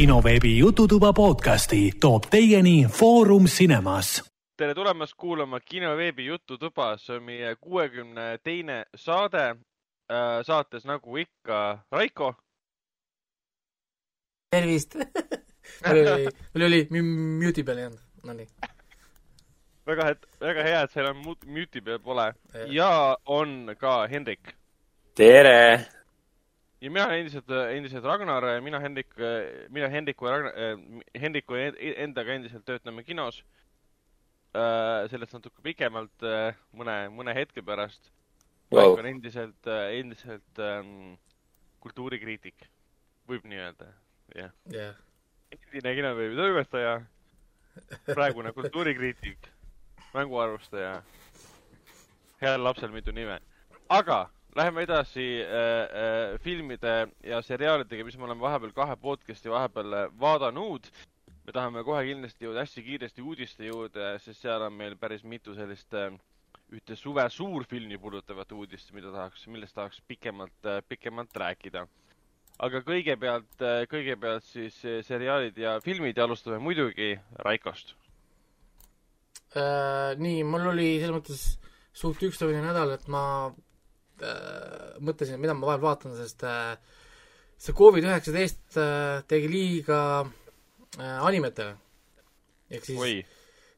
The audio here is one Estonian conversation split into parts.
kinoveebi Jututuba podcasti toob teieni Foorum Cinemas. tere tulemast kuulama kinoveebi Jututuba, see on meie kuuekümne teine saade. saates nagu ikka Raiko. tervist mul oli, mul oli mute'i peal ei olnud, nonii. väga hea, väga hea, et seal on mute'i peal pole ja on ka Hendrik. tere! Ja mina olen endiselt, endiselt Ragnar, mina Hendrik, mina Hendriku ja Ragnar, Hendriku endaga endiselt töötame kinos. sellest natuke pikemalt, mõne, mõne hetke pärast. Wow.. on endiselt, endiselt ähm, kultuurikriitik, võib nii öelda, jah. Yeah.. endine kinoveebi toimetaja, praegune kultuurikriitik, mänguarvustaja, heal lapsel mitu nime. aga Läheme edasi äh, äh, filmide ja seriaalidega, mis me oleme vahepeal kahe podcast'i vahepeal äh, vaadanud. me tahame kohe kindlasti jõuda hästi kiiresti uudiste juurde, sest seal on meil päris mitu sellist äh, ühte suve suurfilmi puudutavat uudist, mida tahaks, millest tahaks pikemalt äh,, pikemalt rääkida. aga kõigepealt, äh, kõigepealt siis äh, seriaalid ja filmid ja alustame muidugi Raikost äh,. nii, mul oli selles mõttes suht ükstavine nädal, et ma äh, mõtlesin, mida ma vahel vaatan, sest äh, see Covid-19 äh, tegi liiga äh, animetele. ehk siis Oi.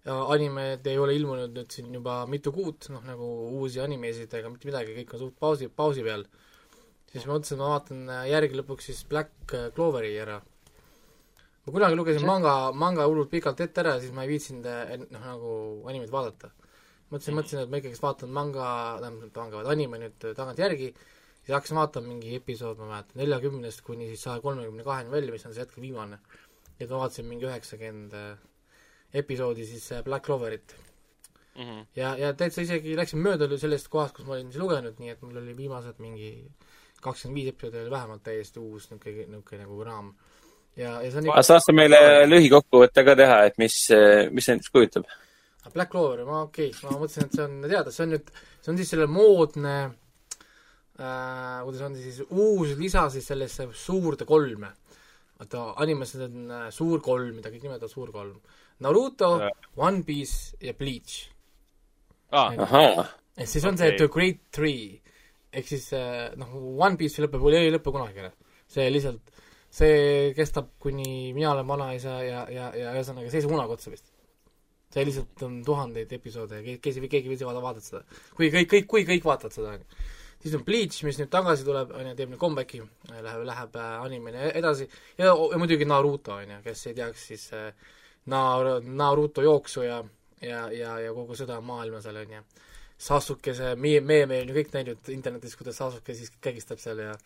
animed ei ole ilmunud nüüd siin juba mitu kuud, noh nagu uusi animesid ega mitte midagi, kõik on suht pausi, pausi peal. siis ma mõtlesin, et ma vaatan äh, järgi lõpuks siis Black äh, Cloveri ära. ma kunagi lugesin manga, manga hullult pikalt ette ära ja siis ma ei viitsinud äh, noh, nagu animeid vaadata mõtlesin, mõtlesin, et ma ikkagi vaatan manga, tähendab manga, vaid anime nüüd tagantjärgi, siis hakkasin vaatama mingi episood, ma mäletan, neljakümnest kuni siis saja kolmekümne kaheni välja, mis on see hetkel viimane. et ma vaatasin mingi üheksakümmend episoodi siis Black Cloverit mm. -hmm. ja, ja täitsa isegi läksin mööda sellest kohast, kus ma olin siis lugenud, nii et mul oli viimased mingi kakskümmend viis episoodi oli vähemalt täiesti uus niisugune, niisugune nagu raam. ja, ja see on ikka... saad sa meile lühikokkuvõtte ka teha, et mis, mis see endast kujutab? Black Clover, ma okei okay,, ma mõtlesin, et see on teada, see on nüüd, see on siis selle moodne äh, kuidas on siis, uus lisa siis sellesse suurde kolme. vaata, animes on äh, suur kolm, mida kõik nimetavad suur kolm. Naruto äh., One Piece ja Bleach ah.. et siis on okay. see The Great Three. ehk siis äh, noh, One Piece lõpeb, ei lõpe kunagi ära. see lihtsalt, see kestab, kuni mina olen vanaisa ja, ja, ja ühesõnaga, see ei saa kunagi otsa vist see lihtsalt on tuhandeid episoode ja kes, keegi ei vaata, vaadata seda. kui kõik, kõik, kui kõik vaatavad seda, siis on Bleach, mis nüüd tagasi tuleb, on ju, teeb nüüd comeback'i, läheb, läheb äh, animene edasi ja, ja muidugi Naruto, on ju, kes ei teaks, siis äh, Na-, Naruto jooksu ja, ja, ja, ja kogu seda maailma seal, on ju. Sasuke, see me-, meeme on ju kõik näinud internetis, kuidas Sasuke siis kägistab seal ja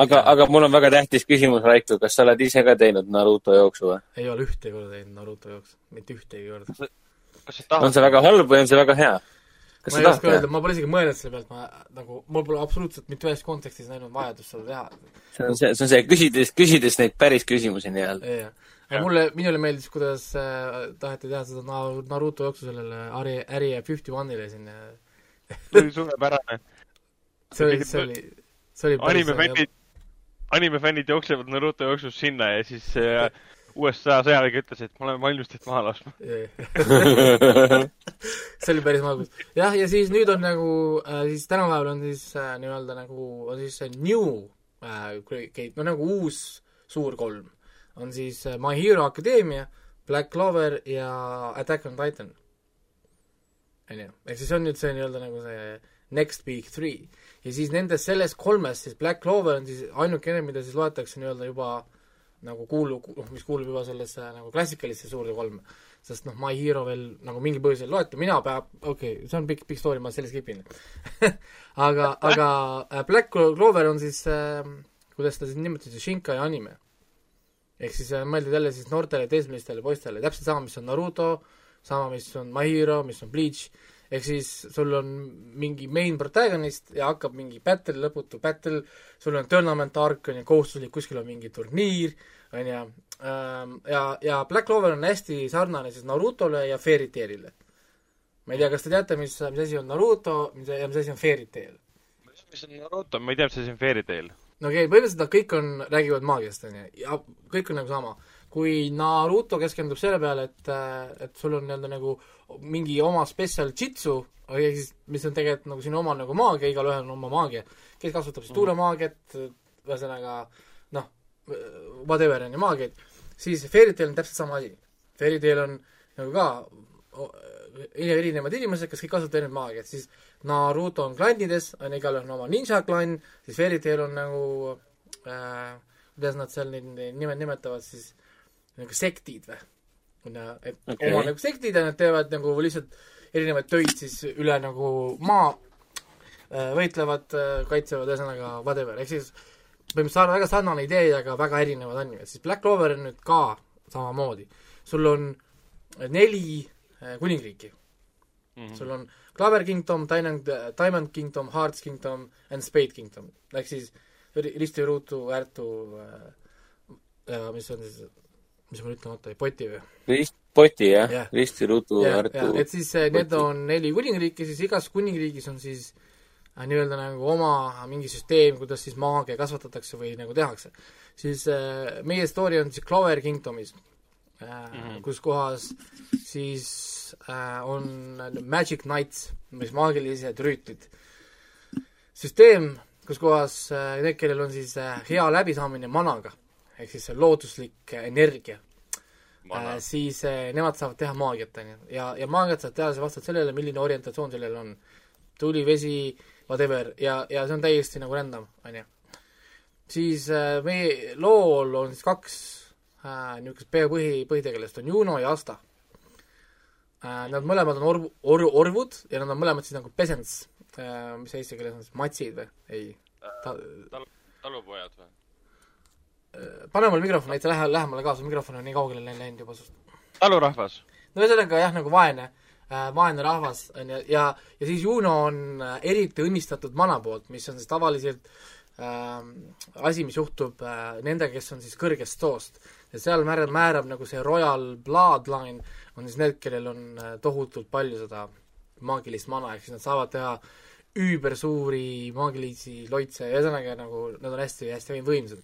aga, aga mul on väga tähtis küsimus, Raiko, kas sa oled ise ka teinud Naruto jooksu või? ei ole ühtegi korda teinud Naruto jooksu, mitte ühtegi korda on see väga halb või on see väga hea? kas ma ei oska öelda, ma pole isegi mõelnud selle pealt, ma nagu, mul pole absoluutselt mitte ühes kontekstis näinud vajadust seda teha. see on see, see on see, küsides, küsides neid päris küsimusi nii-öelda. jah, aga mulle, minule meeldis, kuidas äh, taheti teha seda Naruto jooksu sellele Ari, Area Fifty One'ile siin see oli suurepärane. see oli, see oli, see oli anime fännid, anime fännid jooksevad Naruto jooksus sinna ja siis äh, USA sõjavägi ütles, et me oleme valmis teid maha laskma see oli päris magus. jah, ja siis nüüd on nagu äh,, siis tänapäeval on siis äh, nii-öelda nagu, on siis see new äh, Kate, no nagu uus suur kolm. on siis äh, My Hero Academia, Black Clover ja Attack on Titan. on ju, ehk siis on nüüd see nii-öelda nagu see next big three. ja siis nendest, sellest kolmest siis Black Clover on siis ainukene, mida siis loetakse nii-öelda juba äh, nagu kuulu-, noh, mis kuulub juba sellesse nagu klassikalisse suurde kolme. sest noh, My Hero veel nagu mingil põhjusel loeti, mina peab, okei okay,, see on pikk, pikk story, ma selle skip in aga, aga äh, Black Clover on siis äh, kuidas ta siis nimetati, Shinkai anime. ehk siis äh, mõeldud jälle siis noortele teismelistele poistele, täpselt sama, mis on Naruto, sama, mis on My Hero, mis on Bleach, ehk siis sul on mingi main protagonist ja hakkab mingi battle, lõputu battle, sul on tournament arc, on ju, kohustuslik, kuskil on mingi turniir, on ju, ähm, ja, ja Black Clover on hästi sarnane siis Narutole ja Fairy Tailile. ma ei tea, kas te teate, mis, mis asi on Naruto mis, ja mis asi on Fairy Tail? mis on Naruto, ma ei tea, mis asi on Fairy Tail. no okei okay,, põhimõtteliselt nad kõik on, räägivad maagiast, on ju, ja kõik on nagu sama. Kui Naruto keskendub selle peale, et, et sul on nii-öelda nagu mingi oma spetsial jitsu, ehk siis mis on tegelikult nagu sinu oma nagu maagia, igalühel on oma maagia, kes kasutab siis tuulemaagiat, ühesõnaga noh, whatever on ju maagiaid, siis Fairy Tail on täpselt sama asi. Fairy Tail on nagu ka o- erinevad inimesed, kes kõik kasutavad erinevat maagiat, siis Naruto on klannides, on igalühel on oma ninja klann, siis Fairy Tail on nagu äh, kuidas nad seal neid nimed nimetavad siis, nagu sektid või? et Okei. okay. oma nagu sektid ja nad teevad nagu lihtsalt erinevaid töid siis üle nagu maa, äh, võitlevad, kaitsevad, ühesõnaga whatever, ehk siis põhimõtteliselt väga sarnane idee, aga väga erinevad animed, siis Black Clover on nüüd ka samamoodi. sul on neli äh, kuningriiki mm. -hmm. sul on Clover Kingdom, Diamond, Kingdom, Hearts Kingdom and Spade Kingdom. ehk siis ri- risti, ruutu, äärtu äh, mis on siis, mis mul ütlemata jäi, poti või? rist, poti jah yeah., risti, ruutu, ja, Artu ja et siis äh, need poti. on neli kuningriiki, siis igas kuningriigis on siis äh, nii-öelda nagu oma mingi süsteem, kuidas siis maagia kasvatatakse või nagu tehakse. siis äh, meie story on siis Clover Kingdomis äh, mm, -hmm. kus kohas siis äh, on Magic Knights, mis maagilised rüütlid. süsteem, kus kohas äh, need, kellel on siis äh, hea läbisaamine managa, ehk siis looduslik äh, energia äh, siis äh, nemad saavad teha maagiat, on ju. ja, ja maagiat saab teha vastavalt sellele, milline orientatsioon sellel on. tuli, vesi, whatever, ja, ja see on täiesti nagu random, on ju. siis äh, meie lool on siis kaks äh, niisugust pea põhi, põhitegelast, on Juno ja Asta äh,. Nad mõlemad on orv-, or-, orvud ja nad on mõlemad siis nagu peasants äh,, mis eesti keeles on siis, matsid või? ei ta, tal-, talupojad või? Pane mul mikrofon näita lähe-, lähemale kaasa, mikrofon on nii kaugele läinud juba sinust. talurahvas. no ühesõnaga jah, nagu vaene äh,, vaene rahvas on ju, ja, ja siis Juno on äh, eriti õnnistatud mana poolt, mis on siis tavaliselt äh, asi, mis juhtub äh, nendega, kes on siis kõrgest soost. ja seal määrab, määrab nagu see royal bloodline on siis need, kellel on äh, tohutult palju seda maagilist mana, ehk siis nad saavad teha üübersuuri maagilisi loitse, ühesõnaga nagu nad on hästi-hästi võimsad.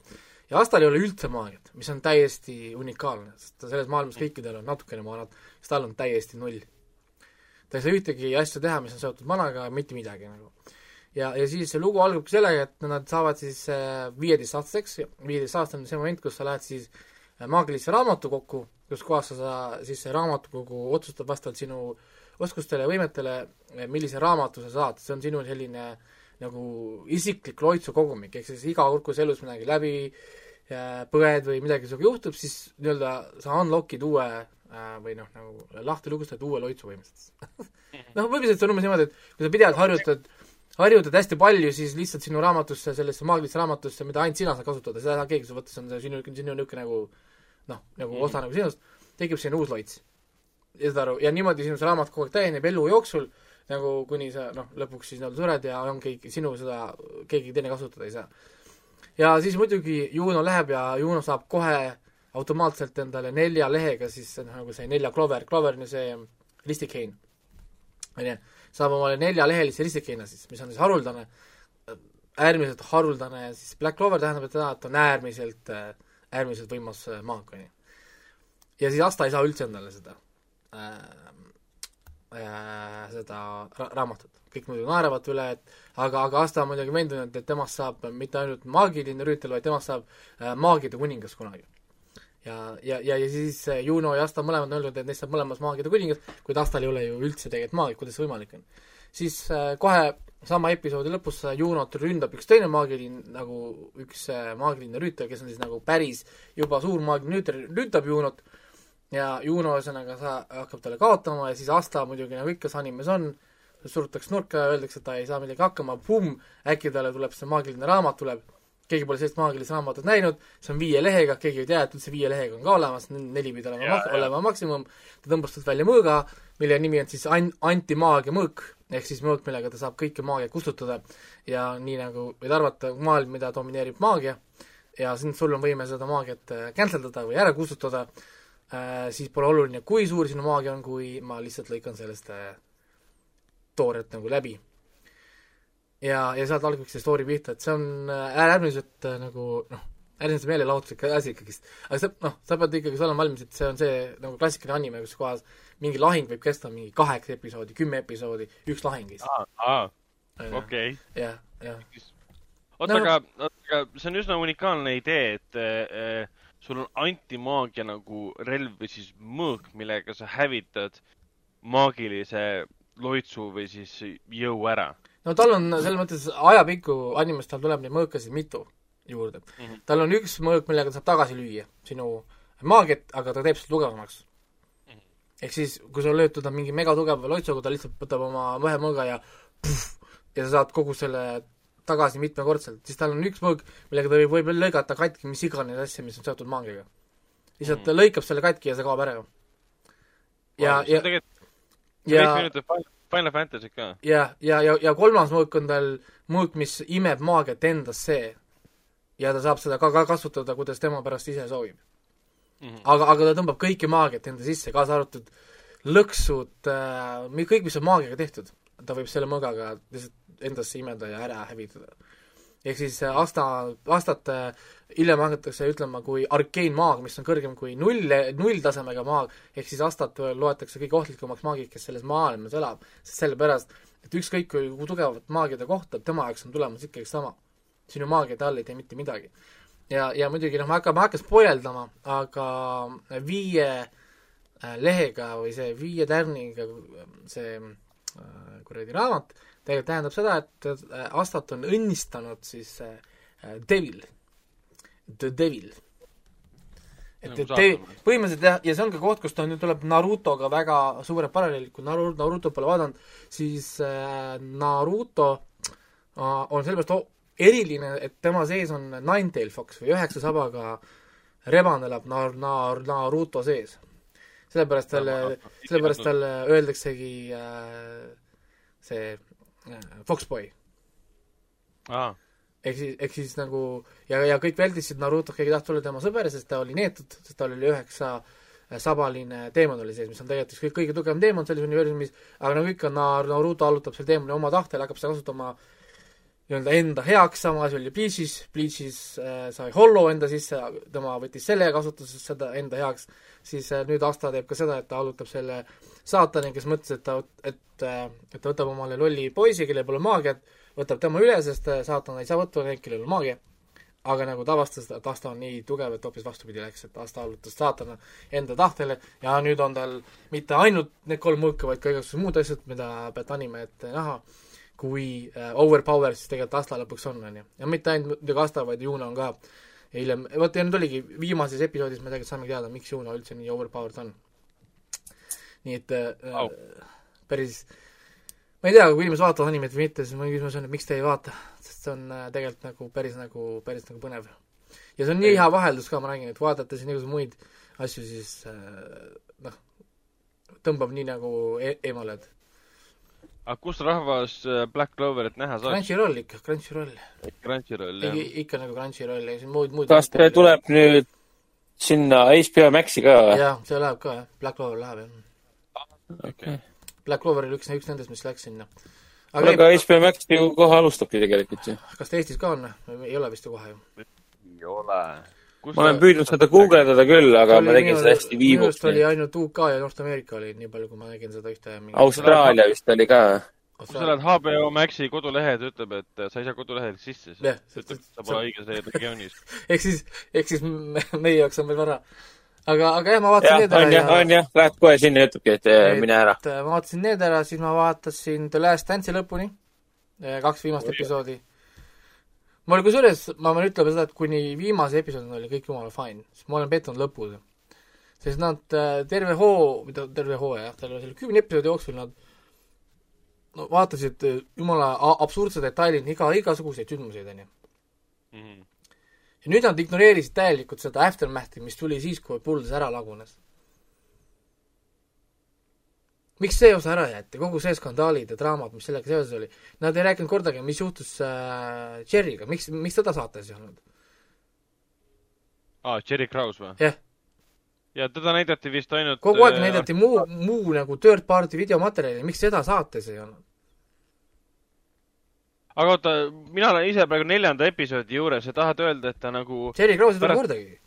Ja Astal ei ole üldse maagiat, mis on täiesti unikaalne, sest selles maailmas kõikidel on natukene maanat, siis tal on täiesti null ta ei saa ühtegi asja teha, mis on seotud managa, mitte midagi nagu. ja, ja siis see lugu algabki sellega, et nad saavad siis viieteistaastaseks, viieteistaastane on see moment, kus sa lähed siis äh, maagilisse raamatukokku, kus kohas sa, sa, siis see raamatukogu otsustab vastavalt sinu oskustele ja võimetele, millise raamatu sa saad, see on sinu selline nagu isiklik loitsukogumik, ehk siis iga sa elus midagi läbi äh, põed või midagi sinuga juhtub, siis nii-öelda sa unlock'id uue äh, või noh, nagu lahti lugustad uue loitsu põhimõtteliselt noh, põhimõtteliselt see on umbes niimoodi, et kui sa pidevalt harjutad, harjutad hästi palju, siis lihtsalt sinu raamatusse, sellesse maagilisse raamatusse, mida ainult sina saad kasutada, seda ei saa keegi sul võtta, see on see sinu, sinu niisugune nagu noh, nagu osa nagu sinust, tekib selline uus loits. ja saad aru, ja niimoodi sinu see raamat kogu aeg täieneb elu jooksul, nagu kuni sa noh, lõpuks siis nii-öelda sured ja ongi sinu seda, keegi teine kasutada ei saa. ja siis muidugi Juno läheb ja Juno saab kohe automaatselt endale nelja lehega siis nagu see nelja Clover, Clover on ju see ristikein, on ju, saab omale neljalehelise ristikeina siis, mis on siis haruldane, äärmiselt haruldane ja siis Black Clover tähendab seda, et on äärmiselt, äärmiselt võimas maak, on ju. ja siis Asta ei saa üldse endale seda äh, äh, seda ra raamatut. kõik muidugi naeravad üle, et aga, aga Asta on muidugi veendunud, et temast saab mitte ainult maagiline rüütel, vaid temast saab äh, maagide kuningas kunagi. ja, ja, ja, ja siis äh, Juno ja Asta mõlemad on öelnud, et neist saab mõlemas maagide kuningas, kuid Astal ei ole ju üldse tegelikult maagiat, kuidas see võimalik on. siis äh, kohe sama episoodi lõpus äh, Junot ründab üks teine maagiline, nagu üks äh, maagiline rüütel, kes on siis nagu päris juba suur maagiline rüütel, ründab Junot ja Juno ühesõnaga sa-, hakkab talle kaotama ja siis Asta muidugi nagu ikka see animes on, surutakse nurka ja öeldakse, et ta ei saa millegagi hakkama, pumm, äkki talle tuleb see maagiline raamat tuleb, keegi pole sellist maagilist raamatut näinud, see on viie lehega, keegi ei tea, et üldse viie lehega on ka olemas, neli pidi olema mak-, olema maksimum, ta tõmbas talt välja mõõga, mille nimi on siis an-, antimaagia mõõk, ehk siis mõõk, millega ta saab kõike maagiat kustutada. Ja nii nagu võid arvata, maailm, mida domineerib maagia, ja siin sul on võime seda maagiat äh, cancel dada või ära kustutada siis pole oluline, kui suur sinu maagia on, kui ma lihtsalt lõikan sellest äh, tooret nagu läbi. ja, ja sealt alguseks see story pihta, et see on äh, äärmiselt äh, nagu noh, äärmiselt meelelahutuslik asi ikkagist. aga sa, noh, sa pead ikkagi olema valmis, et see on see nagu klassikaline anime, kus kohas mingi lahing võib kesta mingi kaheksa episoodi, kümme episoodi, üks lahing lihtsalt. aa, okei. jah, jah. oota no,, aga, aga see on üsna unikaalne idee, et äh, sul on antimaagia nagu relv või siis mõõk, millega sa hävitad maagilise loitsu või siis jõu ära. no tal on selles mõttes ajapikku animes tal tuleb neid mõõkasid mitu juurde mm. -hmm. tal on üks mõõk, millega saab tagasi lüüa sinu maagiat, aga ta teeb seda tugevamaks mm. -hmm. ehk siis, kui sa lööd teda mingi megatugeva loitsuga, ta lihtsalt võtab oma ühe mõõga ja puh, ja sa saad kogu selle tagasi mitmekordselt, siis tal on üks mõõk, millega ta võib võib-olla lõigata katki mis iganes asja, mis on seotud maagiaga. lihtsalt ta lõikab selle katki ja see kaob ära. ja, ja, ja Final- Fantasy't ka. ja, ja, ja, ja kolmas mõõk on tal mõõk, mis imeb maagiat endasse ja ta saab seda ka, ka kasutada, kuidas tema pärast ise soovib mm. -hmm. aga, aga ta tõmbab kõiki maagiat enda sisse, kaasa arvatud lõksud äh,, kõik, mis on maagiaga tehtud, ta võib selle mõõgaga lihtsalt endasse imeda ja ära hävitada. ehk siis äh, asta, astat äh, hiljem hakatakse ütlema kui arkeenmaag, mis on kõrgem kui null, nulltasemega maag, ehk siis astat loetakse kõige ohtlikumaks maagiks, kes selles maailmas elab, sest sellepärast, et ükskõik kui, kui tugevat maagia ta kohtab, tema jaoks on tulemus ikkagi sama. sinu maagia ta all ei tee mitte midagi. ja, ja muidugi noh, ma hakkan, ma hakkan spoileldama, aga viie äh, lehega või see viie tärniga see äh, kuradi raamat tegelikult tähendab seda, et äh, Astat on õnnistanud siis äh, äh, Devil, The Devil. et, Nagu et või?, põhimõtteliselt jah, ja see on ka koht, kus ta nüüd tuleb Narutoga väga suured paralleelid, kui Naru-, Naruto pole vaadanud, siis Naruto on sellepärast eriline, et tema sees on Ninetail Fox või üheksa sabaga rebane elab Nar-, Nar-, Naruto sees. sellepärast talle, sellepärast talle öeldaksegi äh, see Foxboy. aa, ehk siis, ehk siis nagu ja, ja kõik väldisid Narutot, keegi ei tahtnud olla tema sõber, sest ta oli neetud, sest tal oli üheksa äh, sabaline teemon oli sees, mis on tegelikult üks kõige, tugevam teemon selles universumis, aga nagu ikka, Naruto allutab selle teemoni oma tahtele, hakkab seda kasutama nii-öelda enda heaks, sama asi oli Bleach'is, Bleach'is äh, sai Hollow enda sisse, tema võttis selle kasutuses seda enda heaks, siis äh, nüüd Asta teeb ka seda, et ta allutab selle saatani, kes mõtles, et ta, et äh, et ta võtab omale lolli poisi, kellel pole maagiat, võtab tema üle, sest äh, saatan ei saa võtta neid, kellel on maagia. aga nagu ta avastas, et Asta on nii tugev, et hoopis vastupidi läks, et Asta allutas saatana enda tahtele. Ja nüüd on tal mitte ainult need kolm mõõka, vaid ka igasugused muud asjad, mida pead anime ette näha, kui äh, overpower siis tegelikult Asta lõpuks on, on ju. ja mitte ainult muidugi Asta, vaid Juno on ka hiljem, vot ja nüüd oligi viimases episoodis me tegelikult saamegi teada, miks Juno üldse nii overpowered on. nii et äh, Au. päris ma ei tea, kui inimesed vaatavad animet või mitte, siis mu küsimus on, et miks te ei vaata, sest see on äh, tegelikult nagu päris nagu, päris nagu põnev. ja see on nii hea vaheldus ka, ma räägin, et vaadata siin igasuguseid muid asju, siis äh, noh, tõmbab nii nagu e eemale, et aga kus rahvas äh, Black Cloverit näha saaks? Crunchyroll ikka, Crunchyroll. Crunchyroll, ikka jah., ikka nagu Crunchyroll ja siis muid, muid kas ta tuleb nüüd sinna HBO Maxi ka või? jah, see läheb ka jah, Black Clover läheb jah. okei. Black Clover oli üks, üks nendest, mis läks sinna. aga aga HBO Max ju kohe alustabki tegelikult ju. kas ta Eestis ka on? ei ole vist ju kohe ju. ei ole. Ma olen püüdnud seda guugeldada küll, aga ma tegin seda hästi minu viivuks arust. oli ainult UK ja North America oli nii palju, kui ma nägin seda ühte mingi Austraalia vist oli ka. kui sa lähed HBO Maxi kodulehe, ta ütleb, et sa ei saa kodulehelt sisse. Jah, ta ütleb, et sa pole õiges regioonis. ehk siis, ehk siis me- meie jaoks on veel vara. aga, aga jah, ma vaatasin need ära on jah, on jah, lähed kohe sinna ja ütlebki, et eh, mine ära. et, äh, ma vaatasin need ära, siis ma vaatasin The Last Dance'i lõpuni, kaks viimast episoodi. Ma olin kusjuures, ma pean ütlema seda, et kuni viimase episoodini oli kõik jumala fine, sest ma olen pettunud lõpus. sest nad äh, terve hoo, mitte terve hoo jah, terve selle kümne episoodi jooksul nad no vaatasid äh, jumala absurdse detailini iga, igasuguseid sündmuseid, onju. Mhm. ja nüüd nad ignoreerisid täielikult seda aftermath'i, mis tuli siis, kui Bulls ära lagunes. Miks see osa ära jäeti, kogu see skandaalid ja draamad, mis sellega seoses oli, nad ei rääkinud kordagi, mis juhtus äh, Cherry'ga, miks, miks teda saates ei olnud? aa, Cherry Krause või? jah, ja teda näidati vist ainult kogu aeg äh, näidati muu, muu nagu third party videomaterjali, miks seda saates ei olnud? aga oota, mina olen ise praegu neljanda episoodi juures ja tahad öelda, et ta nagu Cherry Cross ei tule Pärast- kordagi.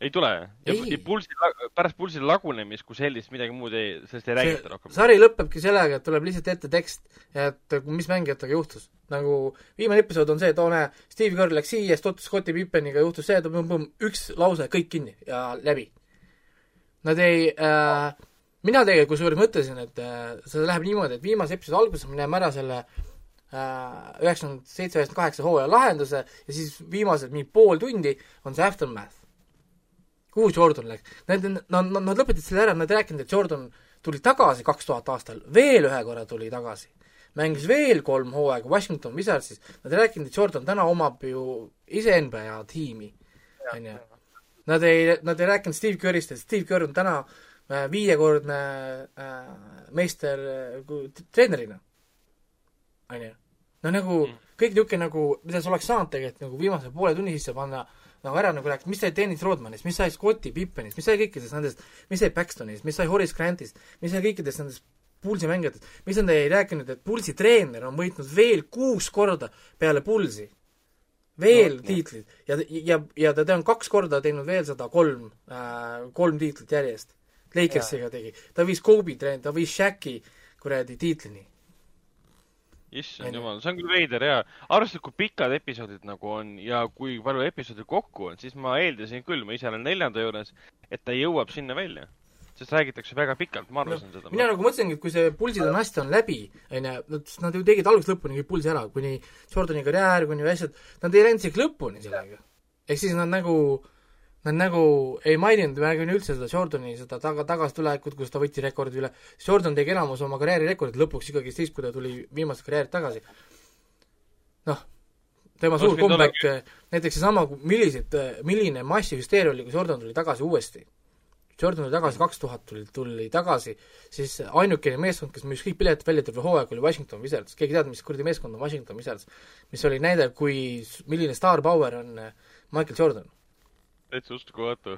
Ei tule? ja Ei. pulsi, pärast pulsi lagunemist kui sellist midagi muud ei, sellest ei räägita rohkem. sari lõpebki sellega, et tuleb lihtsalt ette tekst, et mis mängijatega juhtus. nagu viimane episood on see, et oo näe, Steve Kerr läks siia, siis tutvus Scotti Pippeniga, juhtus see, üks lause, kõik kinni ja läbi. Nad ei äh,, mina tegelikult kusjuures mõtlesin, et äh, see läheb niimoodi, et viimase episoodi alguses me näeme ära selle äh, üheksakümmend seitse, üheksakümmend kaheksa hooaja lahenduse ja siis viimased mingi pool tundi on see aftermath. Kuhu Jordan läks? Nad, nad, nad, nad lõpetasid selle ära, nad ei rääkinud, et Jordan tuli tagasi kaks tuhat aastal, veel ühe korra tuli tagasi. mängis veel kolm hooaega Washington Wizardsis, nad ei rääkinud, et Jordan täna omab ju ise NBA tiimi, on ju. Nad ei, nad ei rääkinud Steve Kerrist, et Steve Kerr on täna äh, viiekordne äh, meister äh, treenerina, on ju. no nagu Mm. kõik niisugune nagu, mida sa oleks saanud tegelikult nagu viimase poole tunni sisse panna, nagu ära nagu rääkida, mis sai Dennis Rodmanist, mis sai Scotti Pippenist, mis sai kõikidest nendest, mis sai Paxtonist, mis sai Horace Grantist, mis sai kõikidest nendest Pulsi mängijatest, mis nad ei rääkinud, et Pulsi treener on võitnud veel kuus korda peale Pulsi. veel No, tiitlid ja, ja, ja ta on kaks korda teinud veel seda kolm äh,, kolm tiitlit järjest. Lakersiga tegi, ta viis Kobe treen-, ta viis Shaqi kuradi tiitlini. Issand jumal, see on küll veider ja arvestades, kui pikad episoodid nagu on ja kui palju episoode kokku on, siis ma eeldasin küll, ma ise olen neljanda juures, et ta jõuab sinna välja. sest räägitakse väga pikalt, ma arvasin seda. mina nagu mõtlesingi, et kui see Pulsi dünastia on läbi, on ju, nad, nad ju tegid algusest lõpuni kõik Pulsi ära, kuni Jordani karjäär, kuni asjad, nad ei läinud isegi lõpuni sellega. ehk siis nad nagu, nad nagu ei maininud väga üldse seda Jordani seda taga, tagasitulekut, kus ta võttis rekordi üle, Jordan tegi enamus oma karjääri rekordid lõpuks ikkagi siis, kui ta tuli viimasest karjäärilt tagasi. noh, tema suur comeback, näiteks seesama, millised, milline massihüsteeria oli, kui Jordan tuli tagasi uuesti Jordan tuli tagasi kaks tuhat tuli, tuli tagasi, siis ainukene meeskond, kes müüs kõik piletid välja terve hooaeg, oli Washington Wizards, keegi ei teadnud, mis kuradi meeskond on Washington Wizards, mis oli näide, kui, milline star power on äh, Michael Jordan. Täitsa uskumatu.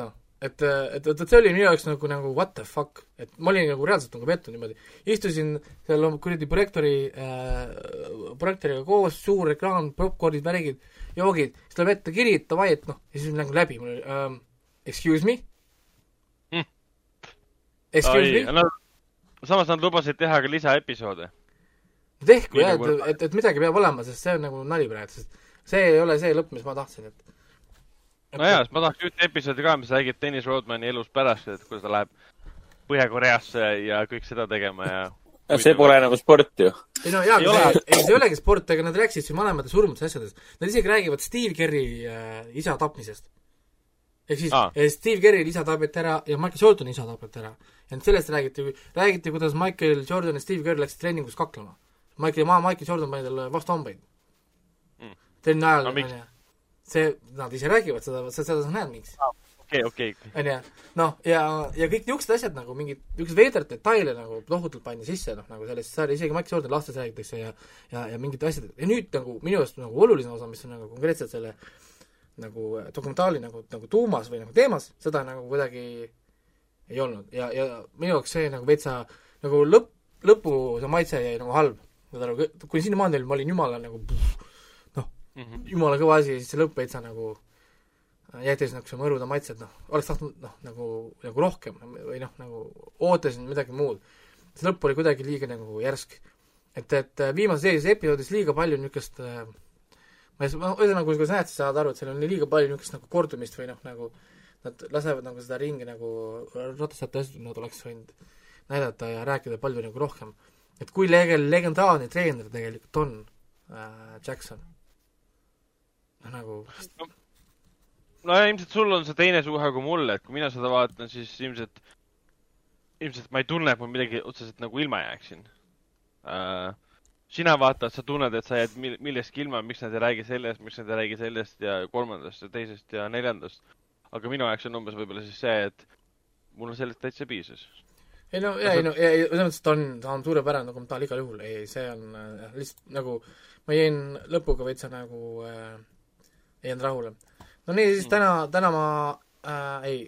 noh, et, et, et, et see oli minu jaoks nagu, nagu what the fuck, et ma olin nagu reaalselt nagu pettunud niimoodi. istusin seal oma kuradi projektori äh,, projektoriga koos, suur ekraan, popkornid, värgid, joogid, siis tuleb ette kiri, et davai, et noh, ja siis nagu läbi, mul oli ähm, excuse me Hmm. Excuse me? Nad, samas nad lubasid teha ka lisaepisoode. tehku jah, nagu- et, et, et midagi peab olema, sest see on nagu nali praegu, sest see ei ole see lõpp, mis ma tahtsin, et nojah, ma tahaks ühte episoodi ka, mis räägib Dennis Rodmani elust pärast, et kuidas ta läheb Põhja-Koreasse ja kõik seda tegema ja see pole nagu sport ju. ei no jaa, Ei aga ole. see, ei see ei olegi sport, aga nad rääkisid siin vanemate surmade asjadest. Nad isegi räägivad Steve Kerri äh, isa tapmisest. ehk siis ah. Steve Kerri isa tapeti ära ja Michael Jordani isa tapeti ära. ja nüüd sellest räägiti, räägiti, kuidas Michael Jordan ja Steve Kerr läksid treeningus kaklema. Michael, maa, Michael Jordan pani talle vastu hambaid Mm. treeni ajal No onju. see, nad ise räägivad seda, seda sa näed, miks. okei, okei. onju, noh, ja, ja kõik niisugused asjad nagu mingid, niisuguseid veidrad detaile nagu tohutult pandi sisse, noh, nagu sellest saari, isegi Max Jordan lastes räägitakse ja ja, ja mingid asjad, ja nüüd nagu minu arust nagu oluline osa, mis on nagu konkreetselt selle nagu äh, dokumentaali nagu, nagu tuumas või nagu teemas, seda nagu kuidagi ei olnud ja, ja minu jaoks see nagu veitsa nagu lõpp, lõpu see maitse jäi nagu halb. saad aru, kuni sinnamaani ma olin jumala nagu Mhm. jumala kõva asi ja siis see lõpp veitsa nagu jättis niisuguse mõruda maitse, et noh, oleks tahtnud noh, nagu, nagu rohkem või noh, nagu ootasin midagi muud. see lõpp oli kuidagi liiga nagu järsk. et, et äh, viimases eesises episoodis liiga palju niisugust äh, ma ei saa, noh, ühesõnaga, kui sa näed, siis saad aru, et seal on liiga palju niisugust nagu kordumist või noh, nagu nad lasevad nagu seda ringi nagu ratastajate asju, nad oleks võinud näidata ja rääkida palju nagu rohkem. et kui lege-, legendaarne treener tegelikult on äh, Jackson. Nagu no ja ilmselt sul on see teine suhe kui mul, et kui mina seda vaatan, siis ilmselt, ilmselt ma ei tunne, et ma midagi otseselt nagu ilma jääksin uh,. sina vaatad, sa tunned, et sa jääd mil- millestki ilma, miks nad ei räägi sellest, miks nad ei räägi sellest ja kolmandast ja teisest ja neljandast. aga minu jaoks on umbes võib-olla siis see, et mul on sellest täitsa piisas. ei no, ei no, ei, selles mõttes, ta on, ta on suurepärane dokumentaal igal juhul, ei, see on äh, lihtsalt nagu, ma jäin lõpuga veitsa nagu äh,, ei jäänud rahule. no nii, siis täna, täna ma äh,, ei,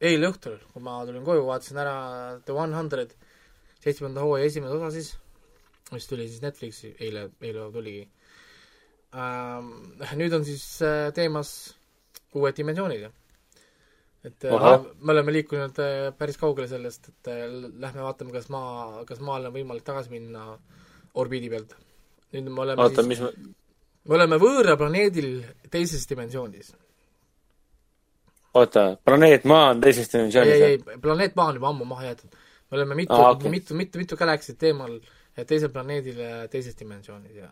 eile õhtul, kui ma tulin koju, vaatasin ära The One Hundred, seitsmenda hooaja esimene osa siis, mis tuli siis Netflixi, eile, eile tuligi ähm,. Nüüd on siis äh, teemas uued dimensioonid. et äh, Ahah. me oleme liikunud äh, päris kaugele sellest, et äh, lähme vaatame, kas maa, kas maale on võimalik tagasi minna orbiidi pealt. nüüd me oleme oota, siis mis me oleme võõra planeedil teises dimensioonis. oota, planeet Maa on teisest ei, dimensioonist ei, ei, planeet Maa on juba ammu maha jäetud. me oleme mitu ah, okay. mitu, mitu, mitu Galaxy't teemal teisel planeedil äh, teises dimensioonis ja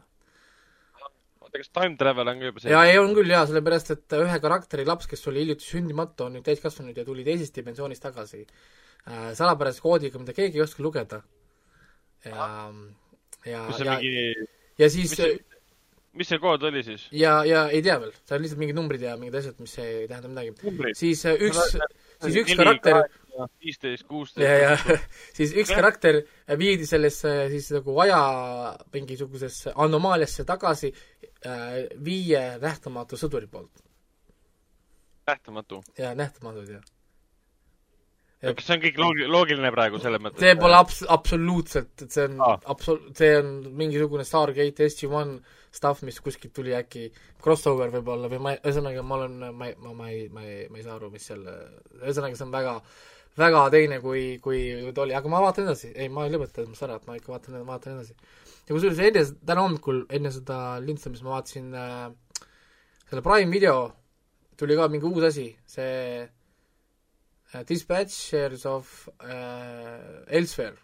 oota, kas time travel on ka juba ja ei, on küll jaa, sellepärast et ühe karakteri laps, kes oli hiljuti sündimatu, on nüüd täiskasvanud ja tuli teisest dimensioonist tagasi äh, salapärase koodiga, mida keegi ei oska lugeda. ja, ja see ja, mingi, ja siis mis see, mis see kood oli siis? ja, ja ei tea veel, seal on lihtsalt mingid numbrid ja mingid asjad, mis ei tähenda midagi. numbrid? siis äh, üks, siis üks karakter viisteist, ja, kuusteist. ja siis üks karakter viidi sellesse siis nagu aja mingisugusesse anomaaliasse tagasi äh, viie nähtamatu sõduri poolt nähtamatu. ja nähtamatud ja kas see on kõik loogi-, loogiline praegu selles mõttes? see pole abs-, absoluutselt, et see on Aa. absol-, see on mingisugune Stargate SG-1 stuff, mis kuskilt tuli äkki crossover võib-olla või ma, ühesõnaga ma olen, ma ei, ma, ma ei, ma ei, ma ei saa aru, mis seal, ühesõnaga see on väga väga teine kui, kui ta oli, aga ma vaatan edasi, ei, ma ei lõpeta temast ära, et ma ikka vaatan, vaatan edasi. ja kusjuures enne, täna hommikul, enne seda lindistamist ma vaatasin äh, selle Prime video, tuli ka mingi uus asi, see Dispatchers of äh, Elsewhere.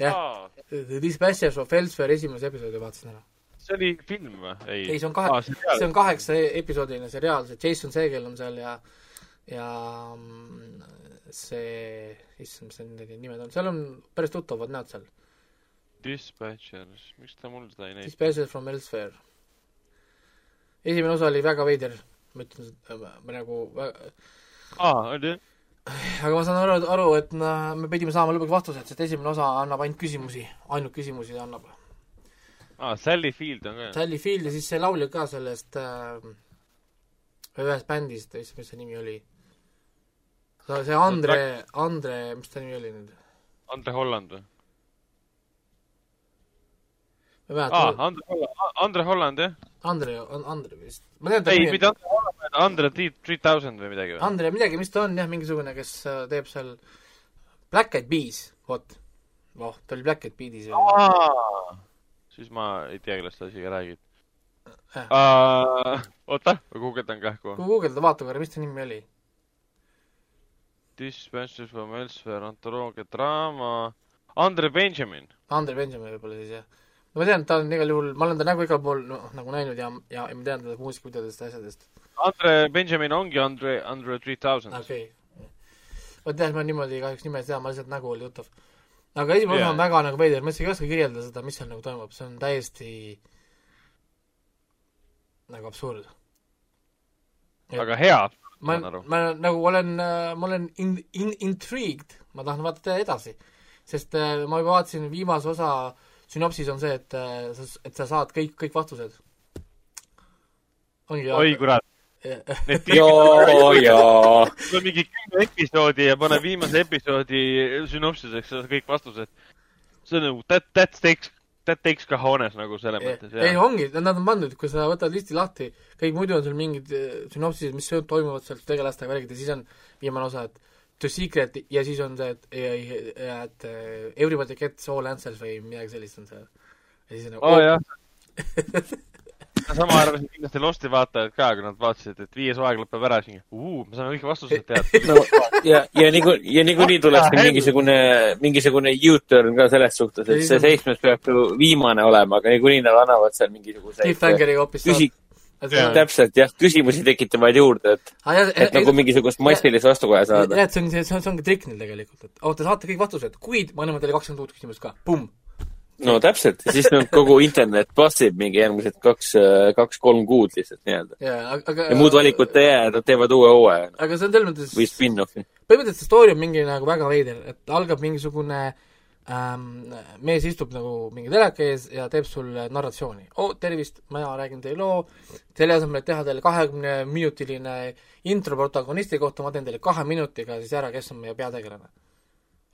jah, The Dispatchers of Elsewhere esimese episoodi vaatasin ära. see oli film või? ei ei, see on kahe, see on kaheksa episoodiline seriaal, see Jason Segel on seal ja ja mm, see, issand, mis need nimed on, seal on päris tuttavad näod seal. Dispatchers, miks ta mul seda ei näita? Dispatchers from Elsewhere. esimene osa oli väga veider, ma ütlen ma nagu, aa, oli jah? aga ma saan aru, aru, et me pidime saama lõpuks vastused, sest esimene osa annab ainult küsimusi, ainult küsimusi annab. aa, Sally Field on ka. Sally Field ja siis see laulja ka sellest äh, ühest bändist, mis mis see nimi oli? see Andre, Andre, mis ta nimi oli nüüd? Andre Holland või? aa, Andre Holland, Andre Holland jah? Andre, Andre vist. ma tean ta ei, mitte Andre Holland, vaid Andre Three Thousand või midagi? Andre midagi, mis ta on jah, mingisugune, kes äh, teeb seal Black Eyed Peas, vot. voh, ta oli Black Eyed Peasis siis ma ei tea, kellest sa isegi räägid Äh. uh,. oota, ma guugeldan kähku. kui guugeldada, vaata korra, mis ta nimi oli. Dispatches from Elsewhere, antoloogia draama, Andre Benjamin. Andre Benjamin võib-olla siis jah. Ma tean, ta on igal juhul, ma olen ta nägu igal pool noh, nagu näinud ja, ja, ja ma tean teda muusikavideodest ja asjadest. Andre Benjamin ongi Andre, Andre Three Thousand. okei okay.. vot jah, ma niimoodi kahjuks nime ei tea, ma lihtsalt nägu oli tuttav. aga esimene osa Jaa. on väga nagu veider, ma isegi ei oska kirjeldada seda, mis seal nagu toimub, see on täiesti nagu absurd. aga hea, ma ma nagu olen, ma olen in, in, intrigued, ma tahan vaadata edasi. sest äh, ma juba vaatasin viimase osa sünopsis on see, et äh, sa, et sa saad kõik, kõik vastused. oi kurat. joo, joo. sul on mingi kümme episoodi ja pane viimase episoodi sünopsiseks kõik vastused. see on nagu that, that takes, that takes cojones nagu selles mõttes, ei, ongi, nad on pandud, kui sa võtad listi lahti, kõik muidu on sul mingid äh, sünopsised, mis toimuvad seal tegelastega värgid ja siis on viimane osa, et The Secret ja siis on see, et, et äh, Everybody gets all answers või midagi sellist on seal. ja siis on nagu oh, jah. sama arvasid kindlasti Losti vaatajad ka, kui nad vaatasid, et viies aeg lõpeb ära, siis uu, me saame kõik vastused teada. no ja, ja niiku-, ja niikuinii tuleks ka mingisugune, mingisugune U-turn ka selles suhtes, et see seitsmes peab ju viimane olema, aga niikuinii nad annavad seal mingisuguseid Cliffhangeriga hoopis küsi-, saad. täpselt jah, küsimusi tekitavad juurde, et, et nagu mingisugust massilist vastukaja saada. jah, et see on, see on, see ongi trikk neil tegelikult, et oo, te saate kõik vastused, kuid me anname teile kakskümmend uut küsimust ka, pumm. no täpselt, ja siis nüüd kogu internet passib mingi järgmised kaks, kaks-kolm kuud lihtsalt nii-öelda. aga ja muud valikut ei jää, nad teevad uue hooaja aga see on selles mõttes või spin-off'i. põhimõtteliselt see story on mingi nagu väga veider, et algab mingisugune ähm, mees istub nagu mingi teleka ees ja teeb sulle narratsiooni. oo, tervist, mina räägin teile loo, selle asemel, et teha teile kahekümne minutiline intro protagonisti kohta, ma teen teile kahe minutiga siis ära, kes on meie peategelane.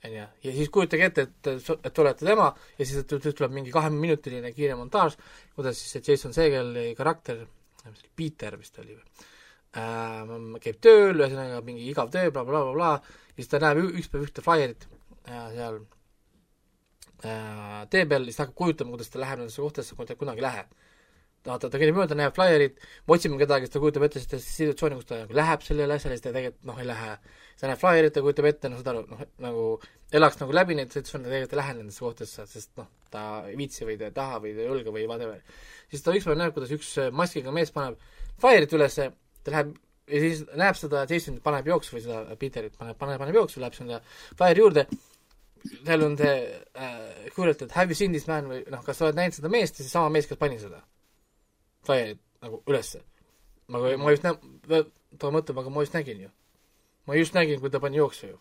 onju, ja siis kujutage ette, et, et te olete tema ja siis tuleb mingi kaheminutiline kiire montaaž, kuidas siis see Jason Segeli karakter, Peter vist oli või äh,, käib tööl, ühesõnaga mingi igav töö bla,, blablabla, ja siis ta näeb üks päev ühte flaierit äh, seal tee peal, siis ta hakkab kujutama, kuidas ta läheb nendesse kohtadesse, kuhu ta kunagi ei lähe vaata, ta käib mööda, näeb flaierit, me otsime kedagi, siis ta kujutab ette seda situatsiooni, kus ta nagu läheb sellele asjale, siis ta tegelikult noh, ei lähe. ta näeb flaierit, ta kujutab ette, noh, saad aru, noh, nagu elaks nagu läbi neid situatsioone, tegelikult ei lähe nendesse kohtadesse, sest noh, ta ei viitsi või ta ei taha või ta ei julge või whatever. siis ta ükspäev näeb, kuidas üks äh, maskiga mees paneb flaierit ülesse, ta läheb ja siis näeb seda Jasonit paneb jooksu või seda Peterit paneb, paneb, paneb jooksu, läheb sinna flaieri juurde, seal on see äh, kuulete, et have you seen this man või noh, kas sa oled näinud seda meest ja siis sama mees, kes pani seda flierit nagu ülesse. nagu ma just nä-, ta mõtleb, aga ma just nägin ju. ma just nägin, kui ta pani jooksu ju.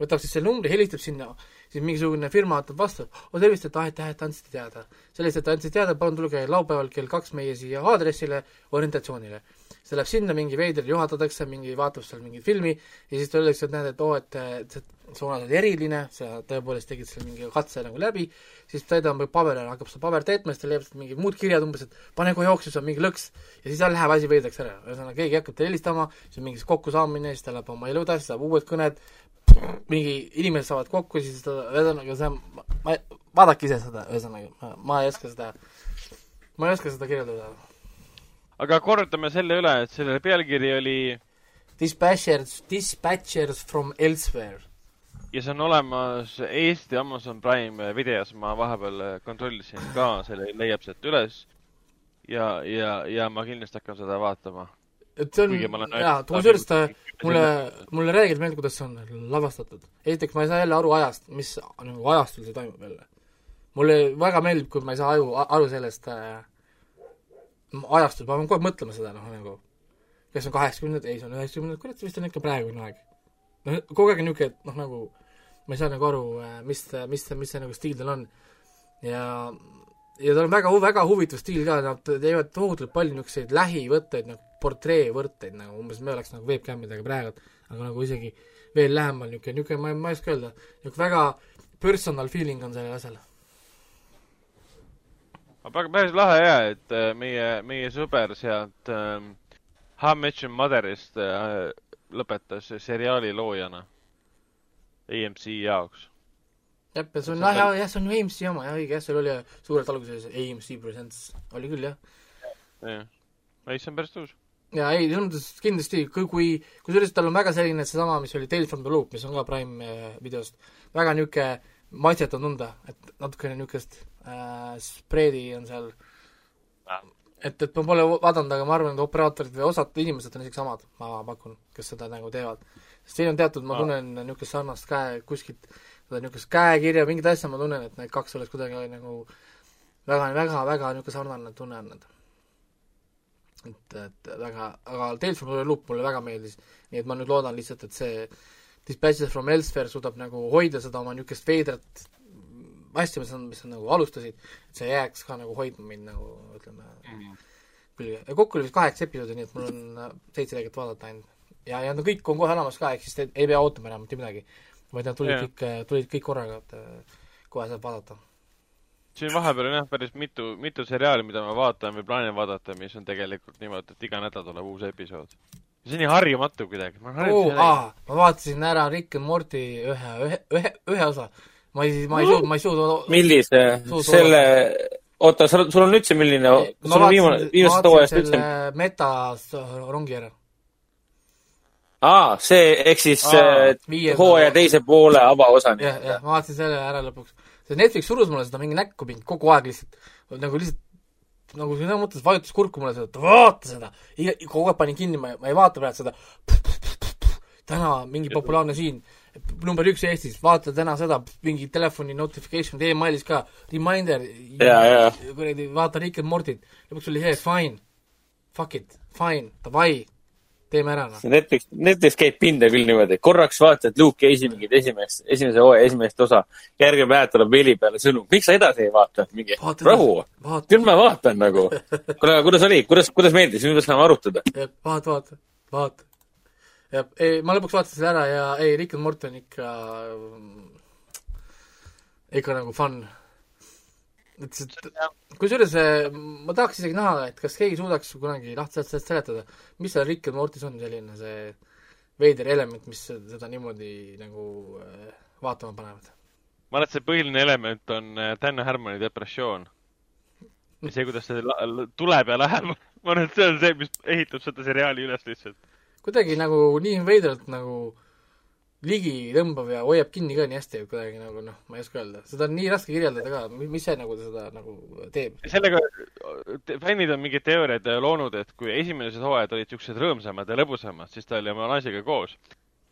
võtab siis selle numbri, helistab sinna, siis mingisugune firma võtab vastu, oo tervist, et ah, aitäh, et andsite teada. sellest, et andsite teada, palun tulge laupäeval kell kaks meie siia aadressile orientatsioonile. ta läheb sinna, mingi veider juhatatakse, mingi vaatab seal mingit filmi ja siis talle öeldakse, et näed, et oo, et et see suunas oli eriline, sa tõepoolest tegid seal mingi katse nagu läbi, siis täidab paberile, hakkab seda paber täitma, siis ta leiab mingid muud kirjad umbes, et pane kohe jooksu, see on mingi lõks. ja siis läheb asi veidraks ära, ühesõnaga keegi hakkab talle helistama, siis on mingi kokkusaamine, siis ta läheb oma elu edasi, saab uued kõned, mingi inimesed saavad kokku, siis ta, ühesõnaga see on, ma, vaadake ise seda, ühesõnaga, ma ei oska seda, ma ei oska seda kirjeldada. aga kordame selle üle, et selle pealkiri oli Dispatchers, Dispatchers from elsewhere. Ja see on olemas Eesti Amazon Prime videos, ma vahepeal kontrollisin ka, selle leiab sealt üles. ja, ja, ja ma kindlasti hakkan seda vaatama. et see on jaa, kusjuures ta, mulle, mulle räägib meelde, kuidas see on lavastatud. esiteks ma ei saa jälle aru ajast, mis nagu ajastul see toimub jälle. mulle väga meeldib, kui ma ei saa aju, aru sellest äh, ajastust, ma pean kogu aeg mõtlema seda, noh nagu kas on kaheksakümnendad, ei see on üheksakümnendad, kurat, see vist on ikka praegune aeg. noh, kogu aeg on niisugune, et noh nagu ma ei saa nagu aru, mis, mis, mis see nagu stiil tal on. ja, ja tal on väga, väga huvitav stiil ka, nad teevad tohutult palju niisuguseid lähivõtteid, nagu portreevõtteid nagu umbes me oleks nagu webcamidega praegu, aga nagu isegi veel lähemal niisugune, niisugune, ma ei, ma ei oska öelda, niisugune väga personal feeling on sellel asjal. aga väga päris lahe ja, et äh, meie, meie sõber sealt ähm, How I Met Your Mother'ist äh, lõpetas seriaali loojana AMC jaoks. jah, ja see on, on jah, jah, see on ju AMC oma, jah, õige, jah, seal oli suurelt alguses AMC Presents, oli küll, jah. jah, ei, see on päris tõus. ja ei, selles mõttes kindlasti, kui, kui, kusjuures tal on väga selline seesama, mis oli Tales from the Loop, mis on ka Prime äh, videost, väga niisugune maitset on tunda, et natukene niisugust äh, spreedi on seal et, et ma pole vaadanud, aga ma arvan, et operaatorid või osad inimesed on isegi samad, ma pakun, kes seda nagu teevad. Sest siin on teatud, ma tunnen niisugust sarnast käe, kuskilt seda niisugust käekirja, mingit asja ma tunnen, et need kaks oleks kuidagi nagu väga, väga, väga niisugune sarnane tunne on need. et, et väga, aga Tales from the Loop mulle väga meeldis, nii et ma nüüd loodan lihtsalt, et see Dispatches from Elsewhere suudab nagu hoida seda oma niisugust veidrat asja, mis on, mis on nagu alustasid, et see jääks ka nagu hoidma mind nagu ütleme külge. ja kokku oli vist kaheksa episoodi, nii et mul on seitse tegelikult vaadata ainult. ja, ja nad kõik on kohe olemas ka, ehk siis te ei pea ootama enam mitte midagi. vaid nad tulid Jah. kõik, tulid kõik korraga, et äh, kohe saab vaadata. siin vahepeal on jah päris mitu, mitu seriaali, mida ma vaatan või plaanin vaadata, mis on tegelikult niimoodi, et iga nädal tuleb uus episood. see on nii harjumatu kuidagi. oo, aa, ma vaatasin ära Rick and Morty ühe, ühe, ühe, ühe osa. ma ei, ma ei suutnud, ma ei suutnud millise, Suud- selle, oota, sul, sul on üldse milline, sul on viimane, viimasest hooajast üldse, metas rongi ära. aa, see, ehk siis äh, hooaja teise poole avaosani. jah, jah, ma vaatasin selle ära lõpuks. see Netflix surus mulle seda mingi näkku mind kogu aeg lihtsalt, nagu lihtsalt nagu selles mõttes vajutas kurku mulle seda, et vaata seda. kogu aeg panin kinni, ma, ma ei vaata praegu seda. täna mingi populaarne siin, number üks Eestis, vaata täna seda, mingi telefoni notification e-mailis ka, reminder. Kuradi, vaata Rick and Mortyt. lõpuks oli see, fine, fuck it, fine, davai, teeme ära noh. Netflix, Netflix käib pinda küll niimoodi, korraks vaatad Luke Cage'i mingit esimest, esimese hooaja esimest osa, järgmine päev tuleb meili peale sõnum, miks sa edasi ei vaata? mingi Vaata rahu, küll ma vaatan nagu. kuule, kuidas oli, kuidas, kuidas meeldis, nüüd me saame arutada. vaata, vaata, vaata. jah, ei ma lõpuks vaatasin selle ära ja ei, Rick and Morty on ikka ikka nagu fun. Et see, kusjuures eh, ma tahaks isegi näha, et kas keegi suudaks kunagi lahti sellest seletada, mis seal Rick and Mortis on selline see veider element, mis seda niimoodi nagu eh, vaatama panevad. ma arvan, et see põhiline element on äh, Dan Harmoni depressioon. ja see, kuidas see tuleb ja läheb. ma arvan, et see on see, mis ehitab seda seriaali üles lihtsalt. kuidagi nagu nii veidralt nagu ligi tõmbav ja hoiab kinni ka nii hästi, et kuidagi nagu noh, ma ei oska öelda, seda on nii raske kirjeldada ka, mis see nagu seda nagu teeb. sellega, fännid on mingeid teooriaid loonud, et kui esimesed hooajad olid siuksed rõõmsamad ja lõbusamad, siis ta oli oma naisega koos.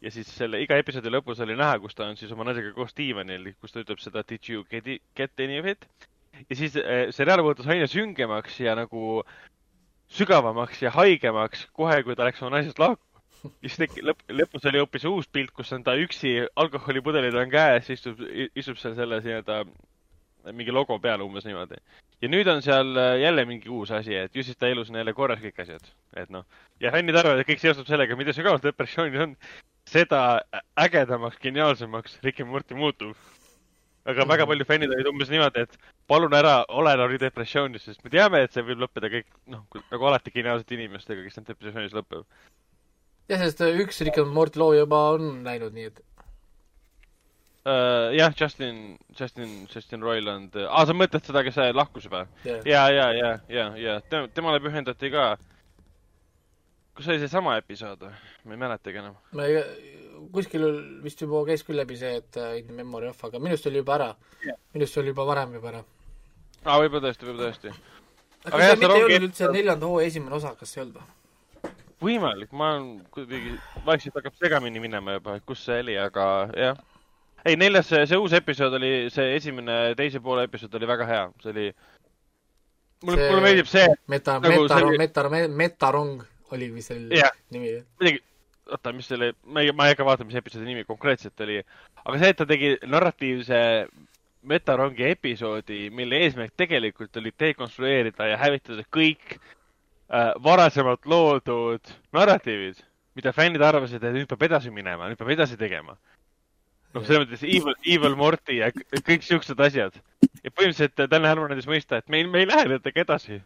ja siis selle iga episoodi lõpus oli näha, kus ta on siis oma naisega koos diivanil, kus ta ütleb seda did you get, it, get any of it. ja siis eh, seriaal muutus aina süngemaks ja nagu sügavamaks ja haigemaks kohe, kui ta läks oma naisest lahku. Siis teki-, lõpp, lõpus oli hoopis uus pilt, kus on ta üksi, alkoholipudelid on käes, istub, istub seal selle nii-öelda mingi logo peal umbes niimoodi. ja nüüd on seal äh, jälle mingi uus asi, et ju siis ta elus on jälle korras kõik asjad, et noh. ja fännid arvavad, et kõik seostub sellega, mida sügavalt depressioonis on, seda ägedamaks, geniaalsemaks Rick and Morty muutub. aga väga paljud fännid olid umbes niimoodi, et palun ära ole Lauri depressioonis, sest me teame, et see võib lõppeda kõik, noh, nagu alati geniaalsete inimestega, kes on depressioonis lõpeb. jah, sest üks Rick and Morty loo juba on läinud, nii et Uh, jah, Justin, Justin, Justin Roiland, aa, sa mõtled seda, kes lahkus või? jah, ja, ja, ja, ja, ja Tem- temale pühendati ka, kus oli seesama episood või? ma ei mäletagi enam. ma ei, kuskil vist juba käis küll läbi see, et äh, In Memory of, aga minust oli juba ära Jah.. minust oli juba varem juba ära. aa, võib-olla tõesti, võib-olla tõesti. kas Aga see jah, mitte ei olnud üldse neljanda hooaja esimene osa, kas ei olnud või? võimalik, ma olen kuidagi, vaikselt hakkab segamini minema juba, kus see oli, aga jah. ei, neljas, see uus episood oli, see esimene, teise poole episood oli väga hea, see oli. mulle mulle meeldib see, Meta, Nagu Metarong, see- Metar-, Metarong oli vist selle Jah. nimi. midagi, oota, mis selle, ma ei, ma ei hakka vaatama, mis episoodi nimi konkreetselt oli, aga see, et ta tegi narratiivse metarongi episoodi, mille eesmärk tegelikult oli dekonstrueerida ja hävitada kõik äh, varasemalt loodud narratiivid, mida fännid arvasid, et nüüd peab edasi minema, nüüd peab edasi tegema. noh, selles mõttes Evil, Evil Morty ja kõik siuksed asjad. ja põhimõtteliselt Dan Harmon andis mõista, et meil, me ei lähe nendega edasi.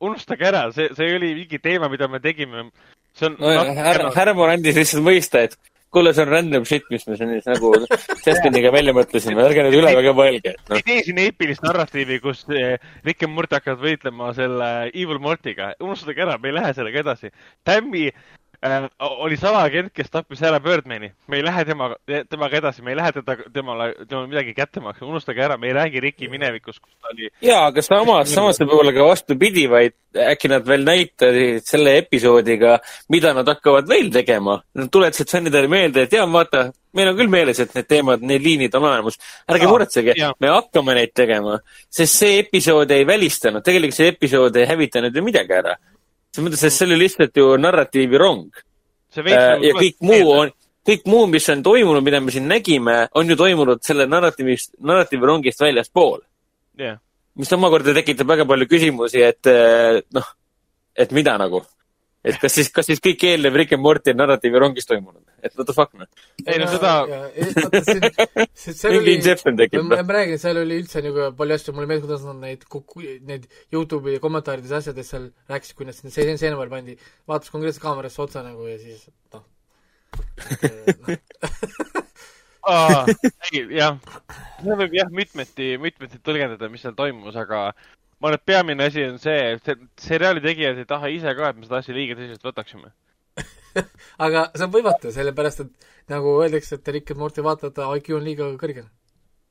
unustage ära, see, see oli mingi teema, mida me tegime. see on no härra, Härmon andis lihtsalt mõista, et kuule, see on random shit, mis me siin siis nagu Justiniga välja mõtlesime, ärge nüüd üle väga mõelge. ei tee siin eepilist narratiivi, kus eh, Rick and Morty hakkavad võitlema selle Evil Mortiga. unustage ära, me ei lähe sellega edasi. Tammy äh, oli salaagent, kes tappis ära Birdmani. me ei lähe temaga, temaga edasi, me ei lähe teda, temale, temale midagi kätte maksma. unustage ära, me ei räägi Ricki minevikust, kus ta oli. jaa, aga samas, samas võib olla ka vastupidi, vaid äkki nad veel näitasid selle episoodiga, mida nad hakkavad veel tegema. Nad tuletasid fännidele meelde, et jaa, vaata, meil on küll meeles, et need teemad, need liinid on olemas. ärge muretsege me hakkame neid tegema. sest see episood ei välistanud, tegelikult see episood ei hävitanud ju midagi ära. Selles mõttes, et see oli lihtsalt ju narratiivirong. see veits nagu Äh, ja kõik muu on, kõik muu, mis on toimunud, mida me siin nägime, on ju toimunud selle narratiivist, narratiivirongist väljaspool. jah, mis omakorda tekitab väga palju küsimusi, et eh, noh, et mida nagu. et kas siis, kas siis kõik eelnev Rick and Morty on narratiivirongis toimunud, et what the fuck noh. ei no seda, mingi inception tekib ma räägin, seal oli üldse nagu palju asju, mulle meeldis, kuidas nad neid, need Youtube'i kommentaarides ja asjades seal rääkisid, kui nad sinna seina, seina peale pandi, vaatas konkreetselt kaamerasse otsa nagu ja siis noh. ei jah, seda võib jah mitmeti, mitmeti tõlgendada, mis seal toimus, aga ma arvan, et peamine asi on see, et see- seriaali tegijad ei taha ise ka, et me seda asja liiga tõsiselt võtaksime. aga see on võimatu, sellepärast et nagu öeldakse, et Rick and Morty vaatajate IQ on liiga kõrge.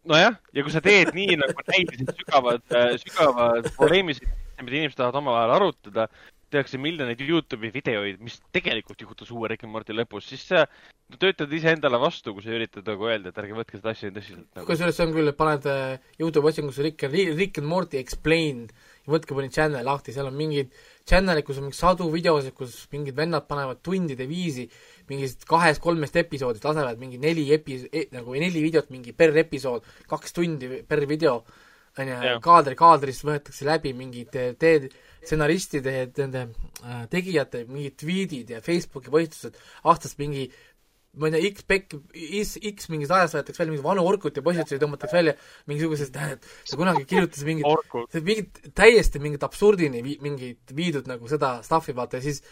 nojah, ja kui sa teed nii nagu näitasid sügavad, sügavad poleemilised, mida inimesed tahavad omavahel arutada, tehakse miljoneid Youtube'i videoid, mis tegelikult juhtus uue Rick and Morty lõpus, siis sa töötad iseendale vastu, kui sa üritad nagu öelda, et ärge võtke seda asja nii tõsiselt nagu.. kusjuures see on küll, et paned äh, Youtube'i otsingusse Rick and, Rick and Morty explained ja võtke mõni channel lahti, seal on mingid channel'id, kus on mingi sadu videosid, kus mingid vennad panevad tundide viisi mingist kahest-kolmest episoodist, lasevad mingi neli epi- e,, nagu neli videot mingi per episood, kaks tundi per video, on ju kaadri kaadrist võetakse läbi mingid teed, stsenaristide, nende äh, tegijate mingid tweetid ja Facebooki võistlused aastast mingi ma ei tea, X pekk, X, X mingist ajast võetakse välja mingi vanu Orkuti postitusi tõmmatakse välja mingisugused, tähendab, sa kunagi kirjutasid mingit Orkut. mingit, täiesti mingit absurdini vi-, mingit viidud nagu seda stuff'i vaata ja siis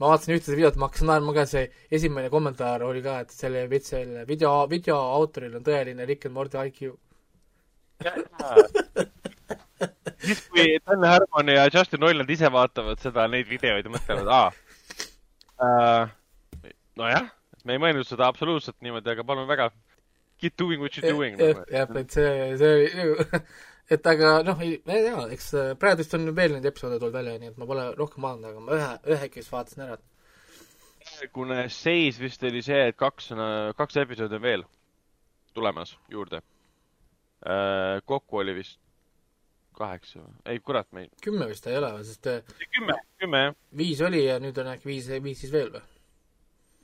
ma vaatasin ühte videot, ma hakkasin naerma ka, see esimene kommentaar oli ka, et selle vits, selle video, video autoril on tõeline Rick and Morty IQ. siis, kui Dan Harmon ja Justin Roiland ise vaatavad seda, neid videoid ja mõtlevad, aa äh,, nojah, me ei mõelnud seda absoluutselt niimoodi, aga palun väga, keep doing what you are doing. jah, jah, et see, see oli nagu, et aga noh, ei, ma ei tea, eks äh, praegu vist on veel neid episoode tulnud välja, nii et ma pole rohkem vaadanud, aga ma ühe, ühe ikka vist vaatasin ära. praegune seis vist oli see, et kaks, kaks episoodi on veel tulemas juurde. kokku oli vist kaheksa või? ei, kurat, me ei, kümme vist ei ole, sest äh, kümme, kümme jah. viis oli ja nüüd on äkki viis, viis siis veel või?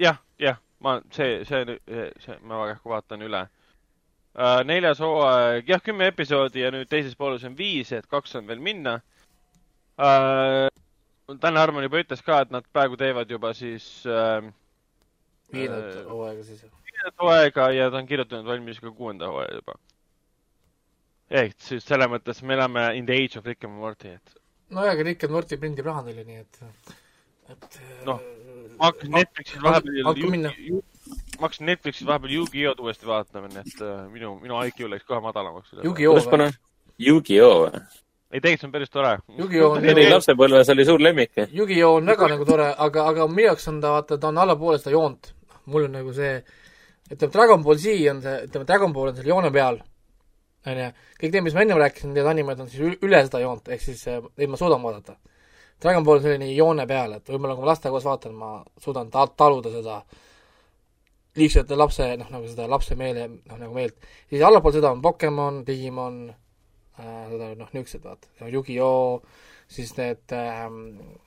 jah, jah, ma, see, see, see, ma väga vaatan üle uh,. neljas hooaeg, jah, kümme episoodi ja nüüd teises pooles on viis, et kaks on veel minna uh,. Dan Harmon juba ütles ka, et nad praegu teevad juba siis uh, viiendat Äh, hooaega siis. viiendat hooaega ja ta on kirjutanud valmis ka kuuenda hooaja juba. ehk siis selles mõttes me elame in the age of Rick and Morty, et nojah, aga Rick and Morty prindib raha neile, nii et, et Noh, ma hakkasin Netflixis vahepeal ma hakkasin Netflixis vahepeal Yu-Gi-Oh'd uuesti vaatama, nii et uh, minu, minu IQ läks kohe madalamaks. Yu-Gi-Oh panna? Yu-Gi-Oh või? ei, tegelikult see on päris tore. Yu-Gi-Oh on Eri lapsepõlves oli suur lemmik. Yu-Gi-Oh on väga nagu tore, aga, aga minu jaoks on ta, vaata, ta on allapoole seda joont. mul on nagu see, ütleme, Dragon Ball Z on see, ütleme, Dragon Ball on selle joone peal, on ju. kõik need, mis ma ennem rääkisin, need animed on siis ül- üle seda joont, ehk siis eh, neid ma suudan vaadata. Dragon Ball selline joone peal, et võib-olla kui ma lastega koos vaatan, ma suudan ta-, taluda seda liigselt lapse, noh, nagu seda lapse meele, noh, nagu meelt. siis allapool seda on Pokemon, Digimon äh,, noh, niisugused vaata, Yu-Gi-Oh, siis need ähm,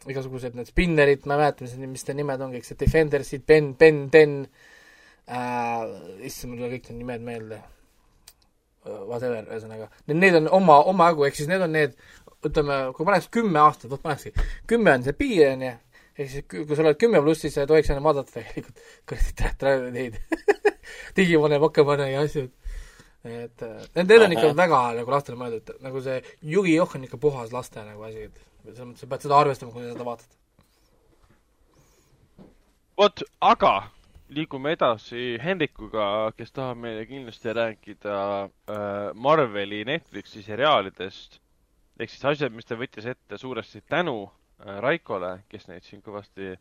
igasugused need spinnerid, ma ei mäleta, mis, mis need nimed on kõik, see Defendersid, Ben, Ben, Den äh,, issand, mul ei tule kõik need nimed meelde uh,. Whatever, ühesõnaga, need on oma, omajagu, ehk siis need on need, ütleme, kui paneks kümme aastat, vot panekski, kümme on see piir, on ju, ehk siis kui sa oled kümme pluss, siis sa ei tohiks enam vaadata tegelikult kuradi tä- neid Digimone, Pokemone ja asju. et äh, need, need on ikka väga nagu lastele mõeldud, nagu see Yu-Gi-Oh on ikka puhas laste nagu asi, et selles mõttes sa pead seda arvestama, kui sa seda vaatad. vot, aga liigume edasi Hendrikuga, kes tahab meile kindlasti rääkida äh, Marveli Netflixi seriaalidest. Ehk siis asjad, mis ta võttis ette suuresti tänu äh, Raikole, kes neid siin kõvasti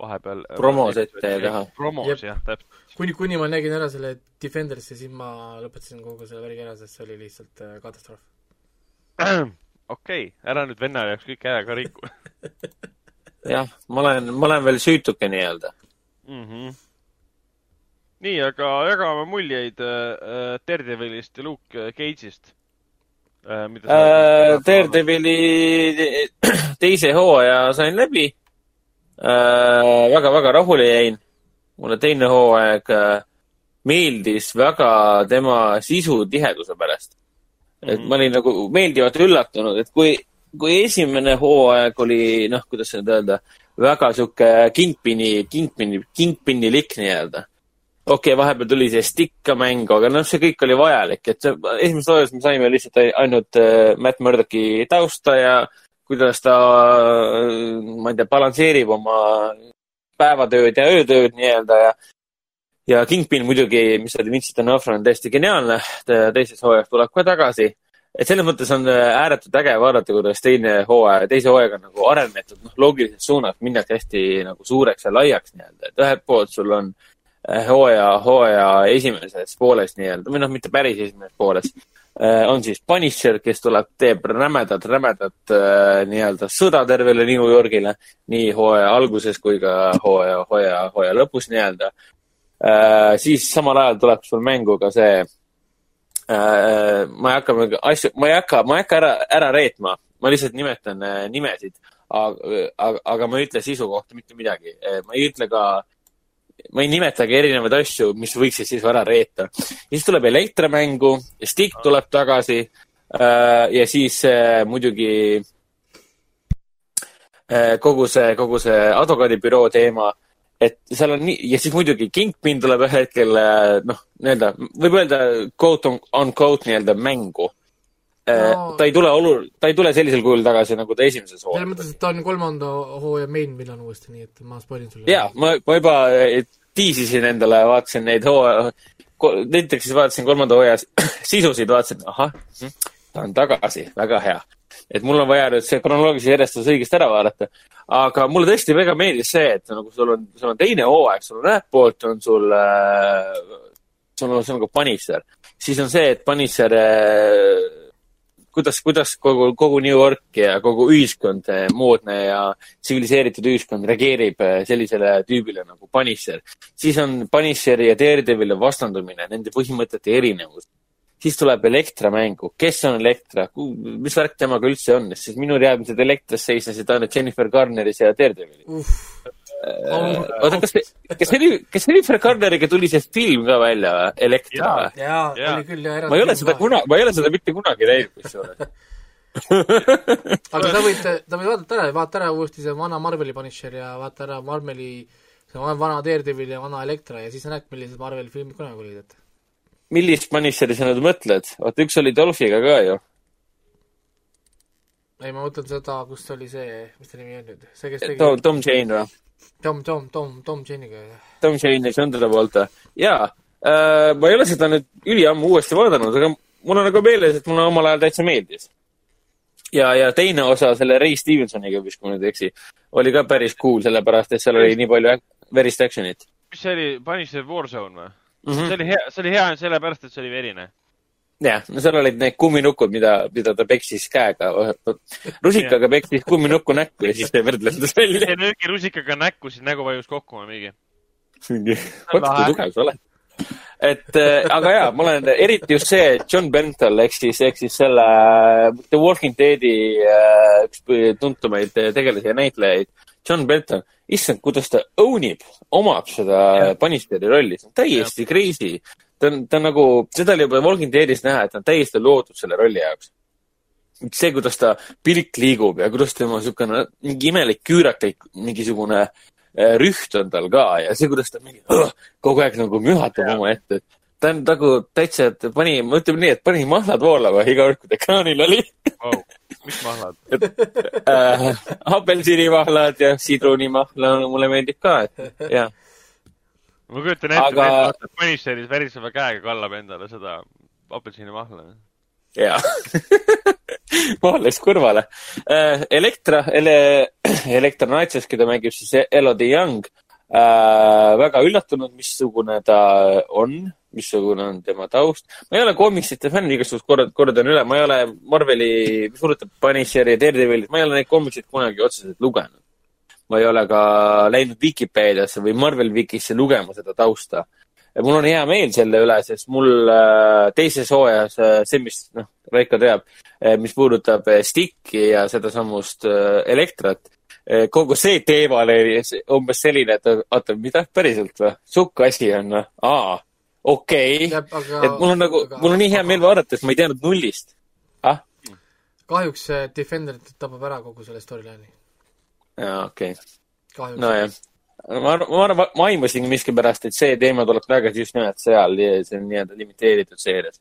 vahepeal äh, Promos ette ja taha. promos jah, täpselt. kuni, kuni ma nägin ära selle Defendersi, siis ma lõpetasin kogu selle värgi ära, sest see oli lihtsalt äh, katastroof. okei, ära nüüd venna jaoks kõik ära ka riku jah, ma olen, ma olen veel süütuke nii-öelda. mm. -hmm. nii, aga jagame muljeid äh, Daredevilist ja Luke Cage'ist äh,. mida Äh, Daredevili teise hooaja sain läbi äh,. väga-väga rahule jäin. mulle teine hooaeg äh, meeldis väga tema sisutiheduse pärast. et Mhm. ma olin nagu meeldivalt üllatunud, et kui, kui esimene hooaeg oli, noh, kuidas seda öelda, väga sihuke kingpini, kingpini, kingpinilik nii-öelda okei okay,, vahepeal tuli see stikka mängu, aga noh, see kõik oli vajalik, et see esimeses hooajas me saime lihtsalt ainult äh, Matt Murdochi tausta ja kuidas ta, ma ei tea, balansseerib oma päevatööd ja öötööd nii-öelda ja ja Kingpin muidugi, mis oli Vincent D'Onofrio on täiesti geniaalne, teises hooajas tuleb ka tagasi. et selles mõttes on äh, ääretult äge vaadata, kuidas teine hooaja, teise hooajaga on nagu arenetud, noh, loogilises suunas minnakse hästi nagu suureks ja laiaks nii-öelda, et ühelt poolt sul on äh, hooaja, hooaja esimeses pooles nii-öelda või noh, mitte päris esimeses pooles, on siis Punisher, kes tuleb, teeb rämedat, rämedat äh, nii-öelda sõda tervele New Yorgile nii hooaja alguses kui ka hooaja, hooaja, hooaja lõpus nii-öelda. siis samal ajal tuleb sul mängu ka see äh,, ma ei hakka asju, ma ei hakka, ma ei hakka ära, ära reetma, ma lihtsalt nimetan äh, nimesid, aga, aga, aga ma ei ütle sisu kohta mitte midagi, ma ei ütle ka ma ei nimetagi erinevaid asju, mis võiksid sisu ära reeta. siis tuleb Elektra mängu, Stick tuleb tagasi ja siis äh, muidugi äh, kogu see, kogu see advokaadibüroo teema, et seal on nii, ja siis muidugi Kingpin tuleb ühel hetkel äh, noh, nii-öelda, võib öelda quote on, on quote nii-öelda mängu No- ta ei tule olu-, ta ei tule sellisel kujul tagasi, nagu ta esimeses selles hooajas mõttes, et ta on kolmanda hooaja main villain uuesti, nii et ma spoilin sulle. ja ma, ma juba eh, tiisisin endale, vaatasin neid hooaja, näiteks siis vaatasin kolmanda hooaja sisusid, vaatasin, ahah, ta on tagasi, väga hea. et mul on vaja nüüd see kronoloogilise järjestus õigesti ära vaadata. aga mulle tõesti väga meeldis see, et nagu sul on, sul on teine hooaeg, sul on ühelt poolt on sul äh,, sul on, sul on ka Punisher, siis on see, et Punisher äh, kuidas, kuidas kogu, kogu New York ja kogu ühiskond, moodne ja tsiviliseeritud ühiskond reageerib eh, sellisele tüübile nagu Punisher. siis on Punisheri ja Daredevil'i vastandumine, nende põhimõtete erinevus. siis tuleb Elektra mängu, kes on Elektra, mis värk temaga üldse on, sest minu teadmised Elektras seisnesid ainult Jennifer Garneris ja Daredevilis. oota, kas, kas see oli, kas Jennifer Garneriga tuli see film ka välja või, Elektra või? jaa, Jaa. oli küll jah. ma ei ole seda kuna, ma ei ole seda mitte kunagi näinud, kusjuures. aga sa võid, sa võid vaadata ära, vaata ära uuesti see vana Marveli Punisher ja vaata ära Marveli, see vana- vana Daredevil ja vana Elektra ja siis sa näed, millised Marveli filmid kunagi olid, et millist Punisheri sa nüüd mõtled? vaata, üks oli Dolphiga ka ju. ei, ma mõtlen seda, kus oli see, mis ta nimi on nüüd, see, kes tegi Tom, Tom Jane või? Tom, Tom, Tom, Tom Jeniga. Tom ja John Travolta. jaa äh,, ma ei ole seda nüüd üliammu uuesti vaadanud, aga mul on nagu meeles, et mulle omal ajal täitsa meeldis. ja, ja teine osa selle Ray Stevensoniga vist, kui ma nüüd ei eksi, oli ka päris cool, sellepärast et seal oli nii palju verist action'it mis see oli, Punisher Warzone või? mm. -hmm. see oli hea, see oli hea sellepärast, et see oli verine. jah, no seal olid need kumminukud, mida, mida ta peksis käega, rusikaga peksis kumminukku näkku ja siis see verd lendas välja. see nöögi rusikaga näkku, siis nägu vajus kokku või mingi. vot kui tugev sa oled. et äh, aga jaa, ma olen eriti just see John Berntal ehk siis, ehk siis selle The Walking Deadi äh, üks tuntumaid tegelasi ja näitlejaid, John Berntal, issand, kuidas ta own ib, omab seda Punisheri rolli, see on täiesti crazy. Ta on, ta on nagu, seda oli juba Walking Deadis näha, et ta on täiesti loodud selle rolli jaoks. see, kuidas ta pilk liigub ja kuidas tema niisugune mingi imelik küüraklik mingisugune äh, rüht on tal ka ja see, kuidas ta mingi õh, kogu aeg nagu mühatab omaette. ta on nagu täitsa, et pani, ma ütlen nii, et pani mahlad voolama iga kord, kui ta ekraanil oli Wow. mis mahlad? äh,. apelsinimahlad ja sidrunimahla mulle meeldib ka, et jah. Ma kujutan ette Aga- et Punisheris väriseva käega kallab endale seda apelsinimahla. jaa. mahl läks kõrvale äh,. Elektra, Ele-, Elektra Natses, keda mängib siis Elodie Young äh,. väga üllatunud, missugune ta on, missugune on tema taust. ma ei ole koomiksite fänn, igasugust kord, kordan üle, ma ei ole Marveli, mis puudutab Punisheri ja Daredevilit, ma ei ole neid koomikseid kunagi otseselt lugenud. Ma ei ole ka läinud Vikipeediasse või Marvel Wikisse lugema seda tausta ja mul on hea meel selle üle, sest mul äh, teises hooajas äh, see, mis noh, Raiko teab, mis puudutab äh, Sticki ja sedasamust äh, Elektrat, kogu see teema oli umbes selline, et oota, mida, päriselt või? sihuke asi on või? aa, okei okay.. aga et mul on nagu, mul on nii hea meel vaadata, sest ma ei teadnud nullist. ah, kahjuks Defenderit tapab ära kogu selle storyline'i. jaa, okei okay.. nojah. ma arvan, ma arvan, ma aimasin miskipärast, et see teema tuleb tagasi just nimelt seal, see on nii-öelda limiteeritud seerias.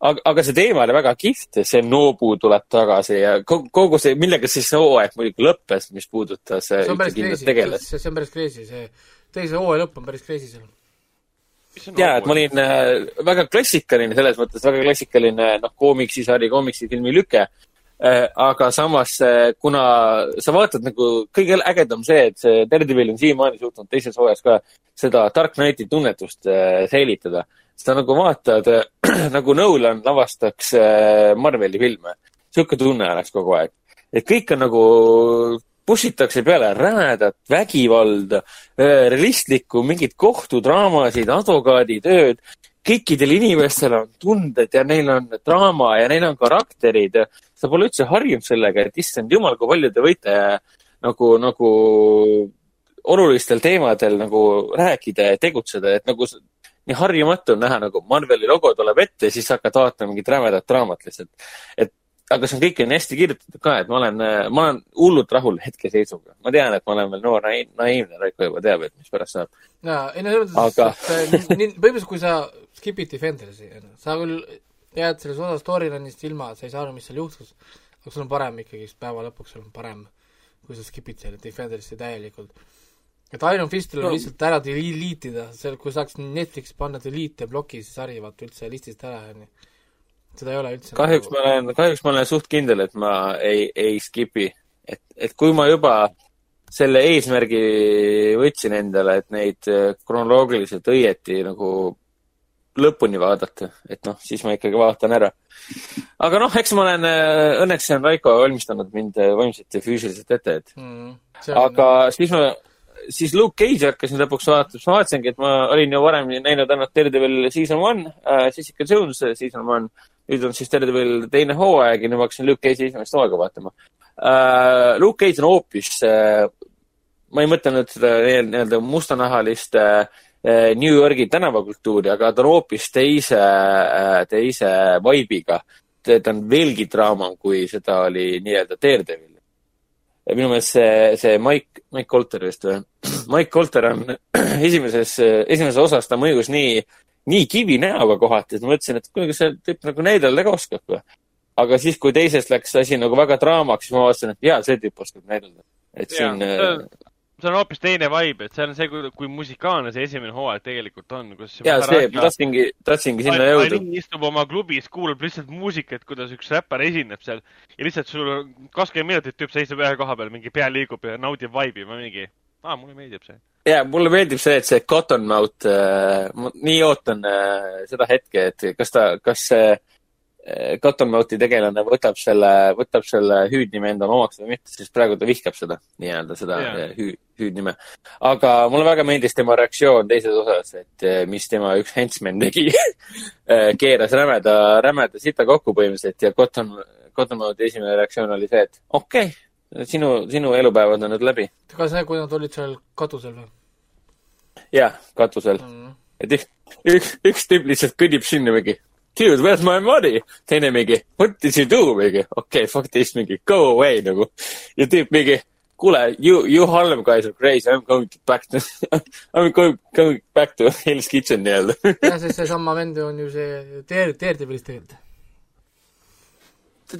aga, aga see teema oli väga kihvt, see Nobu tuleb tagasi ja kogu, see, millega siis see hooaeg muidugi lõppes, mis puudutas see on päris crazy, see, see on päris crazy, see teise hooaja lõpp on päris crazy seal. ja, et ma olin äh, väga klassikaline selles mõttes, väga klassikaline noh, koomiksisari, koomiksifilmi lüke. Aga samas äh,, kuna sa vaatad nagu kõige ägedam see, et see Daredevil on siiamaani suutnud teises hooajas ka seda Dark Knighti tunnetust äh, säilitada. sa nagu vaatad äh, nagu Nolan lavastaks äh, Marveli filme. sihuke tunne oleks kogu aeg. et kõik on nagu push itakse peale rämedat vägivalda, realistlikku mingit kohtudraamasid, advokaaditööd. kõikidel inimestel on tunded ja neil on draama ja neil on karakterid. Sa pole üldse harjunud sellega, et issand jumal, kui palju te võite nagu, nagu olulistel teemadel nagu rääkida ja tegutseda, et nagu nii harjumatu on näha nagu Marveli logo tuleb ette ja siis hakkad vaatama mingit rämedat draamat lihtsalt. et aga see on kõik on hästi kirjutatud ka, et ma olen, ma olen hullult rahul hetkeseisuga. ma tean, et ma olen veel noor naiivne, naiivne, Raiko juba teab, et mis pärast saab. jaa, ei no selles mõttes et nii- põhimõtteliselt kui sa skip'id Defendersi, sa küll jääd selles osas storyline'ist ilma, sa ei saa aru, mis seal juhtus, aga sul on parem ikkagi, sest päeva lõpuks sul on parem, kui sa skip'id selle Defendersi täielikult. et Iron Fistil on No. lihtsalt ära delete ida, seal, kui saaks Netflix panna delete ja bloki see sari vaata üldse listist ära, onju. seda ei ole üldse kahjuks ma olen, kahjuks ma olen suht kindel, et ma ei, ei skip'i. et, et kui ma juba selle eesmärgi võtsin endale, et neid äh, kronoloogiliselt õieti nagu lõpuni vaadata, et noh, siis ma ikkagi vaatan ära. aga noh, eks ma olen, õnneks on Raiko valmistanud mind äh, vaimselt ja füüsiliselt ette, et mm,. aga siis ma, siis Luke Cage'i hakkasin lõpuks vaatama, siis ma vaatasingi, et ma olin ju varem näinud ainult Daredevil season one äh,, Jessica Jones season one, nüüd on siis Daredevil teine hooaeg ja nüüd ma hakkasin Luke Cage'i esimest hooaega vaatama äh,. Luke Cage on hoopis äh,, ma ei mõtelnud seda nii- nii-öelda mustanahalist äh, äh, New Yorgi tänavakultuuri, aga ta on hoopis teise äh,, teise vibe'iga. ta on veelgi draamam, kui seda oli nii-öelda Daredevil ja minu meelest see, see Mike, Mike Colter vist või? Mike Colter on esimeses, esimeses osas ta mõjus nii, nii kivinäoga kohati, et ma mõtlesin, et kuule, kas see tüüp nagu näidelda ka oskab või? aga siis, kui teises läks asi nagu väga draamaks, siis ma vaatasin, et jaa, see tüüp oskab näidelda. et Jaa, siin on- see on hoopis teine vibe, et see on see, kui musikaalne see esimene hooaeg tegelikult on, kus ja see, ma tahtsingi, tahtsingi sinna jõuda. Istub oma klubis, kuulab lihtsalt muusikat, kuidas üks räppar esineb seal ja lihtsalt sul on kakskümmend minutit tüüp seisab ühe koha peal, mingi pea liigub ja naudib vibe'i, ma mingi, aa, mulle meeldib see. ja mulle meeldib see, et see Cottonmouth äh,, ma nii ootan äh, seda hetke, et kas ta, kas see äh, Cottonmouthi tegelane võtab selle, võtab selle hüüdnime endale omaks või mitte, sest praegu ta vihkab seda nii-öelda seda yeah. hüü, hüüdnime. aga mulle väga meeldis tema reaktsioon teises osas, et äh, mis tema üks hentsman tegi Äh, keeras rämeda, rämeda sita kokku põhimõtteliselt ja Cotton, Cottonmouthi esimene reaktsioon oli see, et okei okay,, sinu, sinu elupäevad on nüüd läbi. ka see, kui nad olid seal katusel või jah, katusel mm.? et üks, üks, üks tüüp lihtsalt kõnnib sinna mingi, dude, where's my money? teine mingi, what did you do? mingi, okei okay,, fuck this, mingi go away nagu. ja tüüp mingi, kuule, you, you Harlem guys are crazy, I m going back to, I m going, going back to Hell's Kitchen nii-öelda. jah, sest seesama vend on ju see Dare, Daredevilis tegelikult.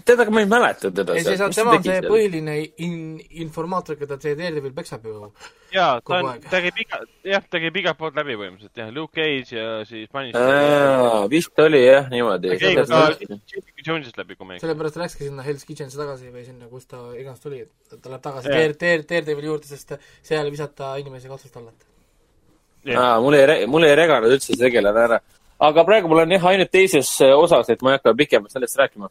Teda ma ei mäleta teda ei, see saab, tema on see. põhiline in-, informaator, keda see Daredevil peksab ju. jaa, ta on ta käib iga, jah, ta käib igalt poolt läbi põhimõtteliselt jah, Luke Cage ja siis Punisher. vist oli jah, niimoodi ta käib ka see- Jessica Jones'ist läbi, kui ma ei eksi. sellepärast läkski sinna Hell's Kitchenisse tagasi või sinna, kus ta iganes tuli, et ta läheb tagasi Jah. Dare, Dare, Daredevili juurde, sest seal ei visata inimesi katsust alla. aa, mul ei, mul ei reganud üldse see tegelane ära. aga praegu mul on jah ainult teises osas, et ma ei hakka pikemalt sellest rääkima.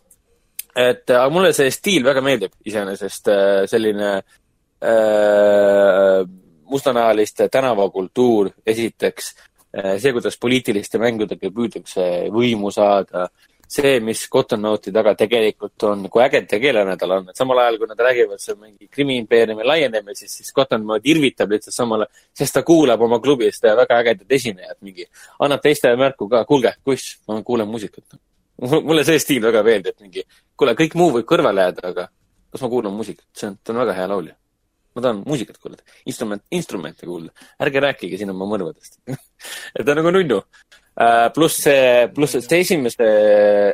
Et aga mulle see stiil väga meeldib iseenesest, selline äh, mustanahaliste tänavakultuur esiteks, see, kuidas poliitiliste mängudega püüdakse võimu saada, see, mis Cottonmouthi taga tegelikult on, kui äge tegelane tal on, et samal ajal, kui nad räägivad seal mingi krimiimpeeriumi laienemisest, siis Cottonmouth irvitab lihtsalt samal ajal, sest ta kuulab oma klubis väga ägedat esinejat mingi, annab teistele märku ka, kuulge, kuss, ma kuulen muusikat. mulle see stiil väga meeldib, mingi, kuule, kõik muu võib kõrvale jääda, aga kas ma kuulan muusikat, see on, ta on väga hea laulja. ma tahan muusikat kuulata, instrument, instrumente kuulda, ärge rääkige siin oma mõrvadest et ta on nagu nunnu uh,. pluss see, pluss see esimese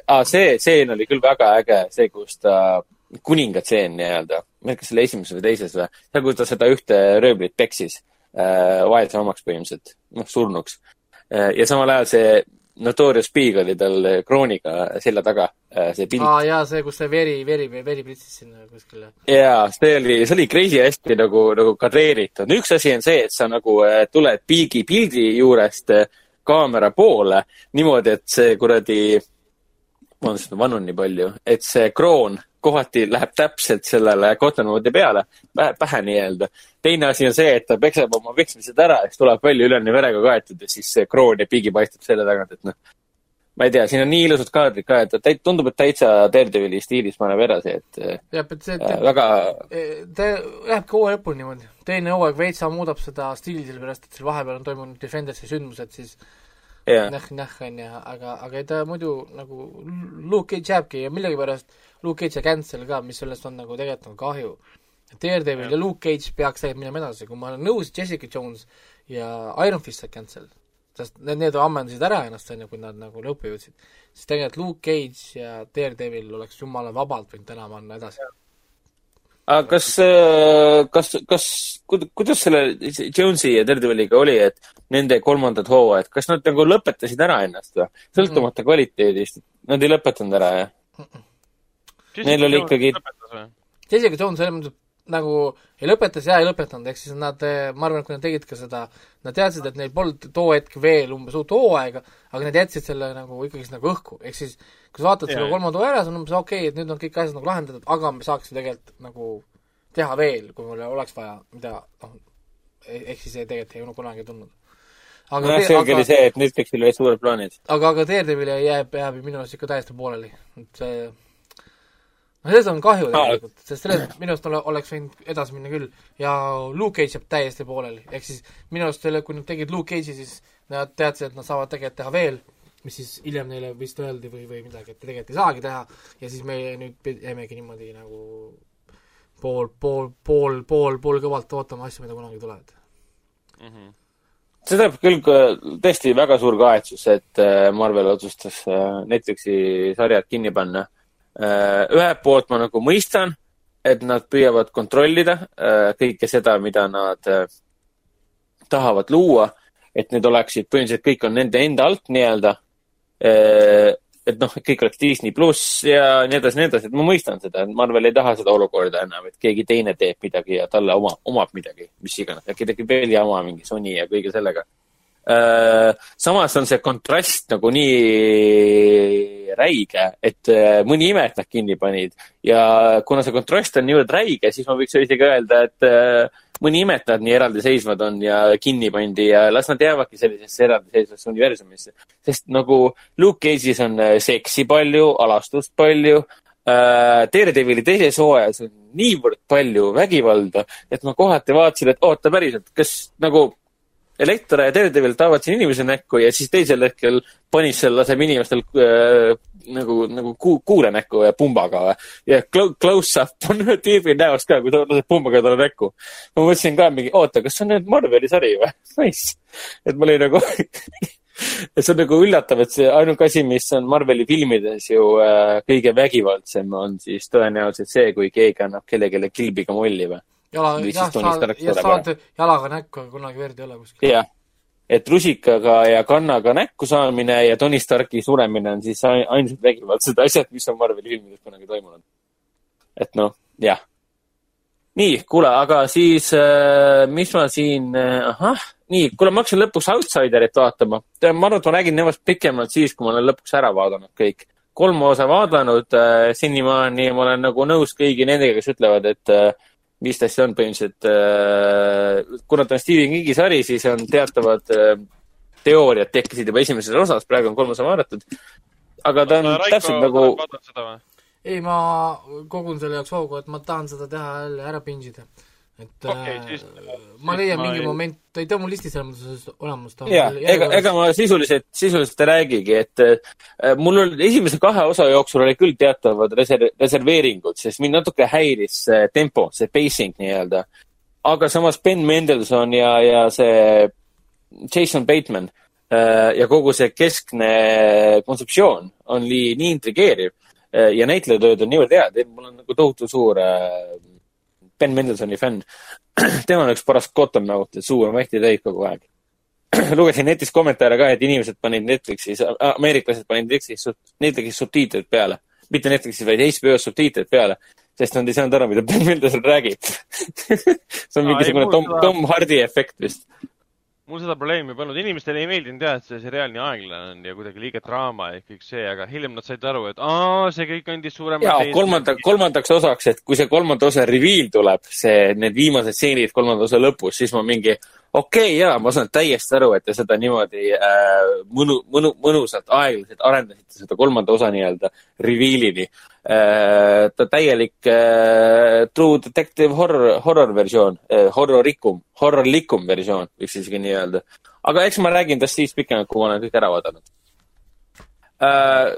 ah,, see tseen oli küll väga äge, see, kus ta, kuningatseen nii-öelda, ma ei tea, kas selle esimeses või teises või, seal, kus ta seda ühte röövlit peksis uh, vaese omaks põhimõtteliselt, noh, surnuks uh,. ja samal ajal see Notorious Big oli tal krooniga selja taga, see pilt aa jaa, see, kus see veri, veri, veri pritsis sinna kuskile. jaa, see oli, see oli crazy hästi nagu, nagu kadreeritud. üks asi on see, et sa nagu äh, tuled pilgi, pildi juurest kaamera poole niimoodi, et see kuradi, vabandust, ma vannun nii palju, et see kroon kohati läheb täpselt sellele Cottonwoodi peale, pähe nii-öelda. teine asi on see, et ta peksab oma peksmised ära ja siis tuleb välja üleni verega kaetud ja siis see kroon ja piigi paistab selle tagant, et noh, ma ei tea, siin on nii ilusad kaadrid ka, et ta tundub, et täitsa Daredevili stiilis paneb edasi, et jah, et see, äh, väga ta lähebki hooaja lõpuni niimoodi. teine hooaeg veitsa muudab seda stiili, sellepärast et seal vahepeal on toimunud Defendersi sündmused, siis Jaa. näh-näh onju, aga, aga ei ta muidu nagu Luke Cage jääbki ja millegipärast Luke Cage ja Cancel ka, mis sellest on nagu tegelikult nagu kahju. Daredevil ja Luke Cage peaks tegelikult minema edasi, kui ma olen nõus, Jessica Jones ja Iron Fist said cancel, sest need, need ammendasid ära ennast, on ju, kui nad nagu lõppu jõudsid, siis tegelikult Luke Cage ja Daredevil oleks jumala vabalt võinud täna panna edasi. aga kas, kas, kas, kuidas selle Jonesi ja Daredeviliga oli, et nende kolmandad hooajad, kas nad nagu lõpetasid ära ennast või? sõltumata kvaliteedist, nad ei lõpetanud ära, jah? Neil oli ikkagi- Jessica Jones selles mõttes nagu ei lõpetas ja ei lõpetanud, ehk siis nad, ma arvan, et kui nad tegid ka seda, nad teadsid, et neil polnud too hetk veel umbes uut hooaega, aga nad jätsid selle nagu ikkagi nagu õhku, ehk siis kui sa vaatad selle kolmanda hooaja ära, siis on umbes okei okay,, et nüüd on kõik asjad nagu lahendatud, aga me saaksime tegelikult nagu teha veel, kui meil oleks vaja, mida noh, ehk siis ei tegelikult ei ole kunagi tulnud. Aga nojah, selge oli see, et Netflixil olid suured plaanid. aga, aga Daredevil jääb, jääb minu arust ikka täiesti pooleli, et see no sellest on kahju tegelikult, sest sellest minu arust ole, oleks võinud edasi minna küll. Ja Luke Cage jääb täiesti pooleli, ehk siis minu arust selle, kui nad tegid Luke Cage'i, siis nad teadsid, et nad saavad tegelikult teha veel, mis siis hiljem neile vist öeldi või, või midagi, et tegelikult ei saagi teha. Ja siis me nüüd jäimegi niimoodi nagu pool, pool, pool, pool, pool kõvalt ootama asju, mida kunagi tulevad. See tähendab küll tõesti väga suur kahetsus, et äh, Marvel otsustas äh, Netflixi sarjad kinni panna. ühelt poolt ma nagu mõistan, et nad püüavad kontrollida äh, kõike seda, mida nad äh, tahavad luua, et need oleksid, põhimõtteliselt kõik on nende enda alt nii-öelda. Et noh, et kõik oleks Disney pluss ja nii edasi, nii edasi, et ma mõistan seda, Marvel ei taha seda olukorda enam, et keegi teine teeb midagi ja talle oma, omab midagi, mis iganes, äkki tekib veel jama mingi Sony ja kõige sellega. samas on see kontrast nagu nii räige, et äh, mõni ime, et nad kinni panid ja kuna see kontrast on niivõrd räige, siis ma võiks isegi öelda, et äh, mõni ime, et nad nii eraldiseisvad on ja kinni pandi ja las nad jäävadki sellisesse eraldiseisvasse universumisse. sest nagu Luke Cage'is on äh, seksi palju, alastust palju äh,, Daredevili teises hooajas on niivõrd palju vägivalda, et ma kohati vaatasin, et oota päriselt, kas nagu Elektra ja Daredevil taovad siin inimese näkku ja siis teisel hetkel Punisher laseb inimestel äh, nagu, nagu kuu, kuule näkku ja pumbaga või. ja clo- close-up on tüübi näost ka, kui ta laseb pumbaga talle näkku. ma mõtlesin ka mingi, oota, kas see on nüüd Marveli sari või? Nice. et mul oli nagu et see on nagu üllatav, et see ainuke asi, mis on Marveli filmides ju äh, kõige vägivaldsem, on siis tõenäoliselt see, kui keegi annab kellelegi kilbiga molli või. jala, jah, saad ja saad jalaga näkku, aga kunagi verd ei ole kuskil. jah, et rusikaga ja kannaga näkku saamine ja Tony Starki suremine on siis ai- ainsad vägivaldsed asjad, mis on Marveli filmides kunagi toimunud. et noh, jah. nii, kuule, aga siis äh, mis ma siin äh,, ahah, nii, kuule, ma hakkasin lõpuks Outsiderit vaatama. ma arvan, et ma räägin temast pikemalt siis, kui ma olen lõpuks ära vaadanud kõik. kolm osa vaadanud äh, senimaani ma olen nagu nõus kõigi nendega, kes ütlevad, et äh, mis ta siis on põhimõtteliselt äh,, kuna ta on Stephen Kingi sari, siis on teatavad äh, teooriad tekkisid juba esimeses osas, praegu on kolm osa vaadatud. aga ta on täpselt nagu, ei, ma kogun selle jaoks hoogu, et ma tahan seda teha jälle ära pingida. Et Okei, äh, siis- ma leian mingi ei- moment, ta ei tea mul listis selles mõttes olemas. ja, ega, ega ma sisuliselt, sisuliselt ei räägigi, et äh, mul oli esimese kahe osa jooksul oli küll teatavad reser-, reserveeringud, sest mind natuke häiris see tempo, see pacing nii-öelda. aga samas Ben Mendelson ja, ja see Jason Bateman äh, ja kogu see keskne kontseptsioon on nii, nii intrigeeriv äh, ja näitlejatööd on niivõrd head, et mul on nagu tohutu suur äh, Ben Mendelsoni fänn. tema on üks paras Gotham mängutaja, suu on vähti täis kogu aeg. lugesin netis kommentaare ka, et inimesed panid Netflixis, ameeriklased panid Netflixis, Netflixis subtiitrid peale. mitte Netflixis, vaid HBO-s subtiitrid peale, sest nad ei saanud aru, mida Ben Mendelson räägib. see on mul Tom, Tom Hardy efekt vist. Mul seda probleemi polnud, inimestele ei meeldinud jah, et see seriaal nii aeglane on ja kuidagi liiga draama ja kõik see, aga hiljem nad said aru, et aa, see kõik andis suurema ja kolmanda, kolmandaks osaks, et kui see kolmanda osa reveal tuleb, see, need viimased stseenid kolmanda osa lõpus, siis ma mingi, okei okay,, jaa, ma saan täiesti aru, et te seda niimoodi äh, mõnu, mõnu, mõnusalt, aeglaselt arendasite seda kolmanda osa nii-öelda reveal'ini. Ta täielik äh, True Detective horror, horror versioon äh,, horrorikum, horrorlikum versioon, võiks isegi nii öelda. aga eks ma räägin tast siis pikemalt, kui ma olen kõik ära vaadanud uh,.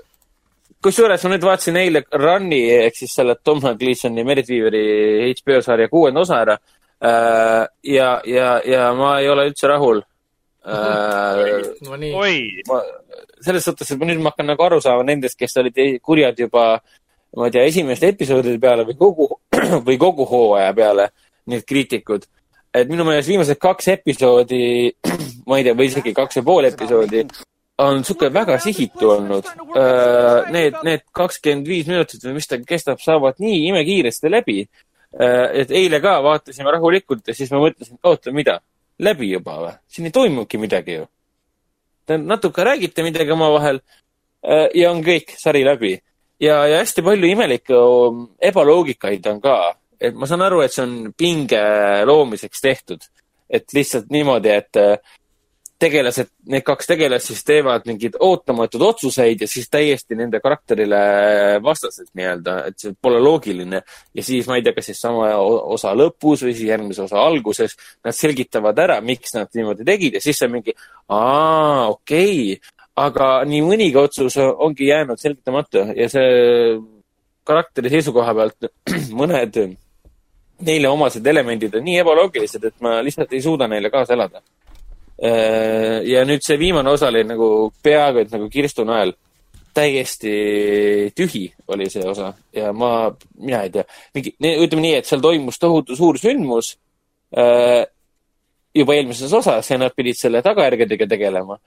kusjuures ma nüüd vaatasin eile Run'i ehk siis selle Tom Gleasoni Merit Weaveri HBO sarja kuuenda osa ära uh,. ja, ja, ja ma ei ole üldse rahul uh,. no nii, selles suhtes, et ma nüüd ma hakkan nagu aru saama nendest, kes olid kurjad juba, ma ei tea, esimeste episoodide peale või kogu, või kogu hooaja peale, need kriitikud. et minu meelest viimased kaks episoodi, ma ei tea, või isegi kaks ja pool episoodi on sihuke väga sihitu olnud. Need, need kakskümmend viis minutit või mis ta kestab, saavad nii imekiiresti läbi. et eile ka vaatasime rahulikult ja siis ma mõtlesin, oota, mida, läbi juba või? siin ei toimunudki midagi ju natuke räägite midagi omavahel äh, ja on kõik sari läbi. ja, ja hästi palju imelikke ebaloogikaid on ka. et ma saan aru, et see on pinge loomiseks tehtud. et lihtsalt niimoodi, et äh, tegelased, need kaks tegelast siis teevad mingeid ootamatuid otsuseid ja siis täiesti nende karakterile vastased nii-öelda, et see pole loogiline. ja siis ma ei tea, kas siis sama osa lõpus või siis järgmise osa alguses nad selgitavad ära, miks nad niimoodi tegid ja siis see on mingi, aa, okei okay., aga nii mõnigi otsus ongi jäänud selgitamata ja see karakteri seisukoha pealt mõned neile omased elemendid on nii ebaloogilised, et ma lihtsalt ei suuda neile kaasa elada. ja nüüd see viimane osa oli nagu peaaegu et nagu kirstunael. täiesti tühi oli see osa ja ma, mina ei tea, mingi, ütleme nii, et seal toimus tohutu suur sündmus äh, juba eelmises osas ja nad pidid selle tagajärgedega tegelema.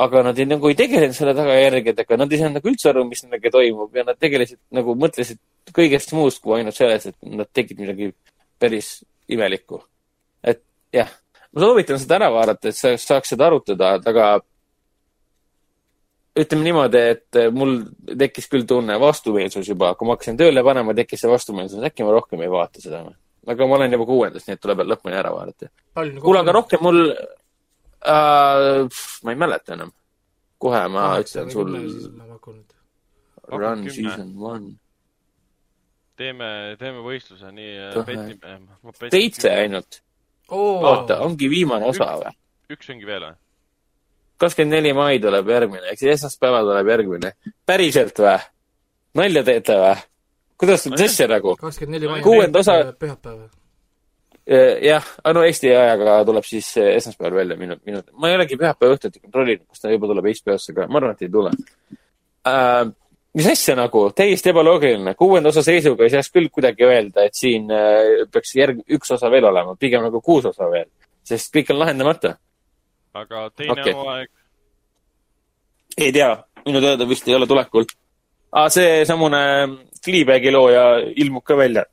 Aga nad ei, nagu ei tegelenud selle tagajärgedega, nad ei saanud nagu üldse aru, mis nendega toimub ja nad tegelesid nagu mõtlesid kõigest muust kui ainult selles, et nad tegid midagi päris imelikku. et jah, ma soovitan seda ära vaadata, et sa saaks seda arutada, aga ütleme niimoodi, et mul tekkis küll tunne vastumeelsus juba, kui ma hakkasin tööle panema, tekkis see vastumeelsus, äkki ma rohkem ei vaata seda. aga ma olen juba kuuendas, nii et tuleb veel lõpuni ära vaadata. kuule, aga rohkem mul äh,, ma ei mäleta enam. kohe ma ütlen sul Run kümme. season one. teeme, teeme võistluse, nii äh, Kohe. petime. seitse ainult. oo, oota, ongi viimane osa või? üks ongi veel või? kakskümmend neli mai tuleb järgmine, ehk siis esmaspäeval tuleb järgmine. päriselt või? nalja teete või? kuidas nüüd asja nagu? Kuuenda osa- pühapäev. jah, no Eesti ajaga tuleb siis eh, esmaspäeval välja minu, minu, ma ei olegi pühapäeva õhtuti kontrollinud, kas ta juba tuleb HBO-sse ka, ma arvan, et ei tule äh,. mis asja nagu, täiesti ebaloogiline, kuuenda osa seisuga ei saaks küll kuidagi öelda, et siin äh, peaks järg, üks osa veel olema, pigem nagu kuus osa veel, sest kõik on lahendamata. aga teine okay. hooaeg, ei tea, minu teada vist ei ole tulekul ah,. see samune Fleabagi looja ilmub ka välja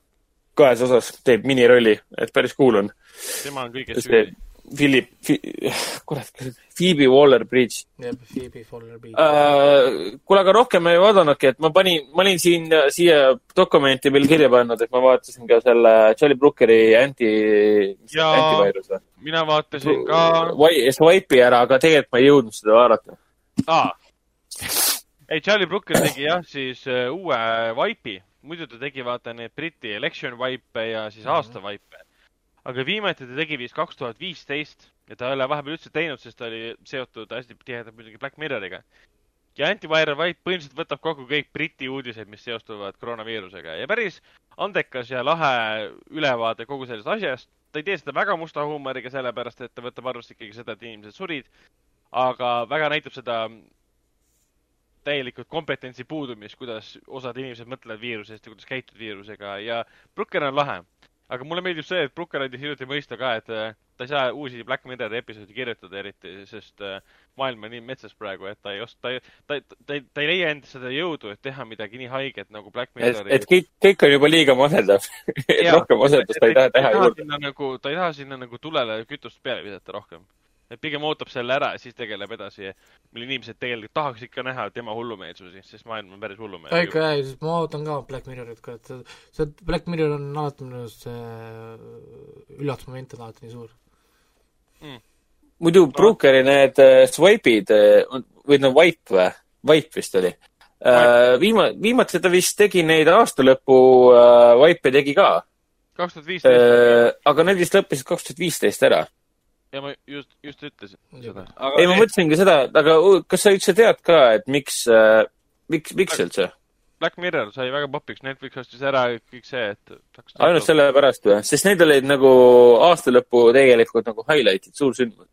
kahes osas, teeb minirolli, et päris cool on. tema on kõiges süüdi. Philip fi,, kurat, Phoebe Waller-Bridge jah, Phoebe Waller-Bridge. äh,. kuule, aga rohkem ei vaadanudki, et ma panin, ma olin siin, siia dokumenti veel kirja pannud, et ma vaatasin ka selle Charlie Brookeri anti, või? mina vaatasin ka, Swipe'i ära, aga tegelikult ma ei jõudnud seda vaadata. aa. ei, Charlie Brooker tegi jah, siis uh, uue Vipe'i. Muidu ta tegi vaata neid Briti election vipe ja siis aasta vipe. aga viimati ta tegi vist kaks tuhat viisteist ja ta ei ole vahepeal üldse teinud, sest ta oli seotud hästi tihedalt muidugi Black Mirroriga. ja Antiviral Vipe põhimõtteliselt võtab kokku kõik Briti uudised, mis seostuvad koroonaviirusega ja päris andekas ja lahe ülevaade kogu sellest asjast. ta ei tee seda väga musta huumoriga, sellepärast et ta võtab arvesse ikkagi seda, et inimesed surid. aga väga näitab seda täielikult kompetentsi puudumist, kuidas osad inimesed mõtlevad viirusest ja kuidas käituda viirusega ja Brooker on lahe. aga mulle meeldib see, et Brooker andis hiljuti mõista ka, et äh, ta ei saa uusi Black Mirrori episoodi kirjutada eriti, sest äh, maailm on nii metsas praegu, et ta ei oska, ta ei, ta, ta ei, ta ei leia enda seda jõudu, et teha midagi nii haiget nagu Black Mirrori. et kõik, kõik on juba liiga masendav. rohkem masendust ta ei taha teha juurde. nagu, ta ei taha sinna nagu tulele kütust peale visata rohkem. Et pigem ootab selle ära ja siis tegeleb edasi, mil inimesed tegelikult tahaks ikka näha tema hullumeelsusi, sest maailm on päris hullumeelne. ikka jah, siis ma ootan ka Black Mirrorit, kurat, see, see Black Mirror on alati minu arust see üllatusmoment on alati nii suur. muidu Brookeri need äh, swipe'id äh, või no Wipe või? Wipe vist oli. viima-, viimati ta vist tegi neid aastalõpu äh, Wipe'e tegi ka kaks tuhat viisteist, äh,. aga need vist lõppesid kaks tuhat viisteist ära. Ja ma just, just ütlesin seda. ei, ma mõtlesingi seda, aga kas sa üldse tead ka, et miks, miks, miks üldse? Black Mirror sai väga popiks, Netflix ostis ära kõik see, et ainult sellepärast või? sest need olid nagu aasta lõpu tegelikult nagu highlight'id, suur sündmus.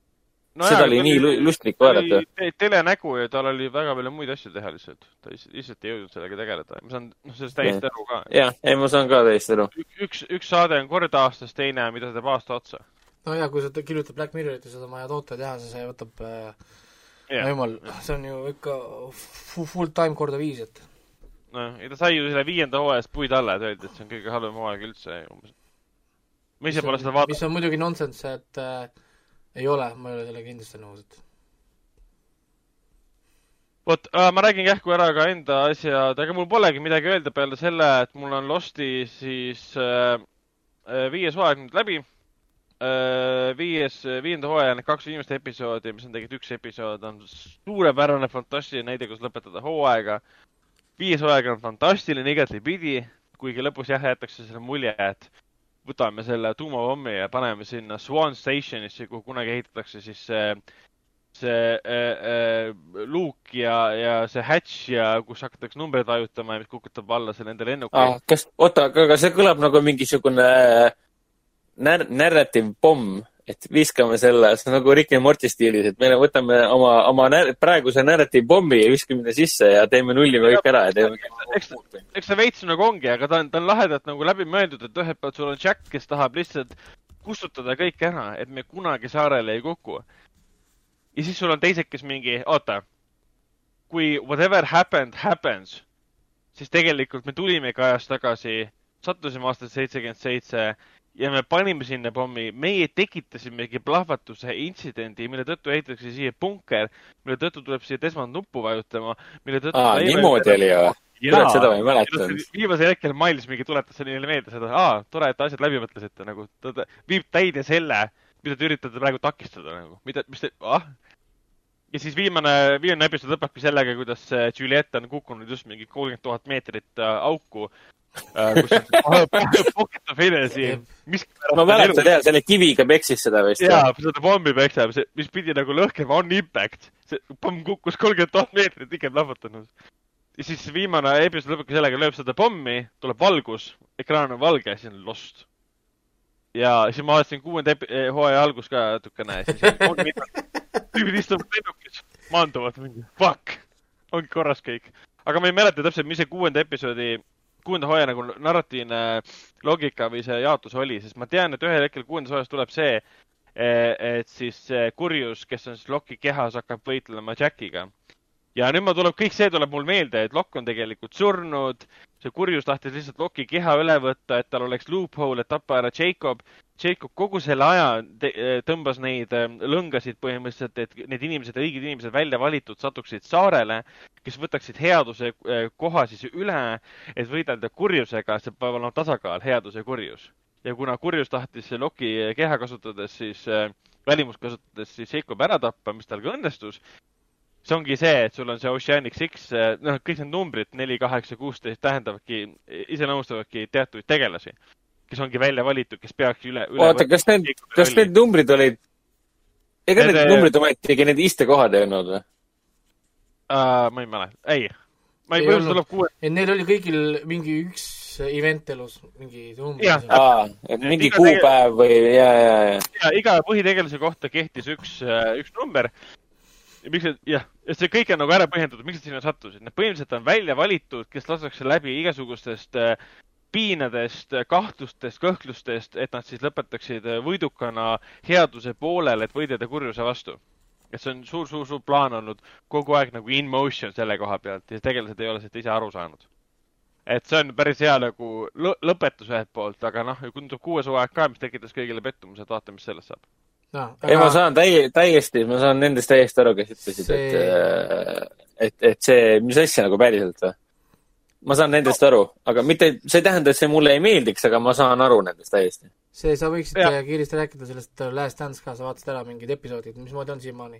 seda oli nii lu- lustlik vaadata. telenägu ja tal oli väga palju muid asju teha lihtsalt. ta lihtsalt, lihtsalt ei jõudnud sellega tegeleda. ma saan noh, sellest täiesti aru ka. jah, ei ma saan ka täiesti aru. üks, üks saade on kord aastas, teine, mida ta teeb aasta otsa. No jaa, kui sa kirjutad Black Mirrorit ja seda on vaja toota teha, siis see võtab äh, no jah, jumal, see on ju ikka fu- full time korda viis, et noh, ja ta sai ju selle viienda hooajast puid alla, et öeldi, et see on kõige halvem hooaeg üldse umbes. ma ise pole seda mis vaadanud. on muidugi nonsense, et äh, ei ole, ma ei ole sellega kindlasti nõus, et vot äh,, ma räägin kähku ära ka enda asjad, aga mul polegi midagi öelda peale selle, et mul on Losti siis äh, äh, viies hooaeg nüüd läbi. viies, viienda hooaja need kaks viimast episoodi, mis on tegelikult üks episood, on suurepärane fantastiline näide, kus lõpetada hooaega. viies hooaeg on fantastiline igatepidi, kuigi lõpus jah, jäetakse selle mulje, et võtame selle tuumapommi ja paneme sinna Swan Stationisse, kuhu kunagi ehitatakse siis see see äh, äh, luuk ja, ja see hatch ja kus hakatakse numbreid vajutama ja mis kukutab alla selle nende lennuki ah,. kas, oota, aga see kõlab nagu mingisugune när-, narrative pomm, et viskame selle, see on nagu Rick ja Morty stiilis, et me võtame oma, oma när- praeguse narrative pommi ja viskame ta sisse ja teeme, nullime kõik ära ja teeme. eks, eks see veits nagu ongi, aga ta on, ta on lahedalt nagu läbi mõeldud, et ühelt poolt sul on Jack, kes tahab lihtsalt kustutada kõik ära, et me kunagi saarele ei kuku. ja siis sul on teised, kes mingi, oota, kui whatever happened happens, siis tegelikult me tulimegi ajas tagasi, sattusime aastasse seitsekümmend seitse ja me panime sinna pommi, meie tekitasimegi plahvatuse intsidendi, mille tõttu ehitatakse siia punker, mille tõttu tuleb siia Desmond nuppu vajutama, mille tõttu aa, niimoodi oli või? kurat, seda ma ei mäletanud. viimasel hetkel Miles mingi tuletas neile meelde seda, aa, tore, et asjad läbi mõtlesite nagu, ta ta viib täide selle, mida te üritate praegu takistada nagu, mida, mis te, ah. ja siis viimane, viimane episood lõpebki sellega, kuidas äh, Juliet on kukkunud just mingi kolmkümmend tuhat meetrit äh, auku pocket of energy, miskipärast ma mäletan jah, selle kiviga peksis seda vist. jaa, seda pommi peksab, mis pidi nagu lõhkema on impact. see pomm kukkus kolmkümmend tuhat meetrit, ikka ei plahvatanud. ja siis viimane episood lõpebki sellega, lööb seda pommi, tuleb valgus, ekraan on valge, siis on lost. ja siis ma vaatasin kuuenda eh, hooaja algust ka natukene, siis tüübid istuvad lennukis, maanduvad mingi, fuck, ongi korras kõik. aga ma ei mäleta täpselt, mis see kuuenda episoodi, kuuenda hooaja nagu narratiivne loogika või see jaotus oli, sest ma tean, et ühel hetkel kuuendas hooajas tuleb see, et siis see kurjus, kes on siis Locke'i kehas, hakkab võitlema Jackiga. ja nüüd ma tuleb, kõik see tuleb mul meelde, et Locke on tegelikult surnud, see kurjus tahtis lihtsalt Locke'i keha üle võtta, et tal oleks loophole, et tappa ära Jacob. Jacob kogu selle aja te- tõmbas neid äh, lõngasid põhimõtteliselt, et need inimesed, õiged inimesed välja valitud satuksid saarele, kes võtaksid headuse äh, koha siis üle, et võidelda kurjusega, see peab olema tasakaal, headus ja kurjus. ja kuna kurjus tahtis Locke'i keha kasutades siis välimust kasutades siis Jacob ära tappa, mis tal ka õnnestus, see ongi see, et sul on see Oceanic Six, noh, kõik need numbrid neli, kaheksa, kuusteist tähendavadki, iseloomustavadki teatuid tegelasi, kes ongi välja valitud, kes peaks üle, üle oota, kas need, kas need numbrid olid, ega Need- need numbrid ometigi need istekohad ei olnud või? uh,? ma ei mäleta, ei. ma ei, Ei olnud. tuleb kuue, et neil oli kõigil mingi üks event elus, mingi number Jah.. aa, et mingi Iga kuupäev või, ja, ja, ja. ja iga põhitegelase kohta kehtis üks, üks number. ja miks need, jah, et see kõik on nagu ära põhjendatud, miks nad sinna sattusid, need põhimõtteliselt on välja valitud, kes lastakse läbi igasugustest äh, piinadest, kahtlustest, kõhklustest, et nad siis lõpetaksid võidukana headuse poolel, et võidelda kurjuse vastu. et see on suur-suur-suur plaan olnud kogu aeg nagu in motion selle koha pealt ja tegelased ei ole sellest ise aru saanud. et see on päris hea nagu lõ- lõpetus ühelt poolt, aga noh, tuleb kuues hooaeg ka, mis tekitas kõigile pettumuse, et vaatame, mis sellest saab. no, ei, ma saan täie-, täiesti, ma saan nendest täiesti aru, kes ütlesid, et See-, et, et see, mis asja nagu päriselt või? Ma saan nendest aru, aga mitte, see ei tähenda, et see mulle ei meeldiks, aga ma saan aru nendest täiesti. see, sa võiksid Jah. kiiresti rääkida sellest äh, Last Dance ka, sa vaatasid ära mingid episoodid, mismoodi on siiamaani?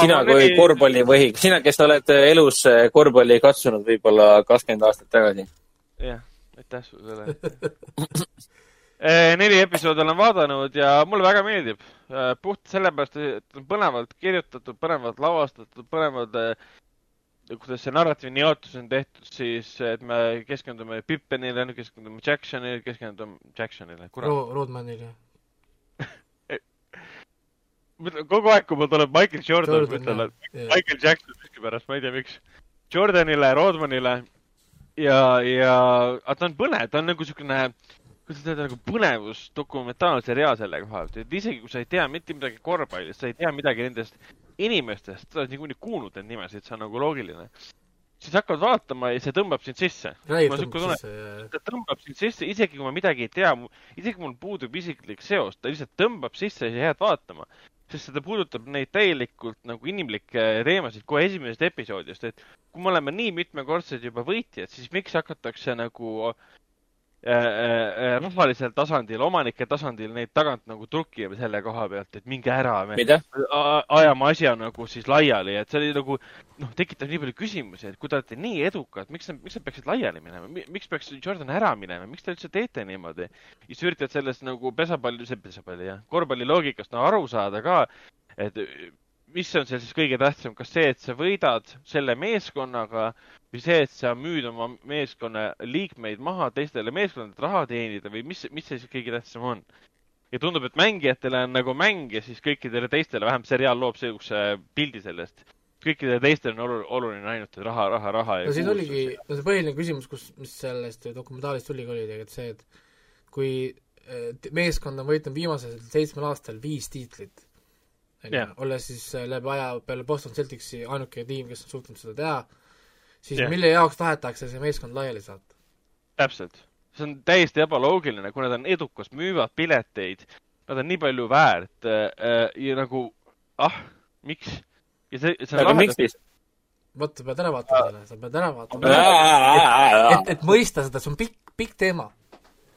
sina kui korvpallivõhik, sina, kes oled elus eh, korvpalli katsunud võib-olla kakskümmend aastat tagasi. jah, aitäh sulle selle neli episoodi olen vaadanud ja mulle väga meeldib. puht sellepärast, et on põnevalt kirjutatud, põnevalt lavastatud, põnevad, kuidas see narratiivne jaotus on tehtud, siis et me keskendume Pippenile, keskendume Jacksonile, keskendume Jacksonile, Ro-, Rodmanile. kogu aeg, kui mul tuleb Michael Jordan, Jordan, mõtlen, et jah. Michael Jackson miskipärast, ma ei tea, miks. Jordanile, Rodmanile ja, ja, aga ta on põnev, ta on nagu siukene, kuidas öelda, nagu põnevus dokumentaalseriaal selle koha pealt, et isegi kui sa ei tea mitte midagi korvpallist, sa ei tea midagi nendest inimestest, sa oled niikuinii kuulnud neid nimesid, see on nagu loogiline. siis hakkad vaatama ja see tõmbab sind sisse. Ta tõmbab sind sisse, isegi kui ma midagi ei tea, isegi kui mul puudub isiklik seos, ta lihtsalt tõmbab sisse ja jääd vaatama. sest ta puudutab neid täielikult nagu inimlikke teemasid kohe esimesest episoodist, et kui me oleme nii mitmekordsed juba võitjad, siis miks hakatakse nagu rahvalisel tasandil, omanike tasandil neid tagant nagu trukima selle koha pealt, et minge ära, me ajame asja nagu siis laiali, et see oli nagu noh, tekitab nii palju küsimusi, et kui te olete nii edukad, miks miks nad peaksid laiali minema, miks peaks Jordan ära minema, miks te üldse teete niimoodi? ja siis üritad sellest nagu pesapalli, see pesapalli jah, korvpalli loogikast no aru saada ka, et mis on seal siis kõige tähtsam, kas see, et sa võidad selle meeskonnaga või see, et sa müüd oma meeskonna liikmeid maha teistele meeskondadele raha teenida või mis, mis see siis kõige tähtsam on? ja tundub, et mängijatele on nagu mäng ja siis kõikidele teistele, vähemalt seriaal loob siukse pildi sellest. kõikidele teistele on olu- oluline ainult raha, raha, raha no kuulsus oligi no see põhiline küsimus, kus, mis sellest dokumentaalist tuligi, oli tegelikult see, et kui t- meeskond on võitnud viimasel seitsmel aastal viis tiitlit, Jah. olles siis eh, läbi aja peale Boston Celticsi ainuke tiim, kes on suutnud seda teha, siis Jah. mille jaoks tahetakse see meeskond laiali saata? täpselt, see on täiesti ebaloogiline, kui nad on edukas, müüvad pileteid, nad on nii palju väärt äh, ja nagu ah, miks? ja see, see aga on miks lahe, siis? vot, sa pead ära vaatama selle, sa pead ära vaatama, et, et mõista seda, see on pikk, pikk teema.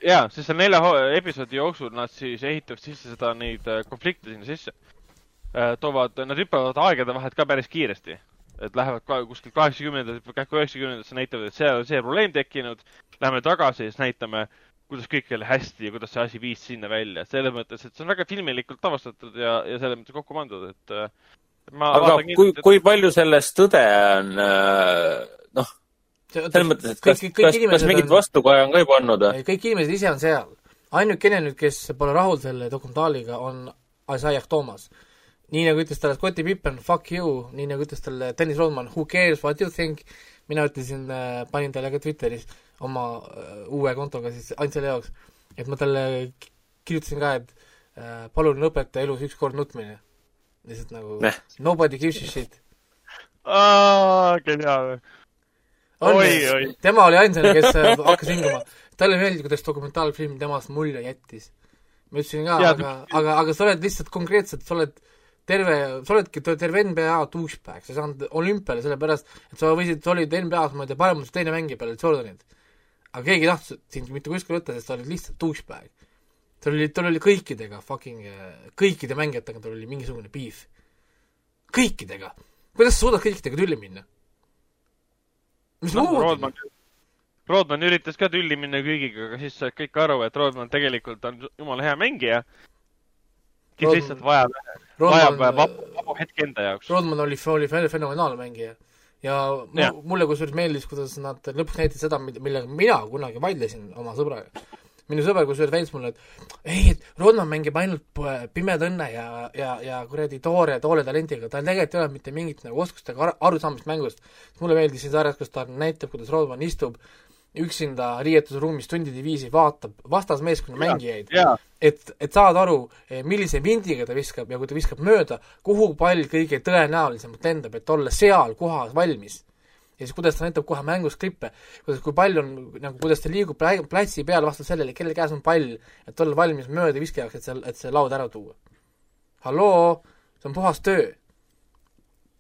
jaa, sest selle nelja episoodi jooksul nad siis ehitavad sisse seda, neid äh, konflikte sinna sisse äh,. toovad, nad hüppavad aegade vahet ka päris kiiresti. et lähevad ka kuskil kaheksakümnendatel, kähku üheksakümnendatel näitavad, et seal on see probleem tekkinud. Lähme tagasi ja siis näitame, kuidas kõik oli hästi ja kuidas see asi viis sinna välja. selles mõttes, et see on väga filmilikult lavastatud ja, ja selles mõttes kokku pandud, et äh, ma aga vaatan kui kindlasti-, kui palju sellest tõde on, noh, selles mõttes, et kas, kas, kas mingit vastukaja on ka juba andnud või? kõik inimesed ise on seal. ainukene nüüd, kes pole rahul selle dokumentaaliga, on Isaiah Thomas. Nii nagu ütles talle Scotti Pippen, fuck you, nii nagu ütles talle Dennis Rodman, who cares what you think, mina ütlesin, panin talle ka Twitteris oma äh, uue kontoga siis ainult selle jaoks, et ma talle ki- kirjutasin ka, et äh, palun lõpeta elus ükskord nutmine. lihtsalt nagu Neh. nobody gives a shit. aa, geniaalne. on Oi, ju oi., tema oli ainsana, kes äh, hakkas hingama. talle meeldib, kuidas dokumentaalfilm temast mulje jättis. ma ütlesin ka, aga, aga, aga sa oled lihtsalt konkreetselt, sa oled terve, sa oledki te- terve NBA douchebag, sa ei saanud olümpiale sellepärast, et sa võisid, sa olid NBA-s, ma ei tea, paremus teine mängija peale Jordanit. aga keegi ei tahtnud sind mitte kuskile võtta, sest sa olid lihtsalt douchebag. tal oli, tal oli kõikidega fucking, kõikide mängijatega tal oli mingisugune beef. kõikidega. kuidas sa suudad kõikidega tülli minna? mis noh, moodi Rodman üritas ka tülli minna kõigiga, aga siis said kõik aru, et Rodman tegelikult on jumala hea mängija, kes lihtsalt vajab, vajab vabu, vabu hetke enda jaoks. Rodman oli, oli fen- fenomenaalne mängija. ja Jah. mulle kusjuures meeldis, kuidas nad lõpuks näitasid seda, millega mina kunagi vaidlesin oma sõbraga. minu sõber kusjuures väitis mulle, et ei, et Rodman mängib ainult p- pimeda õnne ja, ja, ja kuradi toore, toore talendiga, tal tegelikult ei ole mitte mingit nagu oskustega ar- arusaamist mängust. mulle meeldis siin sarjas, kus ta näitab, kuidas Rodman istub üksinda riietusruumis tundide viisi, vaatab vastasmeeskonna mängijaid et, et saada aru, millise vindiga ta viskab ja kui ta viskab mööda, kuhu pall kõige tõenäolisemalt lendab, et olla seal kohas valmis. ja siis kuidas ta näitab kohe mängus klippe, kuidas, kui pall on nagu, kuidas ta liigub pla- platsi peal vastavalt sellele, kelle käes on pall, et olla valmis mööda viskajaks, et seal, et see laud ära tuua. halloo, see on puhas töö.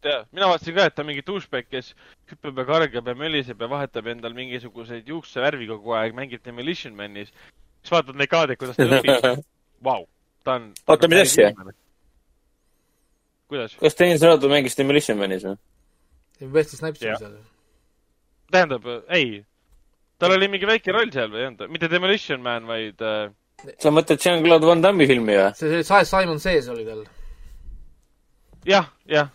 jaa, mina vaatasin ka, et ta on mingi douchebag, kes hüppab ja kargab ja möliseb ja vahetab endal mingisuguseid juuksevärvi kogu aeg, mängib Demolition Manis. siis vaatad neid kaadeid, kuidas ta õpib. Vau, ta on. Oota, mis asja?? kuidas? kas Tõnis Raadu mängis Demolition Manis või? Wesley Snipes oli seal. tähendab, ei, tal oli mingi väike roll seal või ei olnud, mitte Demolition Man, vaid äh, sa mõtled Jean-Claude Van Damme'i filmi või? see, see Simon Says oli tal. jah, jah,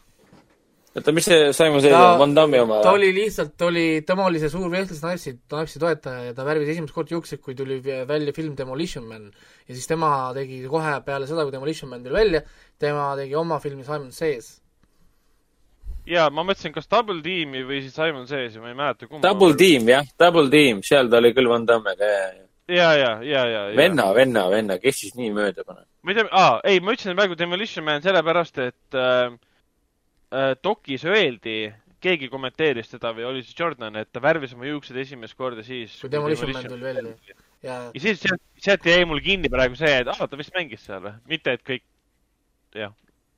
oota, mis see Simon Says Ta- on, Van Damme'i oma ta oli lihtsalt, oli, tema oli see suur Wesley Snipesi, Snipesi toetaja ja ta värvis esimest korda juukseid, kui tuli välja film Demolition Man. ja siis tema tegi kohe peale seda, kui Demolition Man tuli välja, tema tegi oma filmi Simon Says. ja ma mõtlesin, kas Double Team'i või siis Simon Says, ma ei mäleta kumba. Double Team, jah, Double Team, seal ta oli küll Van Damme'iga, ja, ja. ja, ja, ja, ja, ja. venna, venna, venna, kes siis nii mööda paneb? ma ei tea, aa, ei, ma ütlesin praegu Demolition Man sellepärast, et äh, dokis öeldi, keegi kommenteeris teda või oli see Jordan, et ta värvis oma juuksed esimest korda siis. Kui Demolition Man tuli välja.. ja siis sealt, sealt jäi mul kinni praegu see, et aa, ta vist mängis seal või, mitte et kõik, jah,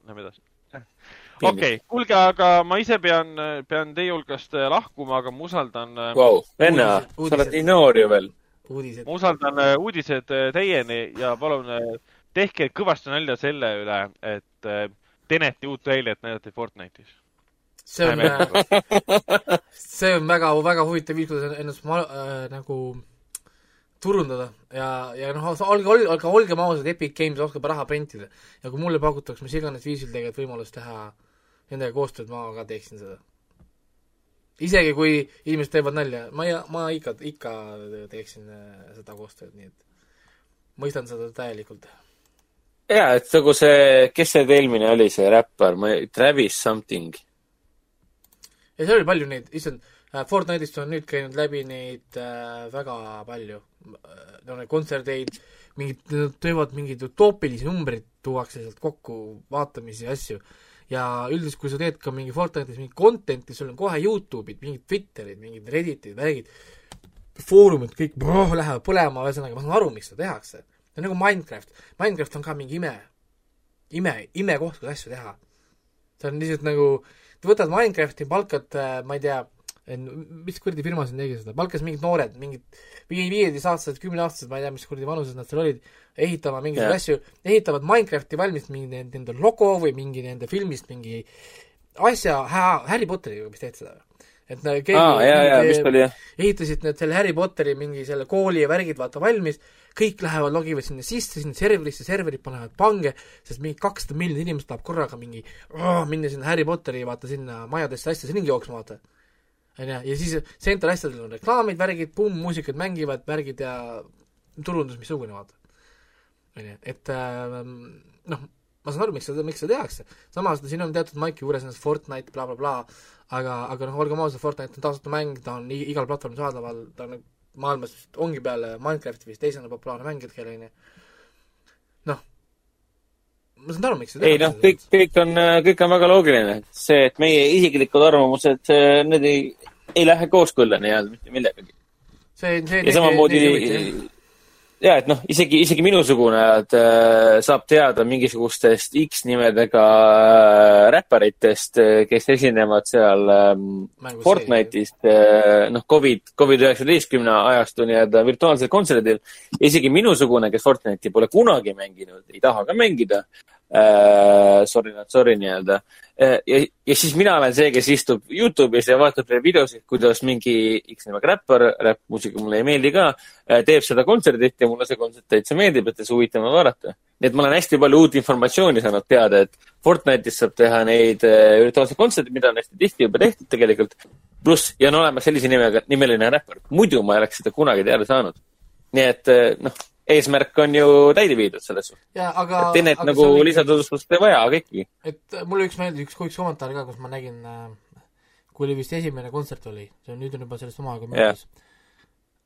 lähme edasi. okei okay,, kuulge, aga ma ise pean, pean teie hulgast äh, lahkuma, aga ma usaldan äh, Vau, venna, Uudised- sa oled nii noor ju veel. ma. usaldan äh, uudised äh, teieni ja palun äh, tehke kõvasti nalja selle üle, et äh, Teneti uut trailerit näidati Fortnite'is. see on, see on väga, väga huvitav viis, kuidas ennast ma- äh, nagu turundada ja, ja noh, olge, olge, aga olgem ausad, Epic Games oskab raha printida. ja kui mulle pakutakse mis iganes viisil tegelikult võimalust teha nendega koostööd, ma ka teeksin seda. isegi kui inimesed teevad nalja, ma ma ikka, ikka teeksin äh, seda koostööd, nii et mõistan seda täielikult. jaa, et nagu see, kes see eelmine oli, see räppar, ma ei, Travis something. ja seal oli palju neid, issand, Fortnite'ist on nüüd käinud läbi neid äh, väga palju äh,, no neid kontserteid, mingid, nad teevad mingeid utoopilisi numbreid, tuuakse sealt kokku vaatamisi ja asju. ja üldiselt, kui sa teed ka mingi Fortnite'is mingit content'i, sul on kohe Youtube'id, mingid Twitterid, mingid Redditid, värgid, foorumid, kõik brrr, lähevad põlema, ühesõnaga ma saan aru, miks seda tehakse. See on nagu Minecraft, Minecraft on ka mingi ime, ime, imekoht, kus asju teha. see on lihtsalt nagu, võtad Minecrafti, palkad, ma ei tea, mis kuradi firma siin tegi seda, palkas mingid noored, mingid viie, viieteistaastased, kümneaastased, ma ei tea, mis kuradi vanuses nad seal olid, ehitama mingeid Jah. asju, ehitavad Minecrafti valmis mingi nende, logo või mingi nende filmist mingi asja, Harry Potteriga vist tehti seda või? et keegi jaa, jaa, mingi- vist oli jah. ehitasid need selle Harry Potteri mingi selle kooli ja värgid vaata valmis, kõik lähevad, logivad sinna sisse, sinna serverisse, serverid panevad pange, sest mingi kakssada miljonit inimest tahab korraga mingi oh, minna sinna Harry Potteri vaata sinna majadesse asjadesse ringi jooksma vaata. onju, ja siis Central asjadel on reklaamid, värgid, pumm, muusikad mängivad, värgid ja turundus missugune vaata. onju, et äh, noh, ma saan aru, miks seda, miks seda tehakse. samas siin on teatud maiki juures see Fortnite bla,, blablabla, aga, aga noh, olgem ausad, Fortnite on tasuta mäng, ta on igal platvormil saadaval, ta on maailmas ongi peale Minecrafti vist teisena populaarne mäng hetkel, onju. noh, ma saan aru, miks seda ei noh, kõik, kõik on, kõik on väga loogiline. see, et meie isiklikud arvamused, need ei, ei lähe kooskõlla nii-öelda mitte millegagi. see, see ja samamoodi, ja et noh, isegi, isegi minusugune äh, saab teada mingisugustest X nimedega äh, räpparitest, kes esinevad seal Mängus Fortnite'ist äh, noh, Covid, Covid üheksateistkümne ajastu nii-öelda virtuaalsel kontserdil. isegi minusugune, kes Fortnite'i pole kunagi mänginud, ei taha ka mängida äh,, sorry not sorry nii-öelda äh,. ja, ja siis mina olen see, kes istub Youtube'is ja vaatab neid videosid, kuidas mingi X nimega räppar, räppmuusika mulle ei meeldi ka, teeb seda kontserdit ja mulle see kontsert täitsa meeldib, et see huvitav on vaadata. nii et ma olen hästi palju uut informatsiooni saanud teada, et Fortnite'is saab teha neid äh, virtuaalseid kontserte, mida on hästi tihti juba tehtud tegelikult. pluss, ja on olemas sellise nimega, nimeline räppar. muidu ma ei oleks seda kunagi teada saanud. nii et äh, noh, eesmärk on ju täide viidud selles suhtes. jaa, aga et Tenet aga nagu ikka- lisatutvustust ei vaja, aga ikkagi. et äh, mulle üks meeldis, üks, üks kommentaar ka, kus ma nägin äh,, kui oli vist esimene kontsert oli, see on nüüd on juba sellest oma aega möödas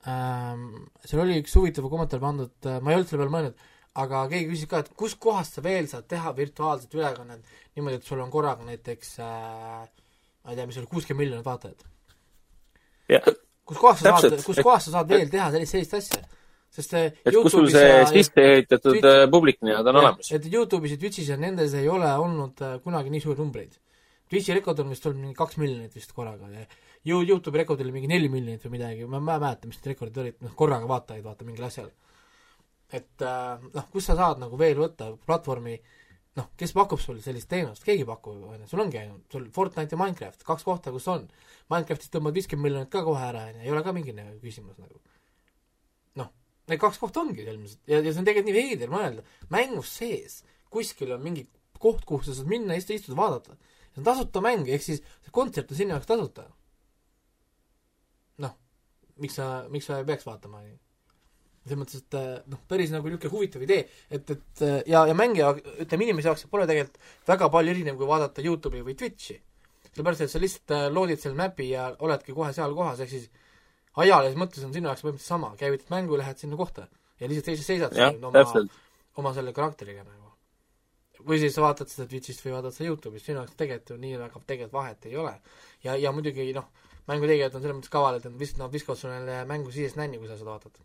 ähm,. seal oli üks huvitav kommentaar pandud äh,, ma ei olnud selle peale mõelnud, aga keegi küsis ka, et kuskohast sa veel saad teha virtuaalset ülekannet niimoodi, et sul on korraga näiteks äh, ma ei tea, mis oli, kuuskümmend miljonit vaatajat. kuskohast sa saad kuskohast sa saad veel teha sellist, sellist asja? Sest see et kus sul see ja- sisse ehitatud Twitch- äh, publik nii-öelda on Jah, olemas. et Youtube'is ja Twitch'is ja nendes ei ole olnud äh, kunagi nii suuri numbreid. Twitch'i rekord on vist olnud mingi kaks miljonit vist korraga ja Yo- Youtube'i rekord oli mingi neli miljonit või midagi, ma ma ei mäleta, mis need rekordid olid, noh korraga vaatajaid vaata mingil asjal. et äh, noh, kus sa saad nagu veel võtta platvormi noh, kes pakub sulle sellist teenust, keegi ei paku, on ju, sul ongi ainult, sul Fortnite ja Minecraft, kaks kohta, kus on. Minecraftist tõmbad viiskümmend miljonit ka kohe ära, on ju, ei ole ka mingi nagu küsimus nagu. Need kaks kohta ongi ilmselt ja, ja see on tegelikult nii veider mõelda, mängus sees kuskil on mingi koht, kuhu sa saad minna, istuda, istuda, vaadata. see on tasuta mäng, ehk siis see kontsert on sinu jaoks tasuta. noh, miks sa, miks sa ei peaks vaatama? selles mõttes, et äh, noh, päris nagu niisugune huvitav idee, et, et äh, ja, ja mängija, ütleme inimese jaoks pole tegelikult väga palju erinev, kui vaadata Youtube'i või Twitch'i. sellepärast, et sa lihtsalt äh, loodid selle mäpi ja oledki kohe seal kohas, ehk siis ajalises mõttes on sinu jaoks põhimõtteliselt sama, käivitad mängu, lähed sinna kohta ja lihtsalt seisad, seisad siin oma, täpselt. oma selle karakteriga nagu. või siis vaatad seda Twitch'ist või vaatad seda Youtube'ist, sinu jaoks tegelikult ju nii väga tegelikult vahet ei ole. ja, ja muidugi noh, mängutegijad on selles mõttes kavalad, et nad vis-, nad viskavad sulle mängu sisest nänni, kui sa seda vaatad.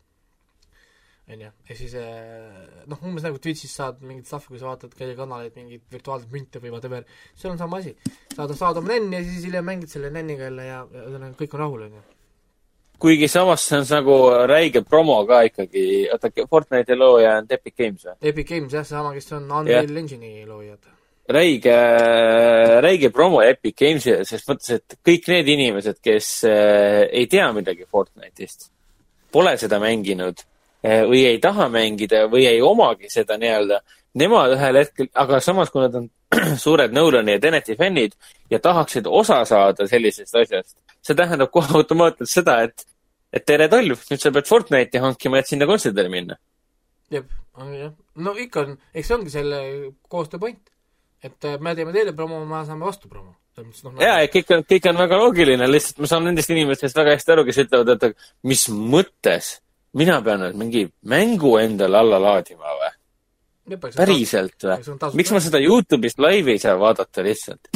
onju, ehk siis eh, noh, umbes nagu Twitch'is saad mingit stuff'i, kui sa vaatad kellegi kanaleid, mingeid virtuaalseid münte või whatever, seal on sama asi. saad, saad oma nänni ja siis hiljem mängid selle nänniga jälle ja, ja ühesõnaga kõik on rahul, onju. Kuigi samas see on nagu räige promo ka ikkagi, oota, Fortnite'i looja on Epic Games või? Epic Games jah, seesama, kes on Unreal Engine'i loojad. räige, räige promo Epic Games'ile, selles mõttes, et kõik need inimesed, kes äh, ei tea midagi Fortnite'ist, pole seda mänginud äh, või ei taha mängida või ei omagi seda nii-öelda, nemad ühel hetkel, aga samas, kui nad on suured Nolani ja Teneti fännid ja tahaksid osa saada sellisest asjast, see tähendab kohe automaatselt seda, et, et tere tolm, nüüd sa pead Fortnite'i hankima, et sinna kontserdile minna. jep, on jah. no ikka on, eks see ongi selle koostöö point. et äh, me teeme teile promo, me saame vastu promo. mõttes noh, ja, et kõik on, kõik on väga loogiline, lihtsalt ma saan nendest inimestest väga hästi aru, kes ütlevad, et mis mõttes mina pean nüüd mingi mängu endale alla laadima või? Päriselt või? miks ma seda Youtube'ist laivi ei saa vaadata lihtsalt?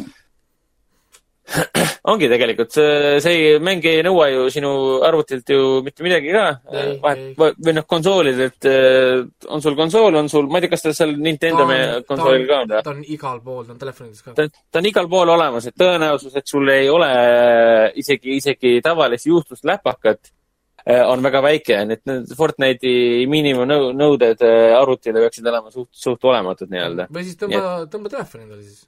ongi tegelikult, see, see mäng ei nõua ju sinu arvutilt ju mitte midagi ka ei. vahet, või noh, konsoolidelt eh, on sul konsool, on sul, ma ei tea, kas ta seal Nintendo me- konsoolil ka on või? ta on igal pool, ta on telefonides ka. ta, ta on igal pool olemas, et tõenäosus, et sul ei ole äh, isegi, isegi tavalist juustust läpakat, on väga väike, nii et need Fortnite'i miinimumnõuded äh, arvutile peaksid olema suht, suht olematud nii-öelda. või siis tõmba, tõmba telefoni endale siis.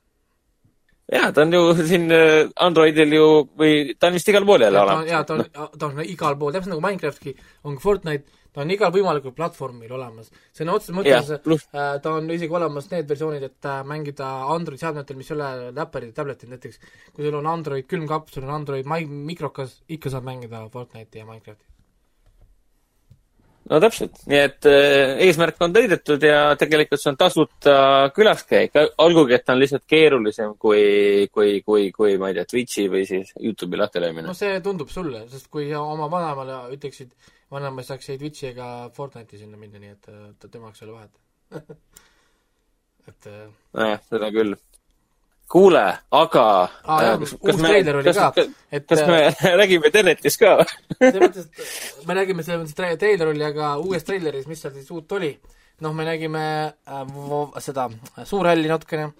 ja ta on ju siin äh, Androidil ju või ta on vist igal pool jälle jaa, ta on olemas., ta on igal pool, täpselt nagu Minecraftki on Fortnite, ta on igal võimalikul platvormil olemas. sõna otseses mõttes ta on isegi olemas need versioonid, et mängida Android seadmetel, mis ei ole läpparid ja tabletid näiteks. kui sul on Android külmkapp, sul on Android mi- mikrokas, ikka saab mängida Fortnite'i ja Minecrafti. No täpselt, nii et äh, eesmärk on täidetud ja tegelikult see on tasuta külaskäik, olgugi et ta on lihtsalt keerulisem kui, kui, kui, kui ma ei tea, Twitch'i või siis Youtube'i lahti löömine no. see tundub sulle, sest kui oma vanemale ütleksid, vanem ei saaks ei Twitch'i ega Fortnite'i sinna minna, nii et ta, tema jaoks ei ole vahet. et äh, nojah, seda küll. kuule, aga Aa, jah, kas, uus treiler oli ka, kas, et kas me räägime Tenetist ka selles mõttes, et me nägime selles mõttes tre- treiler oli, aga uues treileris, mis seal siis uut oli, noh, me nägime äh, seda suurhälli natukene,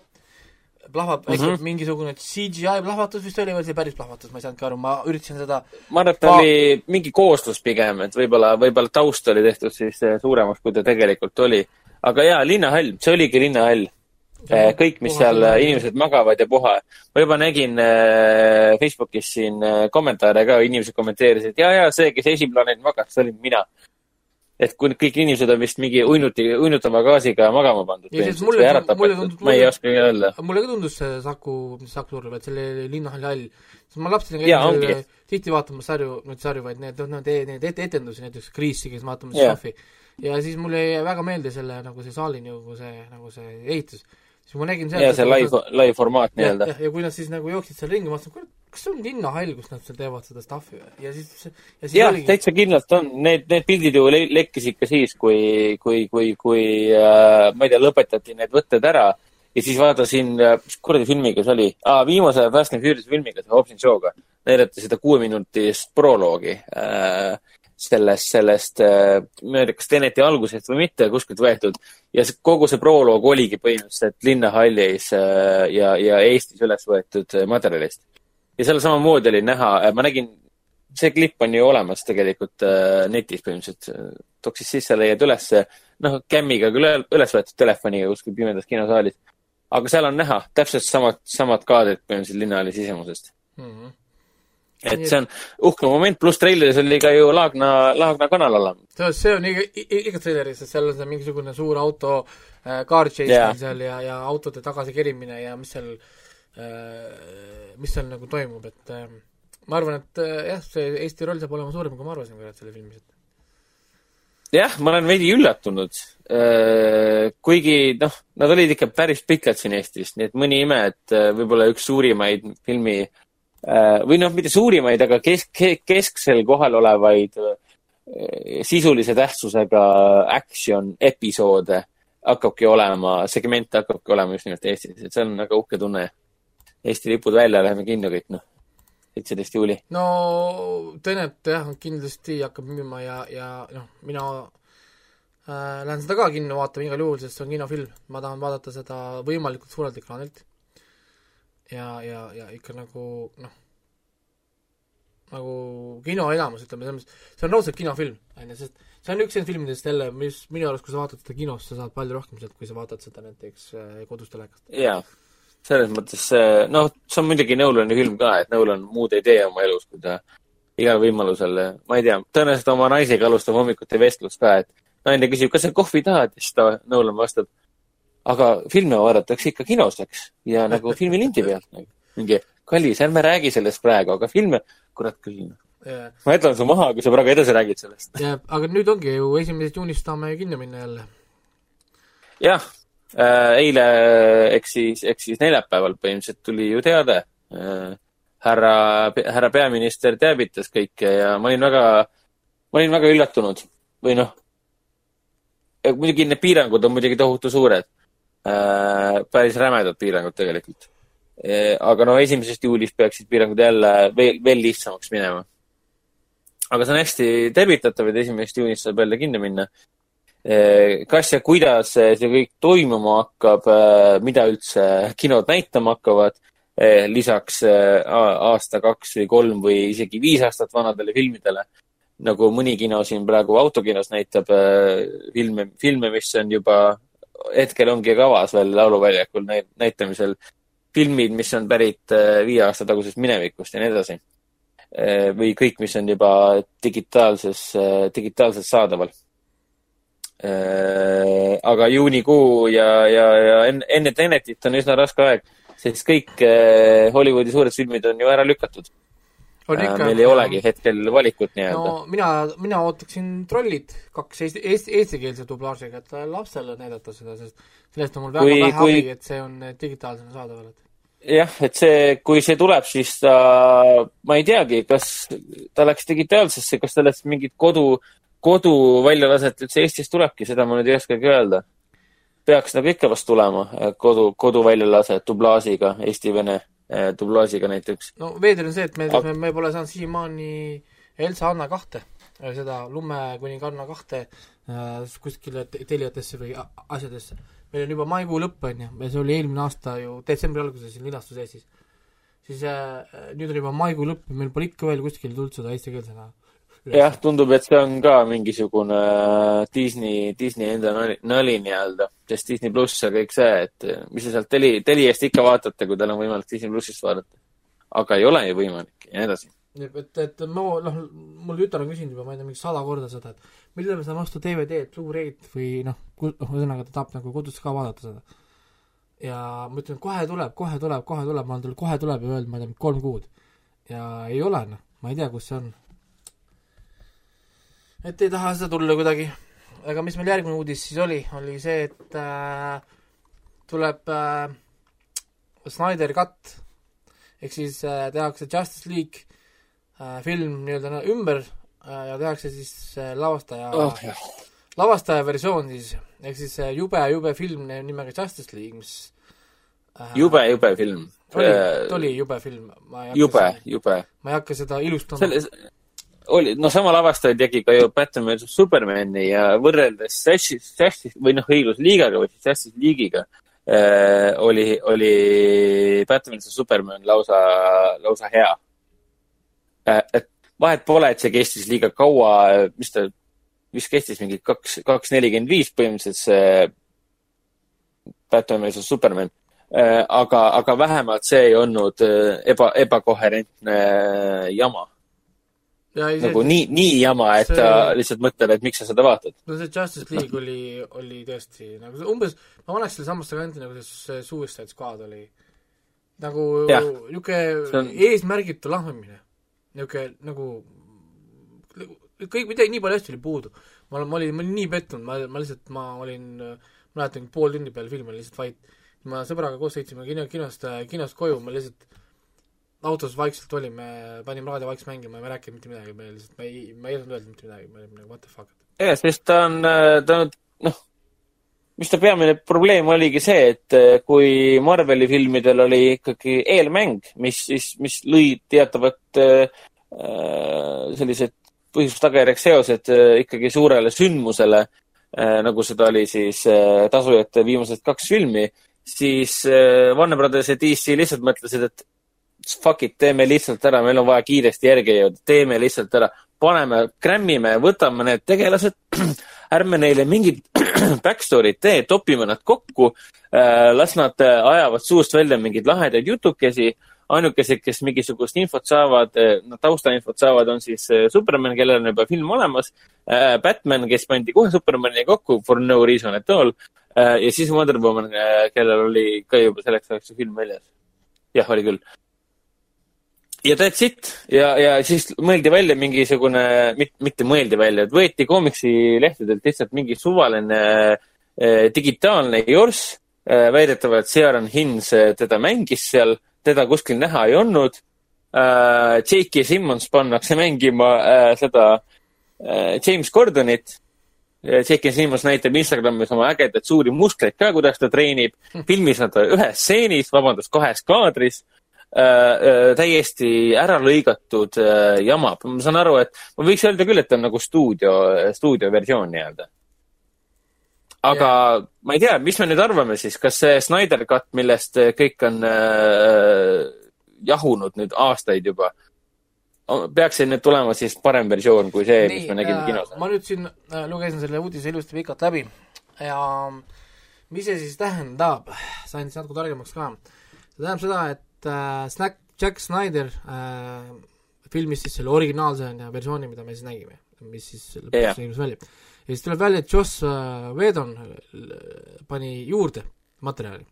plahvat- mm, -hmm. mingisugune CGI plahvatus vist oli või see päris plahvatus, ma ei saanudki aru, ma üritasin seda ma arvan, et ta oli mingi koostus pigem, et võib-olla, võib-olla taust oli tehtud siis eh, suuremaks, kui ta tegelikult oli. aga jaa, linnahall, see oligi linnahall. kõik, mis seal eh, inimesed magavad ja puha. ma juba nägin äh, Facebookis siin äh, kommentaare ka, inimesed kommenteerisid, ja, ja see, kes esiplaanil magas, see olin mina. et kui kõik inimesed on vist mingi uinuti, uinutava gaasiga magama pandud. Mulle- mulle tundub- ma ei oskagi öelda. mulle ka tundus see Saku, mis Saku Turv, et selle linnahalli hall, sest ma lapsena ongi. seal tihti vaatamas sarju, mitte sarju, vaid need, noh, need, need ette- etendusi, näiteks Kriisi käis vaatamas stuff'i. ja siis mulle jäi väga meelde selle nagu see saali nagu see, nagu see ehitus. Siis ma nägin ja see live, live formaat nii-öelda. ja, kui nad siis nagu jooksid seal ringi, ma mõtlesin, kurat, kas see on linnahall, kus nad seal teevad seda stuff'i või? ja siis, ja siis jah, oligi, täitsa kindlalt on, need, need pildid ju le- lekkisid ka siis, kui, kui, kui, kui äh, ma ei tea, lõpetati need võtted ära. Ja siis vaatasin, mis kuradi filmiga see oli? Ah,, viimase Fast and Furious filmiga, see Hobbs and Show'ga, näidati seda kuueminutist proloogi. Äh, sellest, sellest äh,, ma ei tea, kas Teneti algusest või mitte, kuskilt võetud ja see, kogu see proloog oligi põhimõtteliselt linnahallis äh, ja, ja Eestis üles võetud äh, materjalist ja seal samamoodi oli näha, ma nägin, see klipp on ju olemas tegelikult netis põhimõtteliselt. toksis sisse, leiad ülesse, noh, kämmiga küll üle- üles võetud telefoniga kuskil pimedas kinosaalis. aga seal on näha täpselt samad, samad kaadrid põhimõtteliselt linnahalli sisemusest. mm. -hmm. Et see on uhke moment, pluss treileris oli ka ju Laagna, Laagna kanal olemas. see on iga, iga treileris, sest seal on see mingisugune suur auto äh, car chase yeah. seal ja, ja autode tagasikerimine ja mis seal äh,, mis seal nagu toimub, et äh, ma arvan, et äh, jah, see Eesti roll saab olema suurem, kui ma arvasin kurat selle filmis, et jah, ma olen veidi üllatunud. kuigi noh, nad olid ikka päris pikad siin Eestis, nii et mõni ime, et äh, võib-olla üks suurimaid filmi äh, või noh, mitte suurimaid, aga kesk, kesksel kohal olevaid äh, sisulise tähtsusega action episoode hakkabki olema, segment hakkabki olema just nimelt Eestis, et see on väga uhke tunne. Eesti lipud välja, läheme kinno kõik, noh. seitseteist juuli. no Tenet jah, kindlasti hakkab müüma ja, ja noh, mina äh, lähen seda ka kinno vaatama igal juhul, sest see on kinofilm, ma tahan vaadata seda võimalikult suurelt ekraanilt. ja, ja, ja ikka nagu noh, nagu kinoelamus, ütleme selles mõttes, see on raudselt kinofilm, on ju, sest see on üks nendest filmidest jälle, mis minu arust, kui sa vaatad seda kinos, sa saad palju rohkem sealt, kui sa vaatad seda näiteks äh, kodus telekast. jaa, selles mõttes, noh, see on muidugi Nolani film ka, et Nolan muud ei tee oma elus, kui ta igal võimalusel, ma ei tea, tõenäoliselt oma naisega alustab hommikuti vestlust ka, et naine küsib, kas sa kohvi tahad ja siis ta, Nolan vastab, aga filme vaadatakse ikka kinos, eks, ja nagu filmilindi pealt nagu.. mingi, kallis, ärme räägi sellest praegu, aga filme, kurat küll. ma jätan su maha, kui sa praegu edasi räägid sellest. ja aga nüüd ongi ju esimesest juunist saame kinno minna jälle. jah, eile, eks siis, eks siis neljapäeval põhimõtteliselt tuli ju teade. härra, härra peaminister teavitas kõike ja ma olin väga, ma olin väga üllatunud või noh, muidugi need piirangud on muidugi tohutu suured. Päris rämedad piirangud tegelikult. aga no esimesest juulist peaksid piirangud jälle veel, veel lihtsamaks minema. aga see on hästi tervitatav, et esimesest juunist saab jälle kinno minna kas ja kuidas see kõik toimuma hakkab, mida üldse kinod näitama hakkavad, lisaks aasta, kaks või kolm või isegi viis aastat vanadele filmidele. nagu mõni kino siin praegu autokinos näitab filme, filme, mis on juba, hetkel ongi kavas veel Lauluväljakul näitamisel. filmid, mis on pärit viie aasta tagusest minevikust ja nii edasi. või kõik, mis on juba digitaalses, digitaalselt saadaval Äh, aga juunikuu ja, ja, ja enne, Tenetit on üsna raske aeg, sest kõik äh, Hollywoodi suured filmid on ju ära lükatud. Meil ei olegi hetkel valikut nii-öelda. No mina, mina ootaksin Trollid kaks eesti, eesti, eestikeelse dublaažiga, et lapsele näidata seda, sest sellest on mul väga Kui- vähe kui- abi, et see on digitaalsena saadaval, et. Jah, et see, kui see tuleb, siis ta, ma ei teagi, kas ta läks digitaalsesse, kas läks mingit kodu, koduväljalased üldse Eestis tulebki, seda ma nüüd ei oskagi öelda. peaks nagu ikka vast tulema, kodu, koduväljalaset dublaažiga, eesti-vene dublaažiga näiteks. no veider on see, et me Aga-, me, me pole saanud siiamaani Elsa Anna kahte, seda lumekuninganna kahte äh, kuskile te- Teliatesse või asjadesse. meil on juba maikuu lõpp, on ju, ja see oli eelmine aasta ju detsembri alguses siin linastus Eestis. siis äh, nüüd on juba maikuu lõpp ja meil pole ikka veel kuskil tulnud seda eestikeelsena. jah, tundub, et see on ka mingisugune äh, Disney, Disney enda nali, nali nii-öelda, sest Disney pluss ja kõik see, et eh, mis te sealt teli, Teliast ikka vaatate, kui teil on võimalik Disney plussist vaadata. aga ei ole ju võimalik ja nii edasi. et, et ma, noh, mul tütar on küsinud juba, ma ei tea, mingi sada korda seda, et millal me saame osta DVD-d, Blu-ray'd või noh, noh, ühesõnaga ta tahab nagu kodus ka vaadata seda. ja ma ütlen, kohe tuleb, kohe tuleb, kohe tuleb, ma olen talle kohe tuleb ja öelnud, ma ei tea, kolm kuud. ja ei ole noh, ma ei tea, kus see on. Et ei taha seda tulla kuidagi. aga mis meil järgmine uudis siis oli, oli see, et äh, tuleb äh, Snyder Cut ehk siis äh, tehakse Justice League äh, film nii-öelda ümber äh, ja tehakse siis äh, lavastaja oh, oh,, lavastaja versioon siis, ehk siis äh, jube, jube film nimega Justice League, mis äh, jube, jube film. oli, ta oli jube film, jube, jube. ma ei hakka seda ilustama oli, no sama lavastaja tegi ka ju Batman versus Supermani ja võrreldes Justice, Justice või noh, õiglusliigaga või siis Justice League'iga äh, oli, oli Batman versus Superman lausa, lausa hea äh,. et vahet pole, et see kestis liiga kaua, mis ta, mis kestis mingi kaks, kaks nelikümmend viis põhimõtteliselt see Batman versus Superman aga, aga vähemalt see ei olnud äh, eba, ebakoherentne äh, jama. Ja ei nagu see, nii, nii jama, et see- ta lihtsalt mõtleb, et miks sa seda vaatad. no see Justice League oli, oli tõesti nagu see umbes, ma paneks selle samasse kanti, nagu see- see Suicide Squad oli. nagu niisugune See on- eesmärgitu lahmimine. niisugune nagu, kõik, midagi, nii palju asju oli puudu. ma olen, ma olin, ma olin nii pettunud, ma, ma lihtsalt, ma olin, mäletan, pool tundi peale film oli lihtsalt vait. ma sõbraga koos sõitsime kino, kinost, kinost koju, me lihtsalt autos vaikselt olime, panime raadio vaikselt mängima ja me ei rääkinud mitte midagi, me lihtsalt, me ei, me ei osanud öelda mitte midagi, me olime nagu what the fuck. jah, sest ta on, ta on, noh, mis ta peamine probleem oligi see, et äh, kui Marveli filmidel oli ikkagi eelmäng, mis siis, mis lõi teatavat äh, sellised põhjus-tagajärjeks seosed äh, ikkagi suurele sündmusele äh,, nagu seda oli siis äh, tasujate viimased kaks filmi, siis Warner Brothers ja DC lihtsalt mõtlesid, et fuck it, teeme lihtsalt ära, meil on vaja kiiresti järgi jõuda, teeme lihtsalt ära, paneme, crammime, võtame need tegelased, ärme neile mingit backstory'd tee, topime nad kokku, las nad äh, ajavad suust välja mingeid lahedaid jutukesi, ainukesed, kes mingisugust infot saavad, no taustainfot saavad, on siis äh, Superman, kellel on juba film olemas, Batman, kes pandi kohe Supermani kokku for no reason at all ja siis Wonder Woman, kellel oli ka juba selleks ajaks see film väljas. jah, oli küll ja that's it ja, ja siis mõeldi välja mingisugune, mitte mõeldi välja, et võeti koomiksilehtedelt lihtsalt mingi suvaline eh, digitaalne jorss eh,. väidetavalt Sharon Hins eh, teda mängis seal, teda kuskil näha ei olnud eh,. J.K. Simmons pannakse mängima eh, seda eh, James Gordonit. J.K. Simmons näitab Instagramis oma ägedaid suuri muskleid ka, kuidas ta treenib. filmis nad ühes stseenis, vabandust, kahes kaadris äh, äh, täiesti ära lõigatud äh, jama. ma saan aru, et ma võiks öelda küll, et ta on nagu stuudio, stuudioversioon nii-öelda. aga yeah. ma ei tea, mis me nüüd arvame siis, kas see Snyder Cut, millest äh, kõik on äh, jahunud nüüd aastaid juba, peaks see nüüd tulema siis parem versioon kui see, mis me nägime kinos? ma nüüd siin äh, lugesin selle uudise ilusti pikalt läbi ja mis see siis tähendab, sain natuke targemaks ka. see tähendab seda, et äh, Snack, Jack Snyder äh, filmis siis selle originaalse versiooni, mida me siis nägime, mis siis lõpuks Jah. ilmus välja. ja siis tuleb välja, et Joss äh, Whedon äh, pani juurde materjali.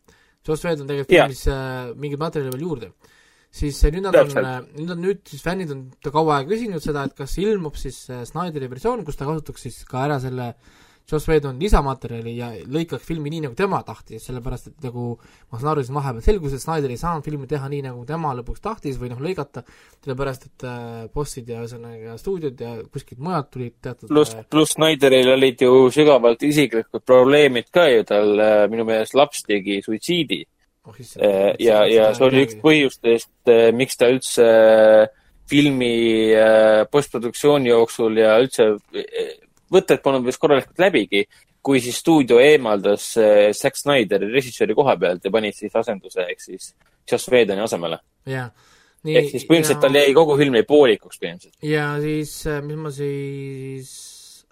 Joss Whedon tegelikult Jah. filmis äh, mingit materjali veel juurde. siis äh, nüüd nad on Täpselt., nüüd on nüüd siis fännid on ta kaua aega küsinud seda, et kas ilmub siis äh, Snyderi versioon, kus ta kasutaks siis ka ära selle Joss Whedon lisamaterjali ja lõikaks filmi nii, nagu tema tahtis, sellepärast et nagu ma saan aru, siis vahepeal selgus, et Snyder ei saanud filmi teha nii, nagu tema lõpuks tahtis või noh, lõigata, sellepärast et äh, bossid ja ühesõnaga stuudiod ja kuskilt mujalt tulid teatud pluss äh,, pluss Snyderil olid ju sügavalt isiklikud probleemid ka ju, tal äh, minu meelest laps tegi suitsiidi. oh, Äh, ja, ja see oli üks põhjustest, miks ta üldse äh, filmi äh, postproduktsiooni jooksul ja üldse äh, võtted polnud vist korralikult läbigi, kui siis stuudio eemaldas äh, Zack Snyderi režissööri koha pealt ja panid siis asenduse ehk siis Joss Whedoni asemele. jah. ehk siis põhimõtteliselt tal jäi kogu film jäi poolikuks põhimõtteliselt. ja siis, mis ma siis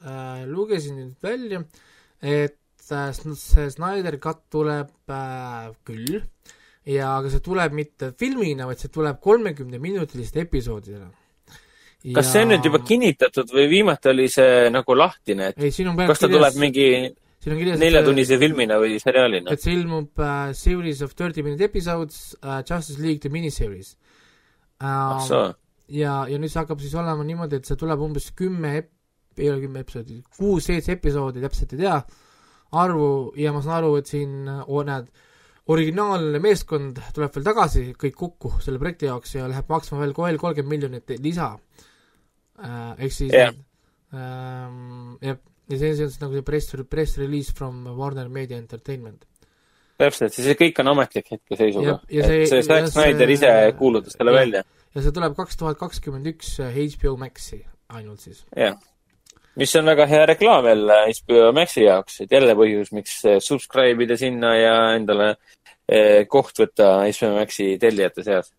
äh, lugesin nüüd välja, et äh, see Snyder Cut tuleb äh, küll ja aga see tuleb mitte filmina, vaid see tuleb kolmekümneminutiliste episoodidena. Kas see on nüüd juba kinnitatud või viimati oli see nagu lahtine, et ei, kas ta tuleb mingi siin on kirjas, neljatunnise filmina või seriaalina? et see ilmub äh, series of thirty minute episodes äh, Justice League the miniseries ah äh,. soo, ja, ja nüüd see hakkab siis olema niimoodi, et see tuleb umbes kümme ep-, ei ole kümme episoodi, kuus-seitse episoodi, täpselt ei tea arvu ja ma saan aru, et siin oh, näed, originaalne meeskond tuleb veel tagasi kõik kokku selle projekti jaoks ja läheb maksma veel veel kolmkümmend miljonit lisa äh,. ehk siis Jah. ähm, jah, ja see on siis nagu see press, press release from Warner Media Entertainment. täpselt, see kõik on ametlik hetkeseisuga ja see- see Zack ja see- Snyder ise kuulutas selle jah. välja, ja see tuleb kaks tuhat kakskümmend üks HBO Maxi ainult siis. jah. mis on väga hea reklaam jälle HBO Maxi jaoks, et jälle põhjus, miks eh, subscribe ida sinna ja endale eh, koht võtta HBO Maxi tellijate seas.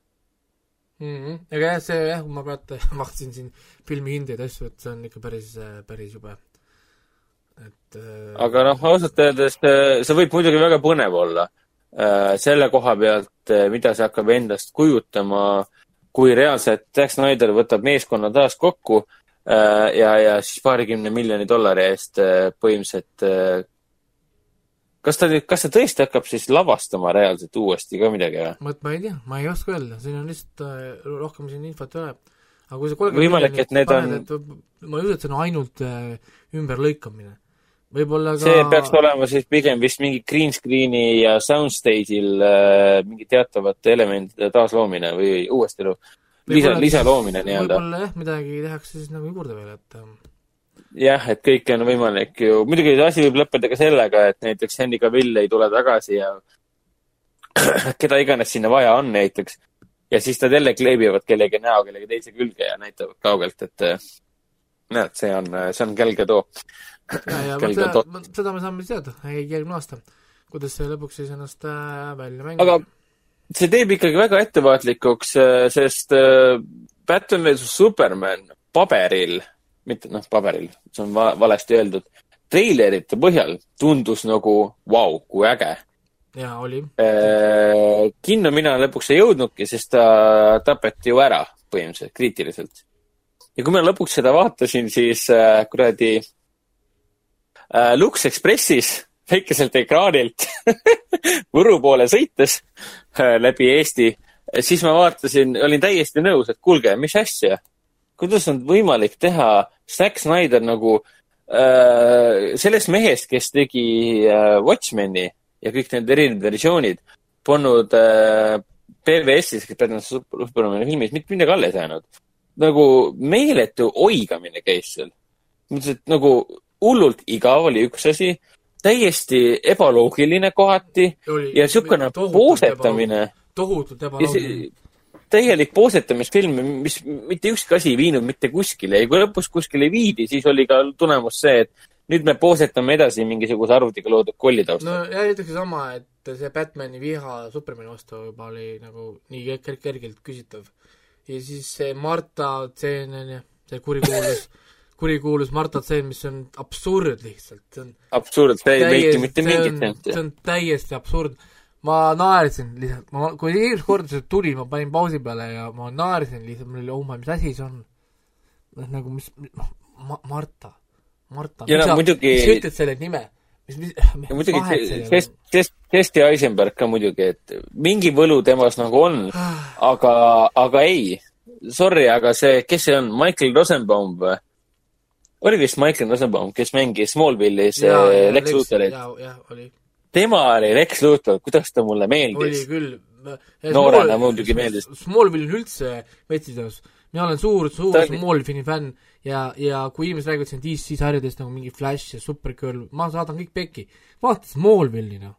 mm. -hmm. aga jah, see jah, ma praegu vaatasin siin filmi hindeid ja asju, et see on ikka päris, päris jube. et äh, aga noh, ausalt öeldes eh, see võib muidugi väga põnev olla. selle koha pealt, mida see hakkab endast kujutama, kui reaalselt Zack Snyder võtab meeskonna taas kokku äh, ja, ja siis paarikümne miljoni dollari eest põhimõtteliselt äh, kas ta nüüd, kas ta tõesti hakkab siis lavastama reaalselt uuesti ka midagi või? vot ma ei tea, ma ei oska öelda, siin on lihtsalt äh, rohkem siin infot ei ole. aga kui sa kolmkümmend Võimalik, et need on- ma ei usu, et see on ainult äh, ümberlõikamine. võib-olla ka see peaks olema siis pigem vist mingi green screen'i ja soundstage'il äh, mingi teatavate elementide taasloomine või uuesti lisa, lisaloomine nii-öelda. võib-olla jah, midagi tehakse siis nagu juurde veel, et ähm, jah, et kõike on võimalik ju, muidugi asi võib lõppeda ka sellega, et näiteks Henry Cavill ei tule tagasi ja keda iganes sinna vaja on näiteks. ja siis nad jälle kleebivad kellegi näo kellegi teise külge ja näitavad kaugelt, et äh, näed, see on, see on kelge too. seda seda me saame teada järgmine aasta, kuidas see lõpuks siis ennast äh, välja mängib. aga see teeb ikkagi väga ettevaatlikuks, sest äh, Batman versus Superman paberil, mitte noh, paberil, see on va valesti öeldud, treilerite põhjal tundus nagu vau wow,, kui äge jaa, oli. Äh, kinno mina lõpuks ei jõudnudki, sest ta tapeti ju ära põhimõtteliselt kriitiliselt. ja kui ma lõpuks seda vaatasin, siis äh, kuradi äh, Lux Expressis väikeselt ekraanilt Võru poole sõites äh, läbi Eesti, siis ma vaatasin, olin täiesti nõus, et kuulge, mis asja, kuidas on võimalik teha Zack Snyder nagu äh, sellest mehest, kes tegi äh, Watchmeni ja kõik need erinevad versioonid polnud äh, PBS-is, Batman Supermani filmis mitte midagi alles jäänud. nagu meeletu oigamine käis seal. mõtlesin, et nagu hullult igav oli üks asi, täiesti ebaloogiline kohati ja niisugune poosetamine tohutult ebaloogiline. Täielik poosetamisfilm, mis mitte ükski asi ei viinud mitte kuskile ja kui lõpus kuskile viidi, siis oli ka tulemus see, et nüüd me poosetame edasi mingisuguse arvutiga loodud kolli no taustal. ja ütleks sama, et see Batman'i viha Supermani vastu juba oli nagu nii ker-, kergelt küsitav. ja siis see Marta tseen on ju, see kurikuulus, kurikuulus Marta tseen, mis on absurd lihtsalt, see on absurd, see ei meiki mitte mingit see on täiesti absurd. Ma naersin lihtsalt, ma, kui esimest korda see tuli, ma panin pausi peale ja ma naersin lihtsalt, mul oli, oh my, mis asi see on? noh, nagu mis, noh, ma-, Marta, Marta, Ja no muidugi- mis sa ütled selle nime? mis, mis, ja mis muidugi sellel Kest-, Kest-, Kesti Eisenberg ka muidugi, et mingi võlu temas nagu on, aga, aga ei. Sorry, aga see, kes see on, Michael Rosenbaum või? oli vist Michael Rosenbaum, kes mängis Smallville'is jaa, Lex Lutherit. jaa, jah, oli, tema oli Lex Luthor, kuidas ta mulle oli meeldis. küll. Noorena muidugi meeldis. Smallville on üldse metsiteos. mina olen suur, suur oli- Smallville'i fänn ja, ja kui inimesed räägivad siin DC sarjadest nagu mingi Flash ja Supergirl, ma saadan kõik pekki. vaata Smallville'i noh.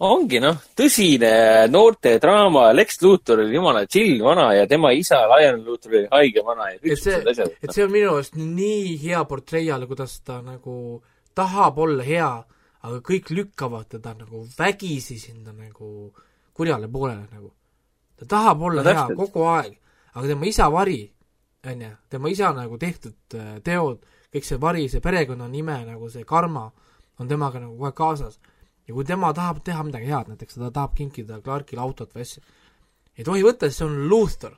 ongi noh, tõsine noortedraama, Lex Luthor oli jumala chill vana ja tema isa Lion Luthor oli haige vana ja kõik siuksed, asjad. et see on minu arust nii hea portreeal, kuidas ta nagu tahab olla hea, aga kõik lükkavad teda nagu vägisi sinna nagu kurjale poolele nagu. ta tahab olla No hea kogu aeg, aga tema isa vari, on ju, tema isa nagu tehtud äh, teod, kõik see vari, see perekonnanime nagu see karma on temaga nagu aeg kaasas. ja kui tema tahab teha midagi head, näiteks ta tahab kinkida Clarkile autot või asja, ei tohi võtta, sest see on Luthor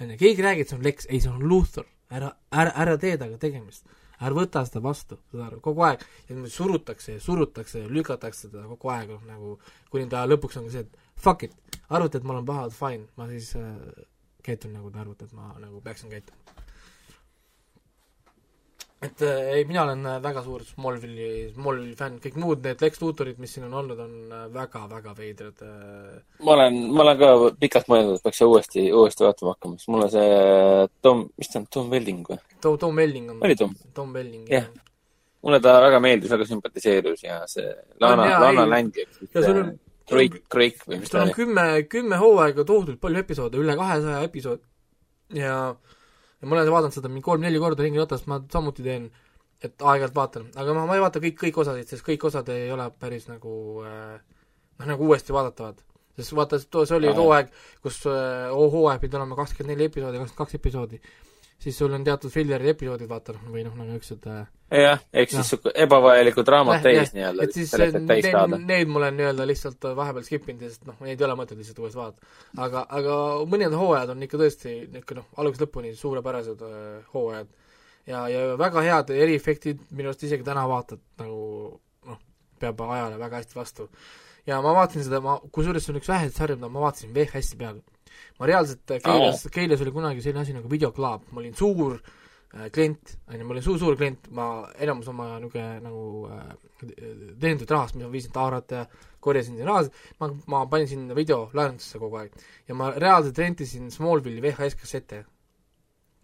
on ju, keegi räägib, et see on Lex, ei, see on Luthor, ära, ära, ära tee temaga tegemist, ära võta seda vastu, saad aru, kogu aeg surutakse ja surutakse ja lükatakse teda kogu aeg noh, nagu kuni ta lõpuks on ka see, et fuck it, arvata, et ma olen paha, fine, ma siis äh, käitun nagu te arvate, et ma nagu peaksin käituma. Et äh, ei, mina olen äh, väga suur Smallville'i, Smallville'i fänn, kõik muud need Lex Luthorid, mis siin on olnud, on äh, väga-väga veidrad äh, ma olen, ma olen ka pikalt mõelnud, et peaks uuesti, uuesti vaatama hakkama, sest mulle see Tom, mis ta on, Tom Welling või? Tom, Tom Welling on Oli Tom? Tom Welling Jah. mulle ta väga meeldis, väga sümpatiseerus ja see Lana, Lana. Lang, Ja sul on- Drake, Drake või mis ta oli. kümme, kümme hooaega tohutult palju episoode, üle kahesaja episood ja ja ma olen vaadanud seda mingi kolm-neli korda ringi ratast, ma samuti teen, et aeg-ajalt vaatan, aga ma, ma ei vaata kõik, kõik osasid, sest kõik osad ei ole päris nagu äh, noh, nagu uuesti vaadatavad. sest vaata, see oli too aeg, kus äh, hooaeg pidi olema kakskümmend neli episoodi, kakskümmend kaks episoodi siis sul on teatud filleri episoodid, vaata noh, või noh, nagu niisugused äh, jah, ehk siis sihuke ebavajalikud draamad täis nii-öelda et, siis need,. need ma olen nii-öelda lihtsalt vahepeal skip inud, sest noh, neid ei ole mõtet lihtsalt uuesti vaadata. aga, aga mõned hooajad on ikka tõesti niisugune noh, algusest lõpuni suurepärased äh, hooajad ja, ja väga head eriefektid, minu arust isegi täna vaatad nagu noh, peab ajale väga hästi vastu. ja ma vaatasin seda, ma, kusjuures see on üks väheseid sarju, mida ma vaatasin VHS-i peal. Ma reaalselt äh, Keilas, Keilas oli kunagi selline asi nagu videoklaab, ma olin suur äh, klient, on ju, ma olin suur-suur klient, ma enamus oma niisugune nagu äh, teenitud rahast, mis ma viisin Taarat ja korjasin sinna raha, ma, ma panin sinna videolaenutusse kogu aeg. ja ma reaalselt rentisin Smallville'i VHS kassette.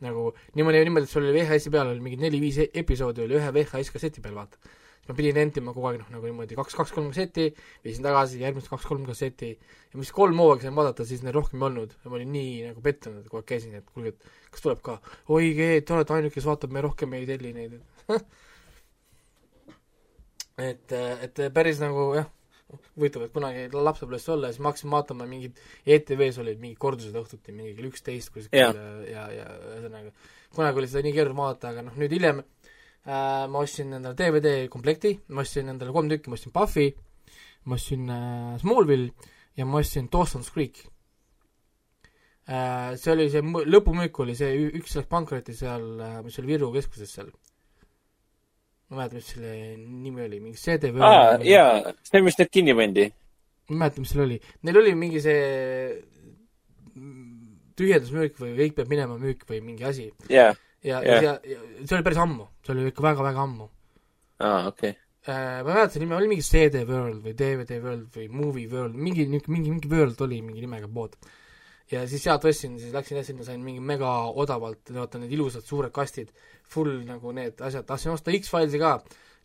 nagu niimoodi, niimoodi, et sul oli VHS-i peal oli mingi neli-viis e- episoodi oli ühe VHS kasseti peal, vaata. Ma pidin rentima kogu aeg noh, nagu niimoodi kaks, kaks-kolm kasseti, viisin tagasi, järgmised kaks-kolm kasseti. Ja mis kolm hooaega sain vaadata, siis neid rohkem ei olnud. Ja ma olin nii nagu pettunud, aeg käisin, et kuulge, et kas tuleb ka, oi, te olete ainuke, kes vaatab, me rohkem ei telli neid. et, et päris nagu jah, huvitav, et kunagi lapsepõlves olla ja siis ma hakkasin vaatama mingid, ETV-s olid mingid kordused õhtuti, mingi kell üksteist kuskil ja, ja, ja ühesõnaga, kunagi oli seda nii keeruline vaadata, aga noh, nüüd hiljem ma ostsin endale DVD komplekti, ma ostsin endale kolm tükki, ma ostsin Buffy, ma ostsin äh, Smallville ja ma ostsin Dawson's Creek äh,. see oli see lõpumüük oli see, üks läks pankrotti seal, mis oli Viru keskuses seal. ma ei mäleta, mis selle nimi oli, mingi CD või aa, jaa, see, mis nüüd kinni pandi. ma ei mäleta, mis seal oli, neil oli mingi see tühjendusmüük või kõik peab minema müük või mingi asi jaa, ja yeah., ja, ja see oli päris ammu, see oli ikka väga-väga ammu aa, okei. äh,. ma ei mäleta nime, oli mingi CD World või DVD World või Movie World, mingi, mingi, mingi World oli mingi nimega pood. ja siis sealt ostsin, siis läksin ja sinna sain mingi mega odavalt, vaata need ilusad suured kastid, full nagu need asjad, tahtsin osta X-Filesi ka,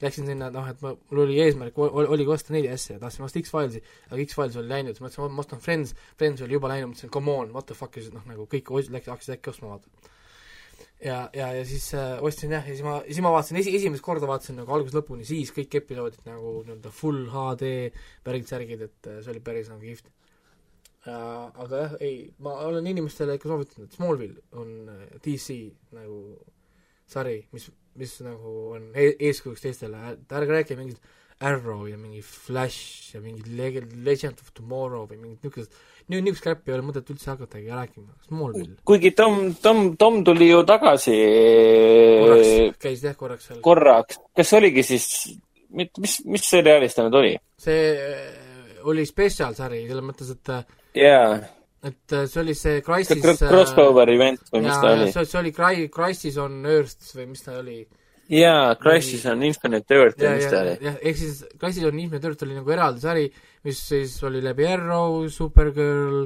läksin sinna, noh et ma, mul oli eesmärk, oligi osta neli asja, tahtsin osta X-Filesi, aga X-Files oli läinud, siis mõtlesin, ma ostan Friends, Friends oli juba läinud, mõtlesin come on, what the fuck noh nagu kõik läks, hakkasid äkki ostma vaata. ja, ja, ja siis äh, ostsin jah, ja siis ma, siis ma vaatasin esi, esimest korda vaatasin nagu algusest lõpuni, siis kõik episoodid nagu nii-öelda full HD värgid-särgid, et äh, see oli päris nagu kihvt äh,. aga jah, ei, ma olen inimestele ikka soovitanud, et Smallville on äh, DC nagu sari, mis, mis nagu on e eeskujuks teistele, ärge rääkige mingit Arrow ja mingi Flash ja mingi Leg-, Legend of Tomorrow või mingit niisugust, nii, niisugust crap'i ei ole mõtet üldse hakatagi rääkima, Smallville. kuigi Tom, Tom, Tom tuli ju tagasi korraks, käis jah korraks seal. korraks, kas oligi siis, mis, mis seriaalis ta nüüd oli? see äh, oli spetsiaalsari, selles mõttes, et äh, jaa, et äh, see oli see Crisis crossover event või mis ta oli? see, see oli Cry-, Crisis on Earth või mis ta oli jaa, Crisis on Infinite Earth ja, mis ta oli? jah, ehk siis Crisis on Infinite Earth oli nagu eraldi sari, mis siis oli läbi Arrow, Supergirl,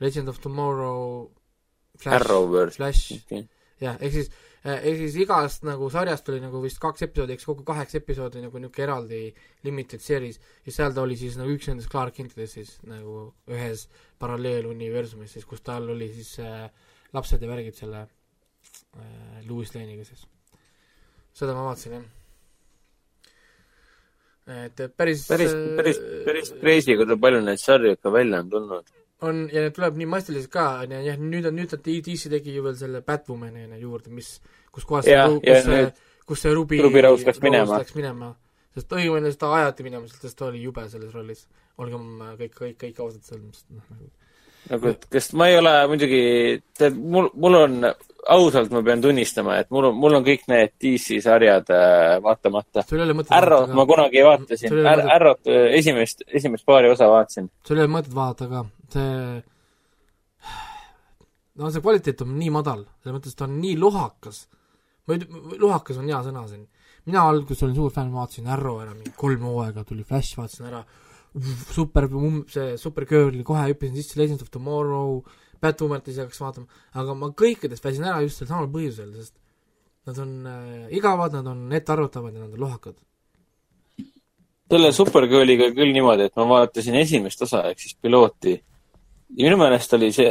Legend of Tomorrow, Flash. Flash, jah, ehk siis, ehk siis igast nagu sarjast oli nagu vist kaks episoodi, eks kokku kaheksa episoodi nagu niisugune eraldi limited series ja seal ta oli siis nagu üks nendest Clark Kentidest siis nagu ühes paralleeluniversumis siis, kus tal oli siis äh, lapsed ja värgid selle äh, Louis Lane'iga siis. Seda ma vaatasin jah. et päris päris, päris, päris crazy, kui palju neid sarju ikka välja on tulnud. on ja need tuleb nii massiliselt ka, on ju, jah, nüüd on, nüüd on DC tegi ju veel selle Batwomani juurde, mis, kus kohas Jah, see, ja kus see kus see Ruby Ruby Rose läks minema. läks minema. sest õigemini seda ajati minema, sest ta oli jube selles rollis. olgem äh, kõik, kõik, kõik ausad selles mõttes, noh nagu nagu, et kas ma ei ole muidugi, tead, mul, mul on, ausalt ma pean tunnistama, et mul on, mul on kõik need DC sarjad äh, vaatamata. Arrow't ma kunagi vaatasin Sul ei ole Ar, mõtet- Arrow't äh, esimest, esimest paari osa vaatasin. sul ei ole mõtet vaadata ka, see no see kvaliteet on nii madal, selles mõttes ta on nii lohakas. ma ei lohakas on hea sõna siin. mina alguses olin suur fänn, vaatasin Arrow ära, mingi kolm hooaega tuli Flash, vaatasin ära, super, see Supergirl, kohe hüppasin sisse Legends of Tomorrow, Batwomanit ei hakkas vaatama, aga ma kõikidest väsin ära just sel samal põhjusel, sest nad on äh, igavad, nad on ettearvatavad ja nad on lohakad. selle Supergirliga küll niimoodi, et ma vaatasin esimest osa ehk siis pilooti. ja minu meelest oli see,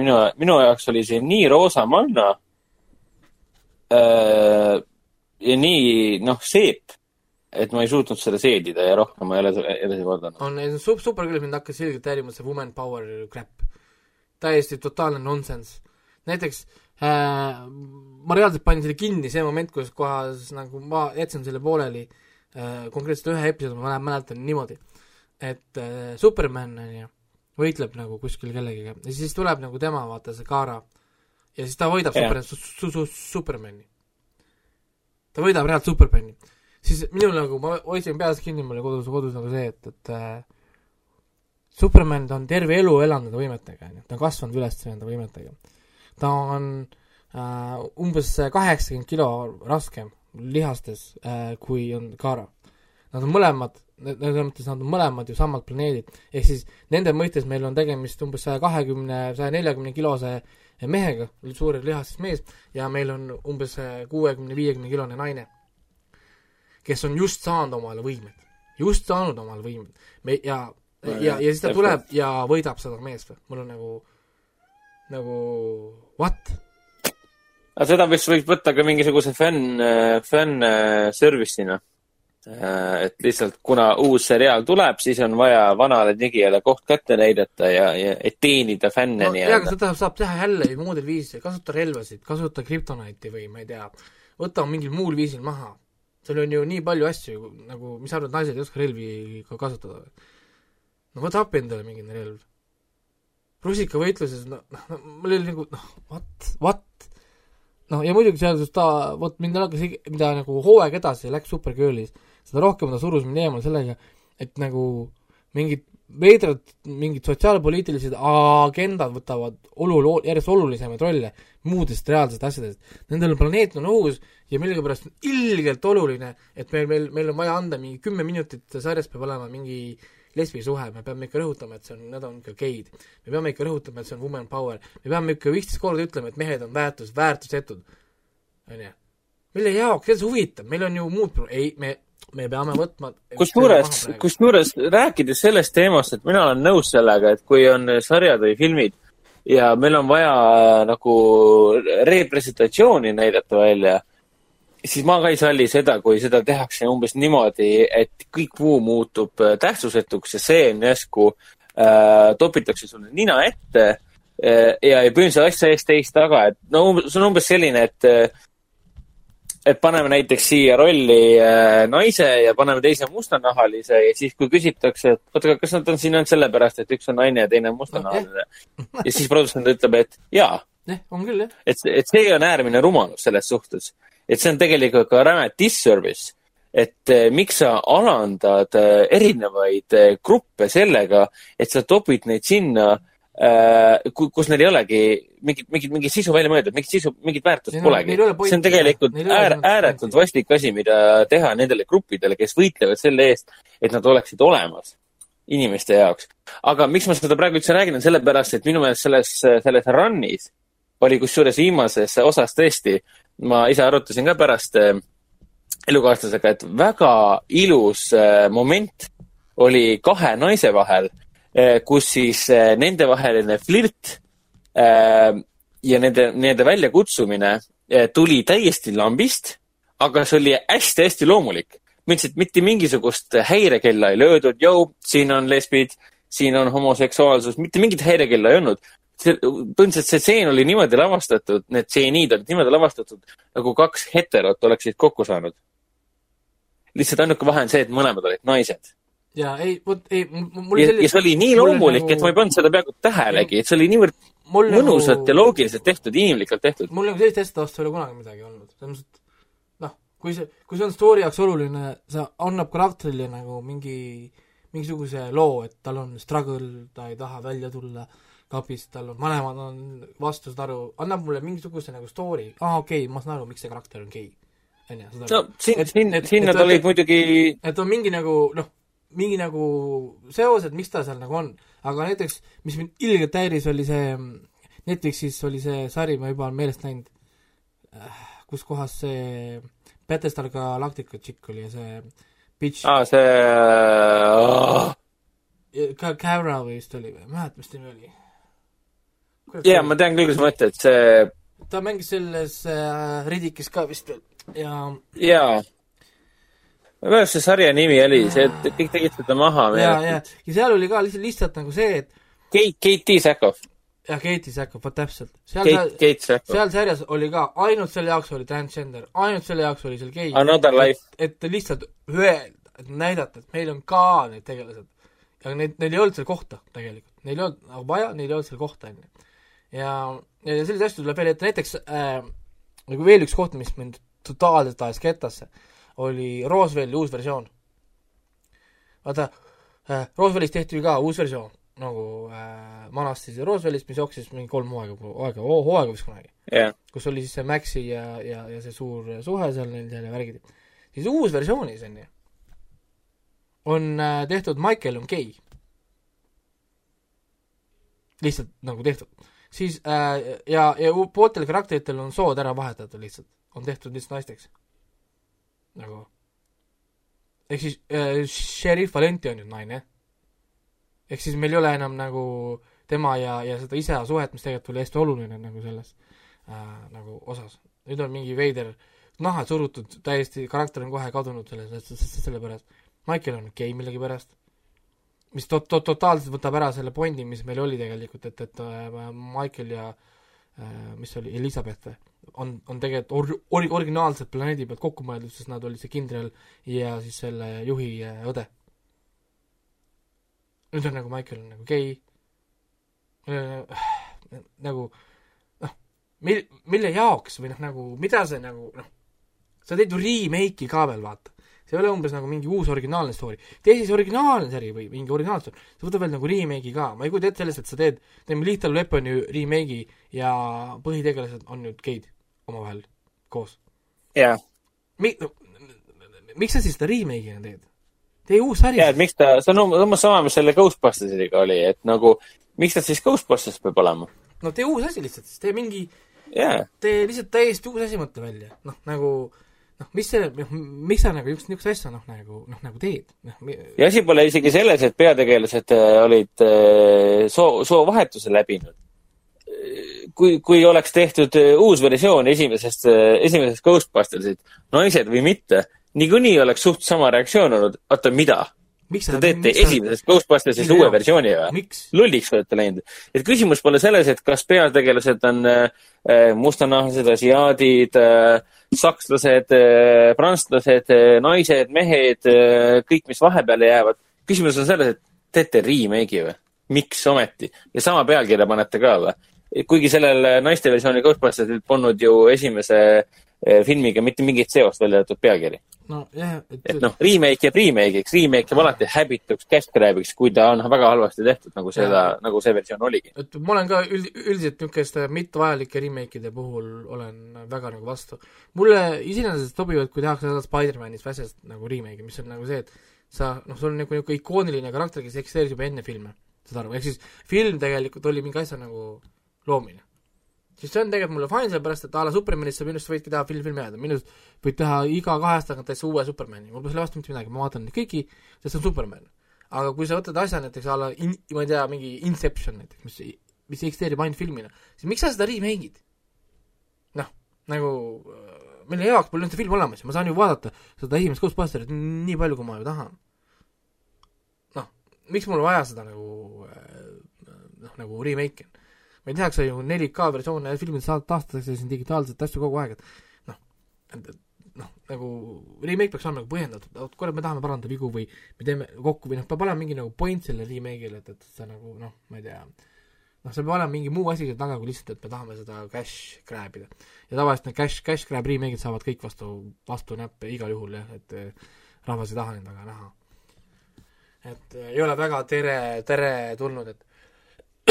minu, minu jaoks oli see nii roosamanna. ja nii, noh, seep, et ma ei suutnud seda seedida ja rohkem ma ei ole edasi vaadanud. on, sup-, Supergirlis mind hakkas selgelt häirima see woman power crap. Täiesti totaalne nonsense. näiteks äh, ma reaalselt panin selle kinni see moment, kus kohas nagu ma jätsin selle pooleli äh, konkreetselt ühe episoodi, ma mäletan niimoodi, et äh, Superman, on ju, võitleb nagu kuskil kellegiga ja siis tuleb nagu tema, vaata see Kara, ja siis ta võidab Jah. Super, su, su, su, Supermani. ta võidab reaalselt Supermani. siis minul nagu, ma hoidsin peas kinni, mul oli kodus, kodus nagu see, et, et äh, Superman, ta on terve elu elanud nende võimetega, on ju, ta on kasvanud üles nende võimetega. ta on äh, umbes kaheksakümmend kilo raskem lihastes äh, kui on Kara. Nad on mõlemad, selles mõttes nad on mõlemad ju samad planeedid, ehk siis nende mõistes meil on tegemist umbes saja kahekümne, saja neljakümne kilose mehega, suur lihastes mees, ja meil on umbes kuuekümne, viiekümne kilone naine, kes on just saanud omale võimed, just saanud omale võimed. me ja ja, ja siis ta tuleb ja võidab seda meest või, mul on nagu, nagu what? aga seda vist võiks võtta ka mingisuguse fänn, fänn äh, service'ina. et lihtsalt kuna uus seriaal tuleb, siis on vaja vanale tegijale koht kätte näidata ja, ja et teenida fänne no jaa, aga nii-öelda. seda saab teha jälle ju muudel viisidel, kasuta relvasid, kasuta krüptoniti või ma ei tea, võta mingil muul viisil maha. seal on ju nii palju asju nagu, mis sa arvad, naised ei oska relvi ka kasutada või? No võta appi endale mingi relv. rusikavõitluses, noh, noh, mul oli nagu noh, what, what? noh, ja muidugi seal, kus ta, vot mind hakkas, mida nagu hooaeg edasi läks Supergirlis, seda rohkem ta surus mind eemale sellega, et nagu mingid veidrad mingid sotsiaalpoliitilised agendad võtavad olul-, järjest olulisemaid rolle muudest reaalsetest asjadest. Nendel planeet on õhus ja millegipärast on ilgelt oluline, et meil, meil, meil on vaja anda mingi kümme minutit sarjas peab olema mingi lesbisuhe, me peame ikka rõhutama, et see on, need on ikka geid. me peame ikka rõhutama, et see on woman power. me peame ikka viisteist korda ütlema, et mehed on väärtus, väärtusetud. onju. mille jaoks, kes huvitab, meil on ju muud pro-, ei, me, me peame võtma kusjuures, kusjuures rääkides sellest teemast, et mina olen nõus sellega, et kui on sarjad või filmid ja meil on vaja äh, nagu representatsiooni näidata välja, siis ma ka ei salli seda, kui seda tehakse umbes niimoodi, et kõik muu muutub äh, tähtsusetuks ja see on järsku äh,, topitakse sulle nina ette äh, ja, ja põhimõtteliselt asja eest teist taga, et no see on umbes selline, et äh, et paneme näiteks siia rolli äh, naise ja paneme teise mustanahalise ja siis, kui küsitakse, et oota, kas nad on siin ainult sellepärast, et üks on naine ja teine on mustanahaline no,. ja siis produtsent ütleb, et jaa, jah, on küll jah. et, et see on äärmine rumalus selles suhtes. Et see on tegelikult ka räme disservice, et eh, miks sa alandad eh, erinevaid eh, gruppe sellega, et sa topid neid sinna kus neil ei olegi mingit, mingit, mingit sisu välja mõeldud, mingit sisu, mingit väärtust polegi. see on tegelikult äär, ääretult vastik asi, mida teha nendele gruppidele, kes võitlevad selle eest, et nad oleksid olemas inimeste jaoks. aga miks ma seda praegu üldse räägin, on sellepärast, et minu meelest selles, selles run'is oli kusjuures viimases osas tõesti, ma ise arutasin ka pärast äh, elukaaslasega, et väga ilus äh, moment oli kahe naise vahel, kus siis nendevaheline flirt ja nende, nende väljakutsumine tuli täiesti lambist, aga see oli hästi-hästi loomulik. mõtlesin, et mitte mingisugust häirekella ei löödud, jõu, siin on lesbid, siin on homoseksuaalsus, mitte mingit häirekella ei olnud. see, põhimõtteliselt see tseen oli niimoodi lavastatud, need tseenid olid niimoodi lavastatud, nagu kaks heterot oleksid kokku saanud. lihtsalt ainuke vahe on see, et mõlemad olid naised. ja ei, vot ei, mul ja, ja see oli nii mul loomulik nagu- nagu..., et ma ei pannud seda peaaegu tähelegi, et see oli niivõrd mul mõnusalt ja loogiliselt tehtud, inimlikult tehtud. mul nagu sellist asja vastu ei ole kunagi midagi olnud, selles mõttes, et noh, kui see, kui see on story jaoks oluline, see annab karakterile nagu mingi, mingisuguse loo, et tal on struggle, ta ei taha välja tulla kapist, tal on, vanemad on vastu, saad aru, annab mulle mingisuguse nagu story, aa okei okay,, ma saan aru, miks see karakter on gei. on ju, saad no aru? Et- siin siin et- nad et- olid muidugi, et on mingi nagu noh, mingi nagu seos, et miks ta seal nagu on. aga näiteks, mis mind ilgelt häiris, oli see, Netflixis oli see sari, ma juba olen meelest näinud, kus kohas see Battlestar Galactica tšikk oli ja see Bitch aa, see oh., ka Cara või vist oli või, mäleta, mis ta nimi oli. jaa, ma tean küll, mis sa mõtled, see, ta mängis selles äh, Ridikis ka vist veel ja jaa. ma ei mäleta, mis see sarja nimi oli, see, et kõik tegid seda maha ja, ja, ja seal oli ka lihtsalt, lihtsalt nagu see, et Kate, Kate. Sackhoff. jah, Katie Sackhoff, vot täpselt. seal, Kate, Kate Sackhoff, seal sarjas oli ka, ainult selle jaoks oli transgender, ainult selle jaoks oli seal gei. Another Life, et lihtsalt öelda, et näidata, et meil on ka need tegelased. aga need, neil ei olnud seal kohta tegelikult, neil ei olnud nagu vaja, neil ei olnud seal kohta, on ju. ja, ja selliseid asju tuleb veel ette, näiteks äh, nagu veel üks koht, mis mind totaalselt ajas kettasse, oli Roosevelti uus versioon. vaata äh,, Rooseveltis tehti ju ka uus versioon, nagu äh, vanasti see Rooseveltis, mis jooksis mingi kolm hooaega, hooaega, hooaega vist kunagi jah, kus oli siis see Maxi ja, ja, ja see suur suhe seal neil seal ja värgid, siis uus versioonis on ju, on äh, tehtud Michael on gei. lihtsalt nagu tehtud. Siis äh, ja, ja pooltel karakteritel on sood ära vahetatud lihtsalt, on tehtud lihtsalt naisteks. nagu, ehk siis äh, Sheriff Valenti on nüüd naine. ehk siis meil ei ole enam nagu tema ja, ja seda isa suhet, mis tegelikult oli hästi oluline nagu selles äh, nagu osas. nüüd on mingi veider nahad surutud, täiesti karakter on kohe kadunud selle, selle pärast. Michael on gei millegipärast, mis to-, to-, totaalselt võtab ära selle pointi, mis meil oli tegelikult, et, et äh, Michael ja äh, mis see oli, Elizabeth on, on tegelikult or-, or-, originaalselt planeedi pealt kokku mõeldud, sest nad olid see kindral ja siis selle juhi äh, õde. nüüd on nagu Michael on nagu gei äh,, nagu noh, mil-, mille jaoks või noh, nagu mida see nagu noh, sa teed ju remake'i ka veel, vaata. See ei ole umbes nagu mingi uus originaalne story. tee siis originaalne sari või mingi originaalne story, sa võtad veel nagu remake'i ka, ma ei kujuta ette sellest, et sa teed, teeme Lethal Weaponi remake'i ja põhitegelased on nüüd geid omavahel koos. jah. Mi-, miks sa siis seda remake'ina teed? tee uus sari ja, et miks ta, see on um- umbes sama, mis selle Ghostbusters'iga oli, et nagu miks ta siis Ghostbusters peab olema? no tee uus asi lihtsalt, siis tee mingi jaa, tee lihtsalt täiesti uus asi mõtle välja, noh nagu noh, mis see, noh miks sa nagu niisugust, niisugust asja noh nagu, noh nagu teed, mi- ja asi pole isegi selles, et peategelased äh, olid äh, soo, soovahetuse läbinud. kui, kui oleks tehtud äh, uus versioon esimesest, esimesest Ghostbustersist, naised või mitte, niikuinii oleks suht sama reaktsioon olnud, oota, mida? miks Te teete esimesest Ghostbustersist uue versiooni või? lolliks olete läinud. et küsimus pole selles, et kas peategelased on äh, mustanahalised asiaadid äh,, sakslased äh,, prantslased äh,, naised, mehed äh,, kõik, mis vahepeale jäävad. küsimus on selles, et teete remake'i või? miks ometi? ja sama pealkirja panete ka või? kuigi sellel naiste versiooni Ghostbustersil polnud ju esimese filmiga mitte mingit seost, välja arvatud pealkiri. nojah, et, et noh, remake jääb remake'iks, remake jääb alati häbituks cash grab'iks, kui ta on väga halvasti tehtud, nagu seda, nagu see versioon oligi. et ma olen ka üld-, üldiselt niisuguste mittevajalike remake'ide puhul olen väga nagu vastu. mulle iseenesest sobivad, kui tehakse seda Spider-manist või asjast nagu remake'i, mis on nagu see, et sa, noh, sul on nagu niisugune ikooniline karakter, kes eksisteeris juba enne filme, saad aru, ehk siis film tegelikult oli mingi asja nagu loomine. Siis see on tegelikult mulle fine, sellepärast et a la Supermanist sa minu arust võidki teha film, filmi ajada, minu arust võid teha iga kahe aasta tagant täitsa uue Supermani, mul pole selle vastu mitte midagi, ma vaatan neid kõiki, sest see on Superman. aga kui sa võtad asja näiteks a la in,, ma ei tea, mingi Inception näiteks, mis, mis eksisteerib ainult filmina, siis miks sa seda remake'id? noh, nagu äh, mille jaoks mul on see film olemas ja ma saan ju vaadata seda esimest Ghostbusterit nii palju, kui ma ju tahan. noh, miks mul vaja seda nagu äh, noh, nagu remake'i on? Meil tehakse ju 4K versioone ja filmid taastatakse siin digitaalselt asju kogu aeg, et noh, noh, nagu remake peaks olema nagu põhjendatud, vot korra me tahame parandada vigu või me teeme kokku või noh, peab olema mingi nagu point sellel remake'il, et, et sa nagu noh, ma ei tea, noh, seal peab olema mingi muu asi seal taga kui lihtsalt, et me tahame seda cash grab ida. ja tavaliselt need cash, cash grab remake'id saavad kõik vastu, vastu näppe igal juhul jah, et rahvas ei taha neid väga näha. et eh, ei ole väga tere, teretulnud, et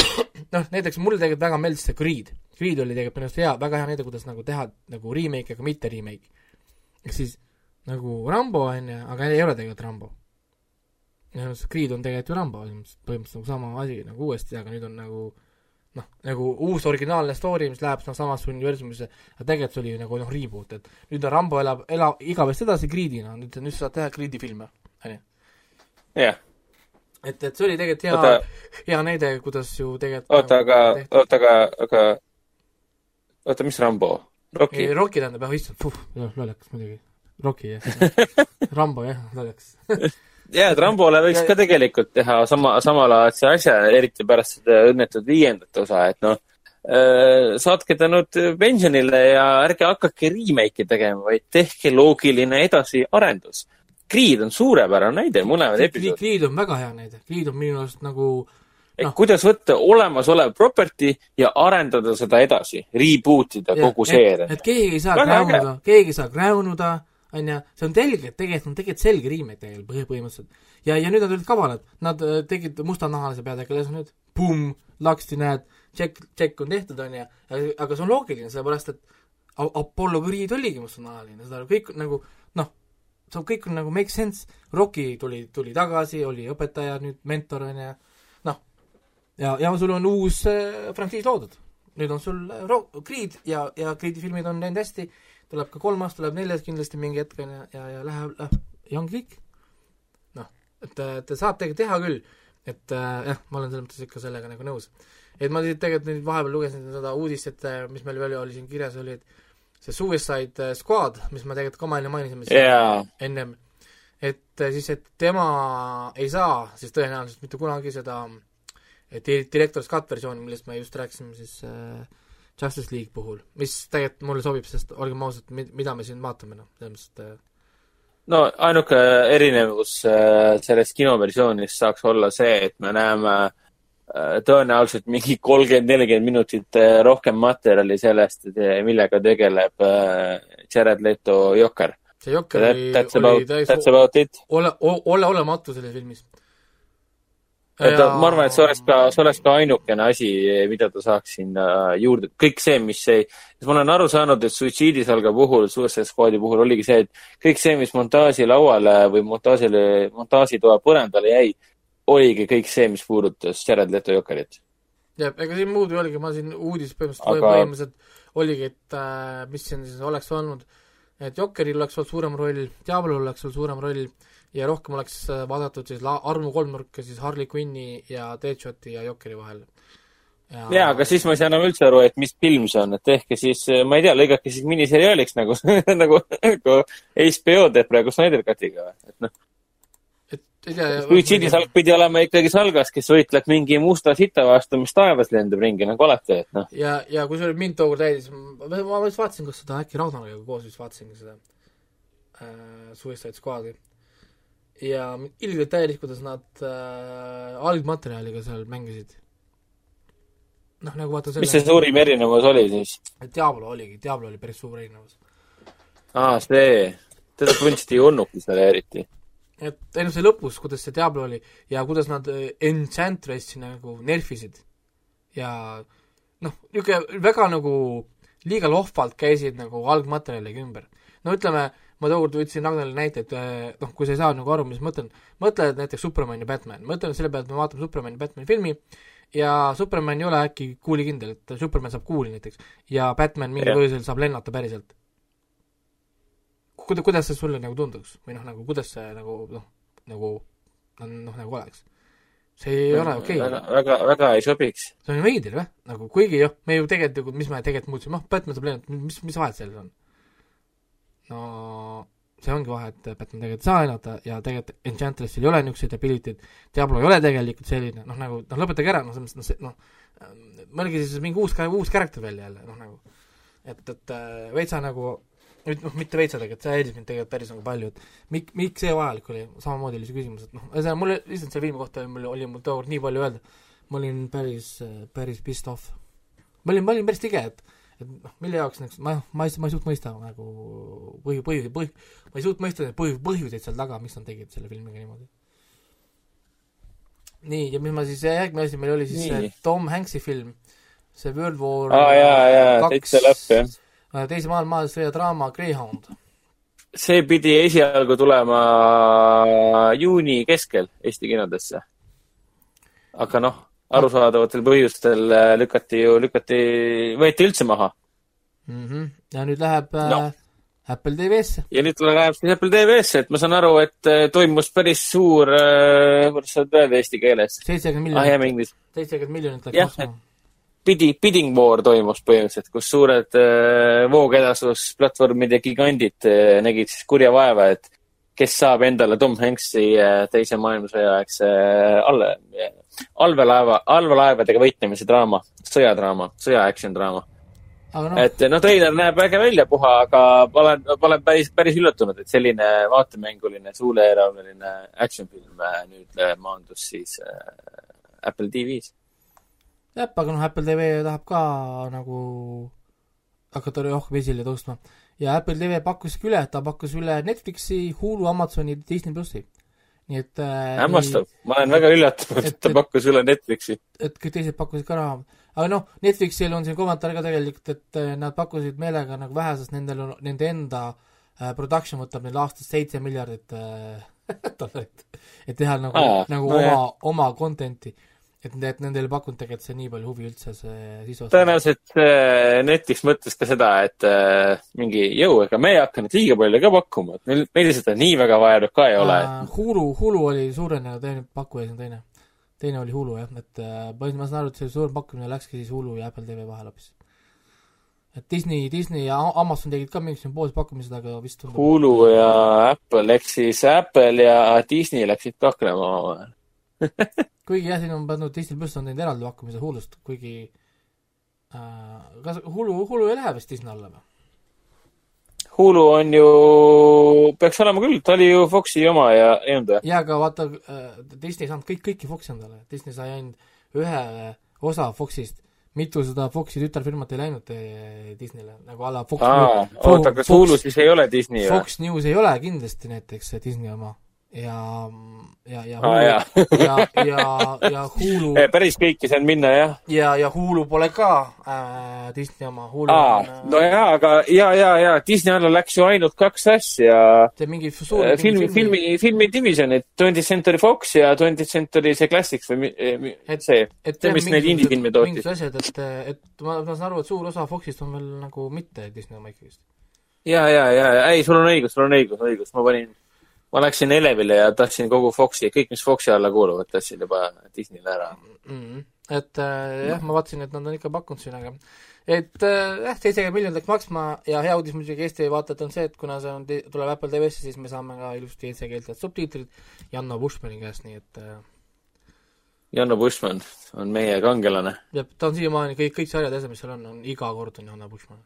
noh, näiteks mulle tegelikult väga meeldis see Creed. Creed oli tegelikult minu arust hea, väga hea näide, kuidas nagu teha nagu remake, aga mitte remake. ehk siis nagu Rambo on ju, aga ei ole tegelikult Rambo. minu arust Creed on tegelikult ju Rambo, põhimõtteliselt nagu sama asi nagu uuesti, aga nüüd on nagu noh, nagu uus originaalne story, mis läheb noh, samasse universumisse, aga tegelikult see oli ju nagu noh, reboot, et nüüd on Rambo elab, elab igavesti edasi Creedina, nüüd, nüüd sa saad teha Creedi filme, on ju. jah, et, et see oli tegelikult hea oota, hea näide, kuidas ju tegelikult oota, aga, oota, aga, aga, oota, mis Rambo? Rocky ei,? Rocki tähendab jah, issand, puh, lollakas muidugi. Rocki jah, Rambo jah, lollakas. jaa, Trambole võiks ka tegelikult teha sama, samalaadse asja, eriti pärast seda õnnetut viiendat osa, et noh, saatke ta nüüd pensionile ja ärge hakake remake'i tegema, vaid tehke loogiline edasiarendus. Creed on suurepärane näide, mõlemad episoodid. Creed on väga hea näide, Creed on minu arust nagu et noh. kuidas võtta olemasolev property ja arendada seda edasi, reboot ida kogu seeria. et keegi ei saa gräunuda, keegi ei saa gräunuda, onju, see on selge, tegelikult on tegelikult selge remake tegelikult põhi- põhimõtteliselt. ja, ja nüüd nad olid kavalad, nad äh, tegid mustanahalise peategelase nüüd, pumm, laksti näed, tšekk, tšekk on tehtud, onju, aga see on loogiline, sellepärast et Apollo Creed oligi mustanahaline, seda kõik nagu see on kõik on nagu make sense, Rocki tuli, tuli tagasi, oli õpetaja nüüd, mentor onju, noh, ja, ja sul on uus äh, frantsiis loodud. Nüüd on sul äh, Ro-, Creed ja, ja Creed'i filmid on läinud hästi, tuleb ka kolmas, tuleb neljas kindlasti mingi hetk on ju, ja, ja läheb, ja ongi kõik. noh, et, et saab tegelikult teha küll, et äh, jah, ma olen selles mõttes ikka sellega nagu nõus. et ma tegelikult nüüd vahepeal lugesin seda uudist, et äh, mis meil veel oli siin kirjas, oli, et see Suicide Squad, mis me tegelikult ka maini- mainisime jaa, ennem, et äh, siis, et tema ei saa siis tõenäoliselt mitte kunagi seda et di- Director's Cut versiooni, millest me just rääkisime siis äh, Justice League puhul, mis tegelikult mulle sobib, sest olgem ausad, mida me siin vaatame, noh, selles mõttes, et äh, no ainuke erinevus äh, sellest kinoversioonist saaks olla see, et me näeme äh, tõenäoliselt mingi kolmkümmend, nelikümmend minutit äh, rohkem materjali sellest, millega tegeleb äh, Jared Leto Jokker. see Jokker oli, oli täiesti ole, ole olematu selles filmis. et ta- ma arvan, et see oleks ka, see oleks ka ainukene asi, mida ta saaks sinna juurde, kõik see, mis ei, ma olen aru saanud, et Suicide Salga puhul, Suicide Squadi puhul oligi see, et kõik see, mis montaaži lauale või montaažile, montaažitoa põrandale jäi, oligi kõik see, mis puudutas Jared Leto Jokerit. jah, ega siin muud ei oligi, ma siin uudis põhimõtteliselt Aga- põhimõtteliselt oligi, et äh, mis siin siis oleks olnud, et Jokkeril oleks olnud suurem roll, Diablol oleks olnud suurem roll ja rohkem oleks äh, vaadatud siis la-, armu kolmnurka siis Harley Quinni ja Deadshoti ja Jokeri vahel. jaa, aga siis ma ei saa enam üldse aru, et mis film see on, et tehke siis, ma ei tea, lõigake siis miniseriaaliks nagu, nagu, nagu HBO teeb praegu Snyder Cutiga, et noh. Et ei tea Suicide Salk pidi olema ikkagi salgas, kes võitleb mingi musta sita vastu, mis taevas lendab ringi nagu alati, et noh. ja, ja kui see mind tookord täis, ma, vist vaatasin, kas seda äkki Ragnaga koos vist vaatasingi seda äh, Suicide Squad'i. ja ilgelt täielik, kuidas nad äh, algmaterjaliga seal mängisid. noh, nagu vaata mis see suurim erinevus oli siis? Diablo oligi, Diablo oli päris suur erinevus. aa, see, teda põhimõtteliselt ei olnudki seal eriti. Et see lõpus, kuidas see Diablo oli ja kuidas nad äh, Enchantress'i nagu nerfisid ja noh, niisugune väga nagu liiga lohvalt käisid nagu algmaterjaliga ümber. no ütleme, ma tookord võtsin Ragnarile näite, et äh, noh, kui sa ei saa nagu aru, mis ma mõtlen, mõtle et näiteks Superman ja Batman, mõtleme selle peale, et me vaatame Superman ja Batmani filmi ja Superman ei ole äkki kuulikindel, et Superman saab kuuli näiteks ja Batman mingil põhjusel saab lennata päriselt. kuida-, kuidas see sulle nagu tunduks või noh, nagu kuidas see nagu noh, nagu noh, nagu oleks? see ei ole okei väga okay., väga, väga ei sobiks. see on veider või, nagu kuigi jah, me ju tegelikult, mis me tegelikult muutsime, noh, Batman saab lennata, mis, mis vahet selles on? no see ongi vahe, et Batman tegelikult ei saa lennata ja tegelikult Enchantressil ei ole niisuguseid ability'd, Diablo ei ole tegelikult selline, noh nagu, noh lõpetage ära, noh selles mõttes, noh see, noh, mõelge siis mingi uus, uus karakter välja jälle, noh nagu et, et veitsa nagu nüüd noh, mitte veitsa tegelikult, see häiris mind tegelikult päris nagu palju, et mik-, miks see vajalik oli, samamoodi oli see küsimus, et noh, ühesõnaga mul lihtsalt selle filmi kohta mul, oli mul tookord nii palju öelda, ma olin päris, päris pissed off. ma olin, ma olin päris tige, et et noh, mille jaoks nagu, ma, ma ei, ma ei suutnud mõista nagu põhi, põhi, põhi, ma ei suutnud mõista neid põhi, põhjuseid seal taga, miks nad tegid selle filmiga niimoodi. nii, ja mis ma siis, järgmine asi meil oli siis see Nii. Tom Hanks'i film, see World War aa jaa, jaa, täitsa lõpp jah. Äh, teise maailmasõja draama Greyhound. see pidi esialgu tulema juuni keskel Eesti kinodesse. aga noh, arusaadavatel põhjustel äh, lükati ju, lükati, võeti üldse maha. mm. -hmm. ja nüüd läheb äh, No. Apple TV-sse. ja nüüd läheb siis Apple TV-sse, et ma saan aru, et äh, toimus päris suur, kuidas seda öelda eesti keeles? seitsekümmend ah, miljonit, seitsekümmend miljonit läks maksma. Bidi, bidding war toimus põhimõtteliselt, kus suured äh, voogedastusplatvormide gigandid äh, nägid siis kurja vaeva, et kes saab endale Tom Hanks'i äh, teise maailmasõja aegse äh, alle, allveelaeva, allveelaevadega võitlemise draama, sõjadraama, sõja action draama aga noh, et noh, treiler näeb äge välja puha, aga ma olen, ma olen päris, päris üllatunud, et selline vaatemänguline suuleeravneline action film äh, nüüd äh, maandus siis äh, Apple TV-s. jah, aga noh, Apple TV tahab ka nagu hakata rohkem esile tõustma. ja Apple TV pakkuski üle, ta pakkus üle Netflixi, Hulu, Amazoni, Disney plussi. nii et äh, hämmastav, ma olen väga üllatunud, et ta pakkus üle Netflixi. et kõik teised pakkusid ka raha. aga noh, Netflixil on siin kommentaar ka tegelikult, et äh, nad pakkusid meelega nagu vähe, sest nendel on, nende enda äh, production võtab neil aastas seitse miljardit äh, dollarit. et teha nagu nagu no oma oma content'i. et, et nendel ei pakkunud tegelikult see nii palju huvi üldse see sisu. tõenäoliselt Netflix mõtles ka seda, et äh, mingi jõu, ega me ei hakka nüüd liiga palju ka pakkuma, et meil, meil seda nii väga vajalik ka ei ole. Hulu, Hulu oli suurenenud, teine pakkuja siis on teine. teine oli Hulu jah, et äh, ma saan aru, et see suurem pakkumine läkski siis Hulu ja Apple TV vahel hoopis. et Disney, Disney ja Amazon tegid ka mingisugused pooled pakkumised, aga vist tundub Hulu ja Apple, ehk siis Apple ja Disney läksid kaklema omavahel. kuigi jah, siin on pandud Disney pluss on teinud eraldi pakkumise Hulust, kuigi äh, kas Hulu, Hulu ei lähe vist Disney alla või? Hulu on ju, peaks olema küll, ta oli ju Foxi oma ja ei olnud või? jaa, aga vaata äh,, Disney ei saanud kõik, kõiki Foxi endale, Disney sai ainult ühe osa Foxist, mitusada Foxi tütarfirmat ei läinud eh, Disneyle, nagu a la Fox aa, oota, kas Hulu siis ei ole Disney või? Fox News ei ole kindlasti näiteks Disney oma ja, ja, ja aa jaa, ja, ja, ja Hulu päris kõiki sain minna jah. ja, ja Hulu pole ka äh, Disney oma, aa on, äh, no jaa, aga ja, ja, ja Disney alla läks ju ainult kaks asja. see mingi suur filmi, filmi, filmi divisionid, Twentieth Century Fox ja Twentieth Century see Classics või mi- mi- Et- see, see, mis neid indie-filme tootis. mingisugused asjad, et, et ma, ma saan aru, et suur osa Foxist on veel nagu mitte Disney oma ikkagist. ja, ja, ja, ei, sul on õigus, sul on õigus, õigus, ma panin, ma läksin Elevile ja tahtsin kogu Foxi, kõik, mis Foxi alla kuuluvad, tahtsin juba Disneyle ära. mm. -hmm. et äh, jah, ma vaatasin, et nad on ikka pakkunud siin, aga et äh, jah, seitsekümmend miljonit läks maksma ja hea uudis muidugi Eesti vaatajatele on see, et kuna see on, tuleb Apple TV-sse, siis me saame ka ilusti eestikeelsed subtiitrid Janno Bushmani käest, nii et äh, Janno Bushman on meie kangelane. ja ta on siiamaani kõik, kõik sarjad ja asjad, mis seal on, on iga kord on Janno Bushman.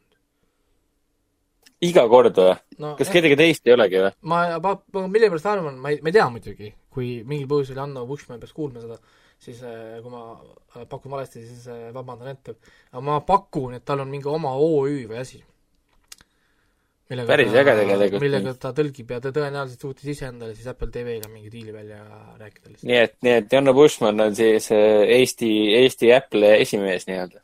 Iga kord või? no kas jah, kedagi teist ei olegi või? ma, ma, ma millegipärast arvan, ma ei, ma ei tea muidugi, kui mingil põhjusel Janno Bushman peaks kuulma seda, siis äh, kui ma äh, pakun valesti, siis äh, vabandan ette. aga ma pakun, et tal on mingi oma OÜ või asi. Päris äge tegelikult. millega ta tõlgib ja ta tõenäoliselt suutis ise endale siis Apple TV-ga mingi diili välja rääkida lihtsalt. nii et, nii et Janno Bushman on siis äh, Eesti, Eesti Apple'i esimees nii-öelda.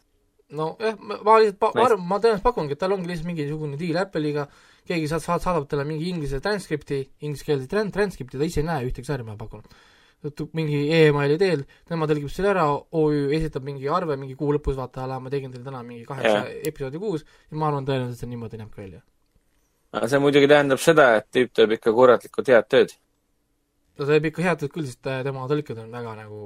nojah, ma, ma lihtsalt pa-, ma arvan, ma tõenäoliselt pakungi, et tal ongi lihtsalt mingisugune diil Apple'iga, keegi saad, saad, saadab talle mingi inglise transkripti, ingliskeelse tran-, transkripti, ta ise ei näe ühtegi sarja, ma pakun. mingi emaili teel, tema tõlgib selle ära, OÜ esitab mingi arve mingi kuu lõpus, vaata, ala ma tegin teile täna mingi kaheksa episoodi kuus ja ma arvan tõenäoliselt see niimoodi näeb ka välja. aga see muidugi tähendab seda, et tüüp teeb ikka kuratlikult head tööd. ta teeb ikka head tööd küll, sest ta- tema tõlked on väga nagu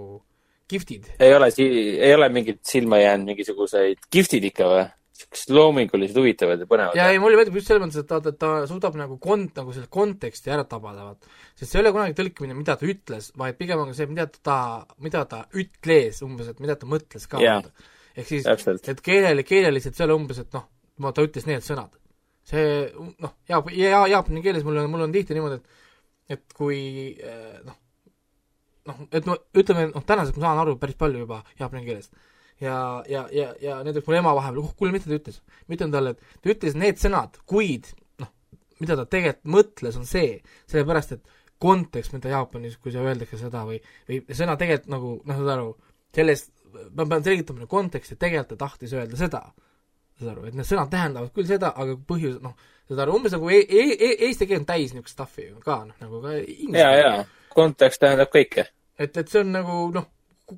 gifted. ei ole, ei ole mingit silma jäänud mingisuguseid giftid ikka või? siuksed loomingulised, huvitavad ja põnevad. ja ei, mulle meeldib just selles mõttes, et ta, ta suudab nagu kont-, nagu selle konteksti ära tabada, vaat. sest see ei ole kunagi tõlkimine, mida ta ütles, vaid pigem on see, mida ta, mida ta ütles umbes, et mida ta mõtles ka ehk siis, et keeleli, keeleliselt see ei ole umbes, et noh, ta ütles need sõnad. see noh, jaap-, ja jaapani keeles mul on, mul on tihti niimoodi, et et kui eh, noh, noh, et no ütleme, noh tänaseks ma saan aru päris palju juba jaapani keelest. ja, ja, ja, ja näiteks mul ema vahepeal, kuule, mida ta ütles? ma ütlen talle, et ta ütles need sõnad, kuid noh, mida ta tegelikult mõtles, on see, sellepärast et kontekst, mida Jaapanis, kui see öeldakse seda või, või sõna tegelikult nagu, noh, saad aru, sellest, ma pean selgitama konteksti, tegelikult ta tahtis öelda seda saad aru, et need sõnad tähendavad küll seda, aga põhjus, noh, saad aru, umbes nagu e e e eesti keel on täis niisugust stuff'i ju ka, noh, nagu ka inglise ja kontekst tähendab kõike. et, et see on nagu noh,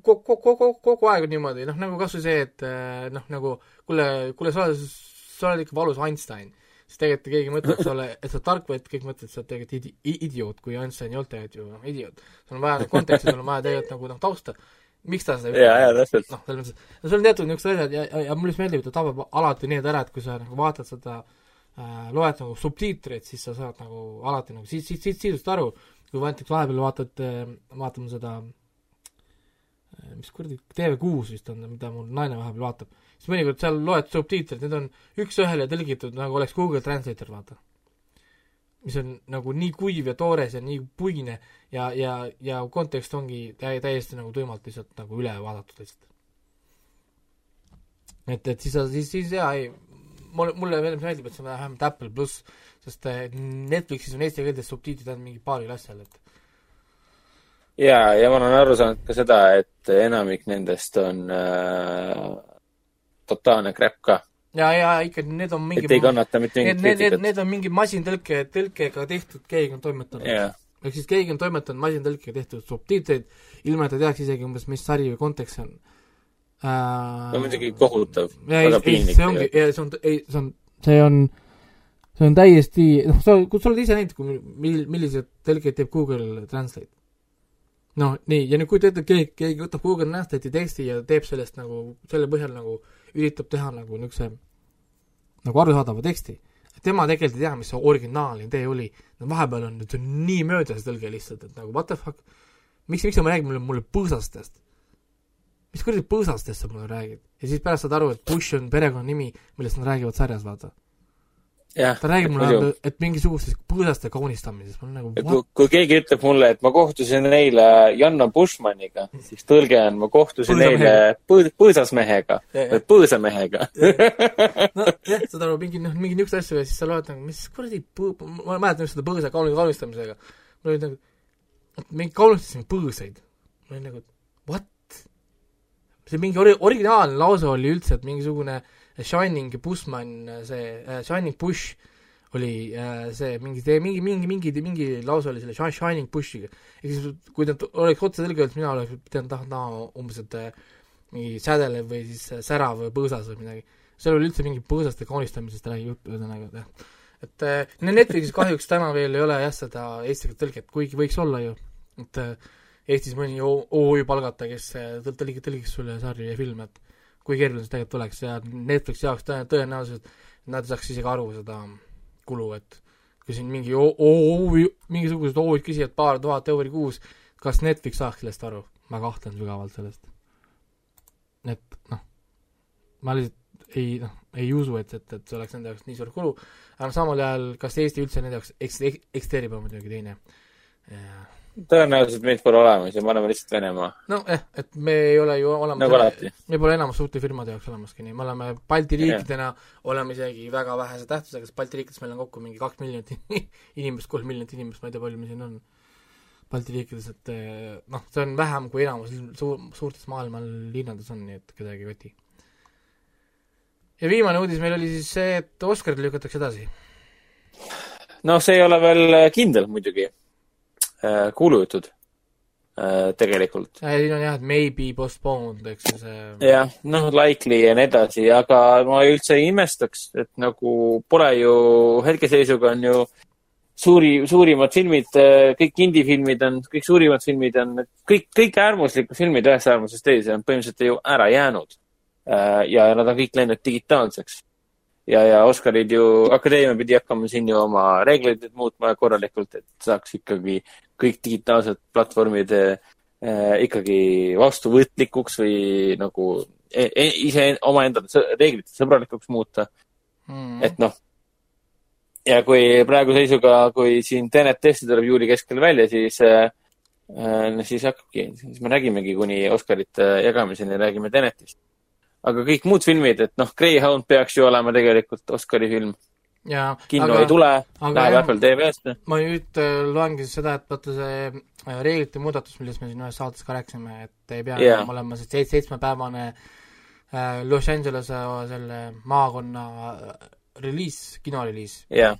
kogu, kogu, kogu, kogu aeg on niimoodi, noh nagu kas või see, et eh, noh, nagu kuule, kuule, sa oled, sa oled ikka valus Einstein. siis tegelikult keegi mõtleb, et oled, et sa oled tark, vaid kõik mõtlevad, et sa oled tegelikult idi-, idioot, kui Einstein ei olnud tegelikult ju noh, idioot. sul on vaja nagu konteksti, sul on vaja tegelikult nagu noh, tausta. miks ta seda ja, ja täpselt. noh, selles mõttes, no sul on teatud niisugused asjad ja, ja, ja mulle just meeldib, et ta tabab alati need ära, et kui sa nagu vaatad seda äh, loed nagu subtiitreid, siis sa saad nagu alati nagu siit, siit, siit sisust aru, kui näiteks vahepeal vaatad, vaatame seda äh, mis kuradi, TV6 vist on, mida mul naine vahepeal vaatab, siis mõnikord seal loed subtiitreid, need on üks-ühele tõlgitud nagu oleks Google Translator, vaata. mis on nagu nii kuiv ja toores ja nii puine ja, ja, ja kontekst ongi tä- täiesti nagu tuimalt lihtsalt nagu üle vaadatud lihtsalt. et, et siis, siis, siis jaa, ei, mulle, mulle meeldib, et see on vähemalt Apple pluss, sest eh, Netflixis on eesti keeles subtiitrid ainult mingi paaril asjal, et ja, ja ma olen aru saanud ka seda, et enamik nendest on äh, totaalne crap ka. ja, ja ikka need on mingi et ei kannata mitte Need, mingit need, need, kriitikat. need on mingi masintõlke, tõlkega tehtud, keegi on toimetanud. jah, ehk siis keegi on toimetanud masintõlkega tehtud subtiitreid, ilma et ta teaks isegi umbes, mis sari või kontekst see on äh,. no muidugi kohutav, väga, piinlik see ongi, see on, ei, see on, see on, see on täiesti, noh, sa, kui sa oled ise näinud, kui, mil-, milliseid tõlkeid teeb Google Translate. noh, nii, ja nüüd kujuta ette, keegi, keegi võtab Google Translate'i teksti ja teeb sellest nagu, selle põhjal nagu üritab teha nagu niisuguse nagu arusaadava teksti. tema tegelikult ei tea, mis see originaalne idee oli. no vahepeal on, see on nii mööda see tõlge lihtsalt, et nagu what the fuck, miks, miks sa räägid mulle, mulle põõsastest? mis kuradi põõsastest sa mulle räägid? ja siis pärast saad aru, et Bush on perekonnanimi, millest nad räägivad sarjas, vaata. jah. ta räägib mulle, et mingisugustest põõsaste kaunistamisest, ma olen nagu kui what?, kui keegi ütleb mulle, et ma kohtusin eile Janno Bushmaniga, siis tõlge on, ma kohtusin eile põõ- põõsasmehega Jah, või põõsamehega. nojah, saad aru, mingi, noh, mingi niisuguseid asju ja siis sa loed nagu, mis kuradi põõ-, ma mäletan just seda põõsa kauni kaunistamisega. mul oli nagu, mingi kaunistasime põõsaid. ma olin nagu, what? see mingi ori-, originaalne lause oli üldse, et mingisugune Shining Bushman, see äh, Shining Bush oli äh, see mingi, mingi, mingi, mingi, mingi lause oli selle Shi- Shining Bushiga. ehk siis kui ta oleks otse tõlge öelnud, mina oleks pidanud tahtma taha umbes, et äh, mingi sädelev või siis särav või põõsas või midagi. seal oli üldse mingi põõsaste kaunistamisest räägi juttu, ühesõnaga, et jah. et Netflixis kahjuks täna veel ei ole jah seda eesti tõlget, kuigi võiks olla ju, et Eestis mõni OÜ palgata, kes äh, tõl- tõlgi, tõlgiks sulle sarju ja filme, et kui keeruline see tegelikult oleks ja Netflixi jaoks tõe- tõenäoliselt nad ei saaks isegi aru seda kulu, et kui siin mingi OÜ, mingisugused OÜ-d küsivad paar tuhat euri kuus, kas Netflix saaks sellest aru? ma kahtlen sügavalt sellest. et noh, ma lihtsalt ei noh, ei usu, et, et, et see oleks nende jaoks nii suur kulu, aga samal ajal, kas Eesti üldse nende jaoks eks-, eksisteerib, on muidugi teine. Tõenäoliselt meid pole olemas ja me oleme lihtsalt Venemaa, noh, jah, et me ei ole ju olemas nagu alati. me pole enamus suurte firmade jaoks olemaski nii, me oleme Balti riikidena, oleme isegi väga vähese tähtsusega, sest Balti riikides meil on kokku mingi kaks miljonit inimest, kolm miljonit inimest, ma ei tea, palju meil siin on Balti riikides, et eh, noh, see on vähem kui enamus suur, suurtes maailma linnades on, nii et kedagi ei koti. ja viimane uudis meil oli siis see, et Oscarid lükatakse edasi. noh, see ei ole veel kindel muidugi. Kuulujutud äh, tegelikult. siin on jah, et maybe postponed, eks ju see jah, noh, likely ja nii edasi, aga ma üldse ei imestaks, et nagu pole ju, hetkeseisuga on ju suuri, suurimad filmid, kõik indie-filmid on, kõik suurimad filmid on, kõik, kõik äärmuslikud filmid ühest äärmusest teise on põhimõtteliselt ju ära jäänud. ja nad on kõik läinud digitaalseks. ja, ja Oscarid ju, akadeemia pidi hakkama siin ju oma reegleid muutma korralikult, et saaks ikkagi kõik digitaalsed platvormid eh, ikkagi vastuvõtlikuks või nagu e e ise omaenda reeglite sõbralikuks muuta. mm. et noh, ja kui praegu seisuga, kui siin Tenet tõesti tuleb juuli keskel välja, siis äh, äh, siis hakkabki, siis me räägimegi kuni Oscarite jagamiseni, räägime Tenetist. Aga kõik muud filmid, et noh, Greyhound peaks ju olema tegelikult Oscari film. ja kinno aga- ei tule, läheb Apple TV-sse. ma nüüd äh, loengi seda, et vaata see äh, reeglite muudatus, millest me siin ühes saates ka rääkisime, et ei pea Jaa. enam olema see seitsme, seitsmepäevane äh, Los Angelese selle maakonna reliis, kinoreliis. jah,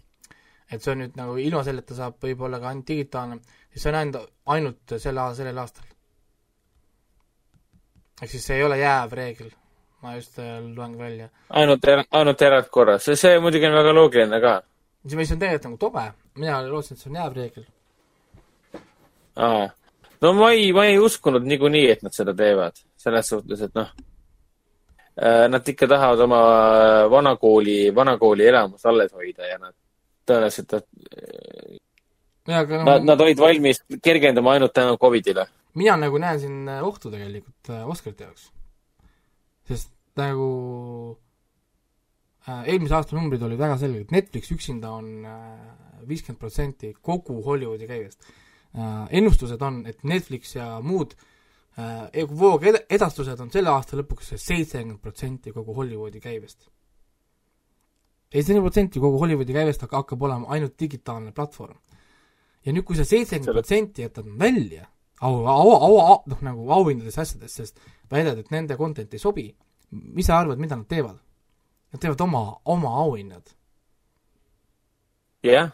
et see on nüüd nagu ilma selleta saab võib-olla ka ainult digitaalne, siis see on ainult, ainult selle, sellel aastal. ehk siis see ei ole jääv reegel, ma just äh, loen välja. ainult, ainult erandkorras, see, see muidugi on väga loogiline ka. see, mis on tegelikult nagu tobe, mina lootsin, et see on jääv reegel. Aa. no ma ei, ma ei uskunud niikuinii, et nad seda teevad, selles suhtes, et noh, äh, nad ikka tahavad oma äh, vanakooli, vanakooli elamust alles hoida ja nad tõenäoliselt, jaa, aga nad, nad olid valmis kergendama ainult tänu Covidile. mina nagu näen siin ohtu tegelikult Oscarite jaoks. sest nagu äh, eelmise aasta numbrid olid väga selged, Netflix üksinda on viiskümmend protsenti kogu Hollywoodi käibest äh,. ennustused on, et Netflix ja muud äh, voogedastused on selle aasta lõpuks seitsekümmend protsenti kogu Hollywoodi käibest. seitsekümmend protsenti kogu Hollywoodi käibest hak- hakkab olema ainult digitaalne platvorm. ja nüüd, kui sa seitsekümmend protsenti jätad välja au, au, au, au, noh nagu auhindades asjades, sest väidad, et nende content ei sobi, mis sa arvad, mida nad teevad? Nad teevad oma, oma auhinnad. jah,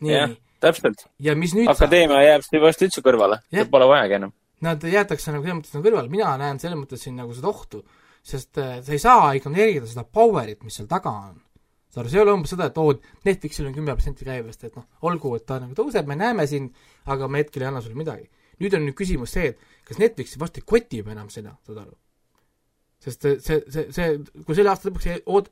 jah nii,, täpselt. ja mis nüüd akadeemia jääb siis varsti üldse kõrvale, Jah. pole vajagi enam. Nad jäetakse nagu selles mõttes nagu kõrvale, mina näen selles mõttes siin nagu seda ohtu, sest äh, sa ei saa ignoreerida seda power'it, mis seal taga on. saad aru, see ei ole umbes seda, et oo, Netflixil on kümme protsenti käibest, et noh, olgu, et ta nagu tõuseb, me näeme sind, aga me hetkel ei anna sulle midagi. nüüd on nüüd küsimus see, et kas Netflix varsti kotib enam seda, saad aru? Sest see, see, see, kui selle aasta lõpuks oot-,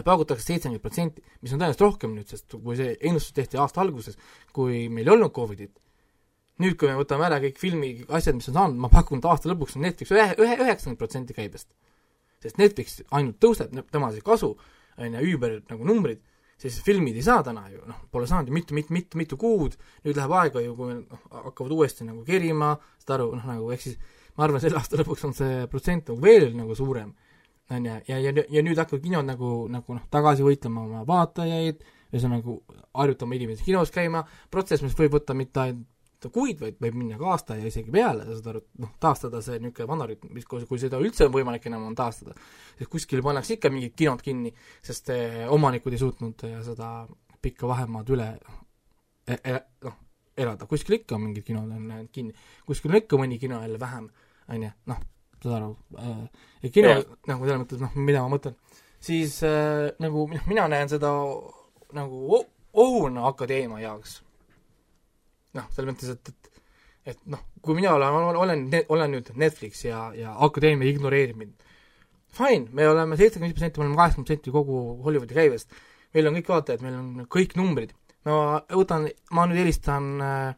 paugutakse seitsekümmend protsenti, mis on tõenäoliselt rohkem nüüd, sest kui see ennustus tehti aasta alguses, kui meil ei olnud Covidit, nüüd, kui me võtame ära kõik filmi asjad, mis on saanud, ma pakun, et aasta lõpuks on Netflix ühe, ühe, üheksakümmend protsenti käibest. sest Netflix ainult tõuseb, tema see kasu, on ju, üüber nagu numbrid, siis filmid ei saa täna ju, noh, pole saanud ju mitu, mitu, mitu, mitu kuud, nüüd läheb aega ju, kui noh, hakkavad uuesti nagu kerima, saad aru, noh nagu ehk siis ma arvan, selle aasta lõpuks on see protsent nagu veel nagu suurem, on ju, ja, ja, ja nüüd hakkavad kinod nagu, nagu noh, tagasi võitlema oma vaatajaid, ühesõnaga harjutama inimesi kinos käima, protsess, mis võib võtta mitte ainult kuid, vaid võib minna ka aasta ja isegi peale, saad aru, noh, taastada see niisugune vana rütm, mis, kui, seda üldse on võimalik enam on taastada, sest kuskil pannakse ikka mingid kinod kinni, sest eh, omanikud ei suutnud eh, seda pikka vahemaad üle e, e, noh, elada, kuskil ikka on mingid kinod on kinni, kuskil on ikka mõni kino jälle vähem, on ju, noh, saad aru äh,, ja kino yeah. nagu selles mõttes, noh, mida ma mõtlen, siis äh, nagu noh, mina näen seda nagu ohuna akadeemia jaoks. Noh, selles mõttes, et, et et noh, kui mina olen, olen, olen nüüd Netflix ja, ja akadeemia ignoreerib mind, fine, me oleme seitsekümmend protsenti, me oleme kaheksakümmend protsenti kogu Hollywoodi käibest, meil on kõik vaatajad, meil on kõik numbrid, ma võtan, ma nüüd helistan äh,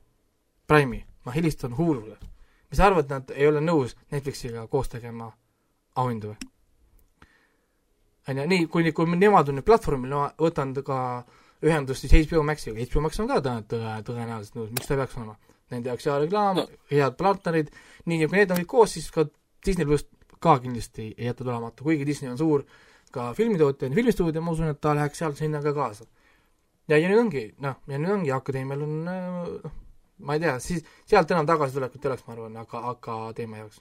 Prime'i, ma helistan Hulu'le, mis sa arvad, nad ei ole nõus Netflixiga koos tegema auhindu või? on ju, nii, kui, kui nemad on nüüd platvormil, ma võtan ka ühendust siis HBO Maxiga, HBO Max on ka tõe- tõe- tõenäoliselt nõus, miks ta peaks olema? Nende jaoks hea reklaam no., head partnerid, nii ja kui need on kõik koos, siis ka Disney pluss ka kindlasti ei jäta tulemata, kuigi Disney on suur ka filmitootja ja filmistuudio, ma usun, et ta läheks sealt sinna ka kaasa. ja, ja nüüd ongi, noh, ja nüüd ongi Akadeemial on noh, ma ei tea, siis sealt enam tagasitulekut ei oleks, ma arvan, aga akadeemia jaoks.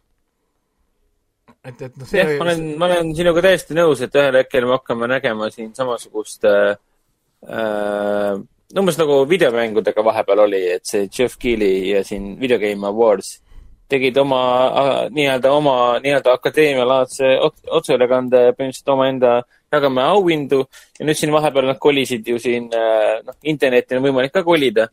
et, et noh, jah, ma olen, ma olen sinuga täiesti nõus, et ühel hetkel me hakkame nägema siin samasugust äh, äh, umbes nagu videomängudega vahepeal oli, et see Jeff Keighley ja siin Video Game Awards tegid oma äh, nii-öelda oma nii-öelda akadeemialaadse ot- otseülekande põhimõtteliselt omaenda jagame auhindu ja nüüd siin vahepeal nad kolisid ju siin äh, noh, internetti on võimalik ka kolida.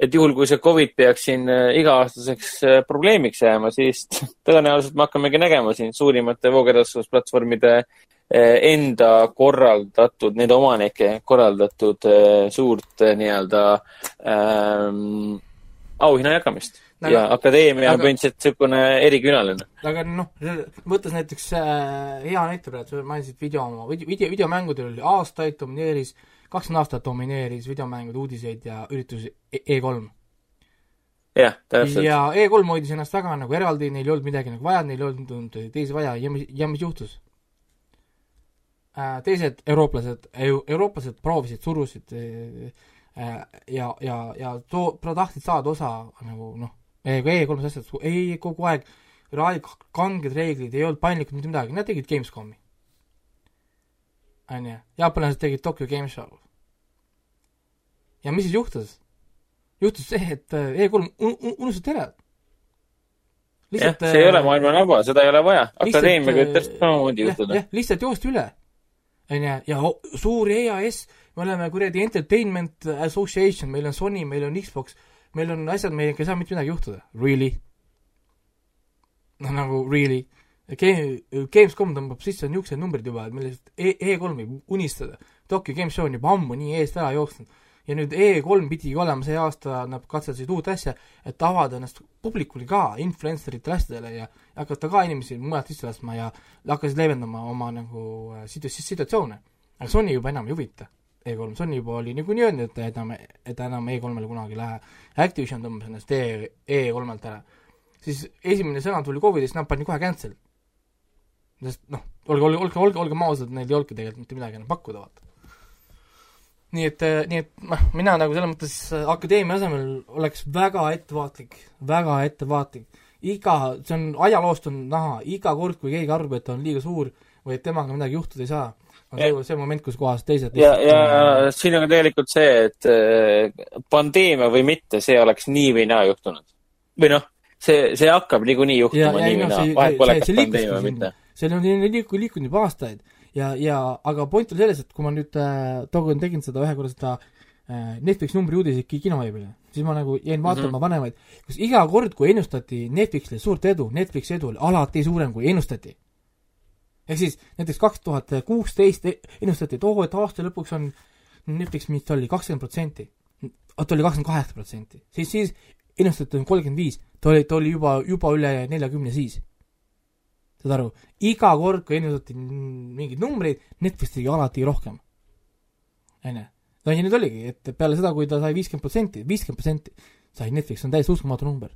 Et juhul, kui see Covid peaks siin äh, iga-aastaseks äh, probleemiks jääma, siis tõenäoliselt me hakkamegi nägema siin suurimate voogedastusplatvormide äh, enda korraldatud, nende omanike korraldatud äh, suurt äh, nii-öelda ähm, auhinna jagamist Aga- ja akadeemia on aga- põhimõtteliselt niisugune erikülaline. aga noh, võttes näiteks äh, hea näite praegu, sa mainisid video, video, video, videomängudel oli aastaid domineeris, kakskümmend aastat domineeris videomängude uudiseid ja üritusi E- E3 jah, täpselt. ja E3 hoidis ennast väga nagu eraldi, neil ei olnud midagi nagu vaja, neil ei olnud teisi vaja ja mis, ja mis juhtus? teised eurooplased, eurooplased proovisid, surusid äh, ja, ja, ja too, tahtsid saada osa nagu noh, E3-s asjad, ei kogu aeg ra- kanged reeglid, ei olnud paindlikud mitte midagi, nad tegid Gamescomi. On ju, jaapanlased tegid Tokyo Game Show. ja mis siis juhtus? juhtus see, et äh, E3 un- un- unustati ära. jah, see ei ole maailma naba, seda ei ole vaja. akadeemiaga võib täpselt samamoodi jah, juhtuda. lihtsalt joosti üle. on ju, ja suur EAS, me oleme kuradi Entertainment Association, meil on Sony, meil on Xbox, meil on asjad, meiega ei saa mitte midagi juhtuda. Really? noh, nagu really? Game, Gamescom tõmbab sisse niisugused numbrid juba, millest E, E3 võib unistada. Tokyo Game Show on juba ammu nii eest ära jooksnud ja nüüd E3 pidigi olema see aasta, nad katsetasid uut asja, et avada ennast publikule ka, influenceritele asjadele ja hakata ka inimesi mujalt sisse laskma ja hakkasid leevendama oma nagu äh, situ-, situatsioone. aga Sony juba enam ei huvita E3, Sony juba oli niikuinii öelnud, et ta enam, et ta enam E3-le kunagi ei lähe. Activision tõmbas ennast E, E3-lt ära. siis esimene sõna tuli Covidist, nad pandi kohe cancel. Sest noh, olge, olge, olge, olge, olgem ausad, neil ei olnudki tegelikult mitte midagi enam pakkuda, vaata. nii et, nii et noh, mina nagu selles mõttes äh, akadeemia asemel oleks väga ettevaatlik, väga ettevaatlik. iga, see on ajaloost on näha, iga kord, kui keegi arvab, et ta on liiga suur või et temaga midagi juhtuda ei saa, on see, see moment, kus kohas teised ja, ja siin on ka tegelikult see, et äh, pandeemia või mitte, see oleks nii või naa juhtunud. või noh, see, see hakkab niikuinii ja, juhtuma ja nii ei või noh, naa vahet pole, kas pandeemia või mitte., see on liiku-, liikunud juba aastaid ja, ja aga point on selles, et kui ma nüüd äh, tookord tegin seda ühe korra seda äh, Netflix numbri uudiseid ki- kinoveebile, siis ma nagu jäin vaatama mm -hmm. vanemaid, kus iga kord, kui ennustati Netflixile suurt edu, Netflixi edu oli alati suurem, kui ennustati. ehk siis näiteks kaks tuhat kuusteist ennustati, et oo, et aasta lõpuks on Netflix, mis ta oli, kakskümmend protsenti. ta oli kakskümmend kaheksa protsenti, siis, siis ennustati kolmkümmend viis, ta oli, ta oli juba, juba üle neljakümne siis saad aru, iga kord, kui ennustati mingeid numbreid, Netflix tegi alati rohkem. onju, no ja nüüd oligi, et peale seda, kui ta sai viiskümmend protsenti, viiskümmend protsenti sai Netflix, on täiesti uskumatu number.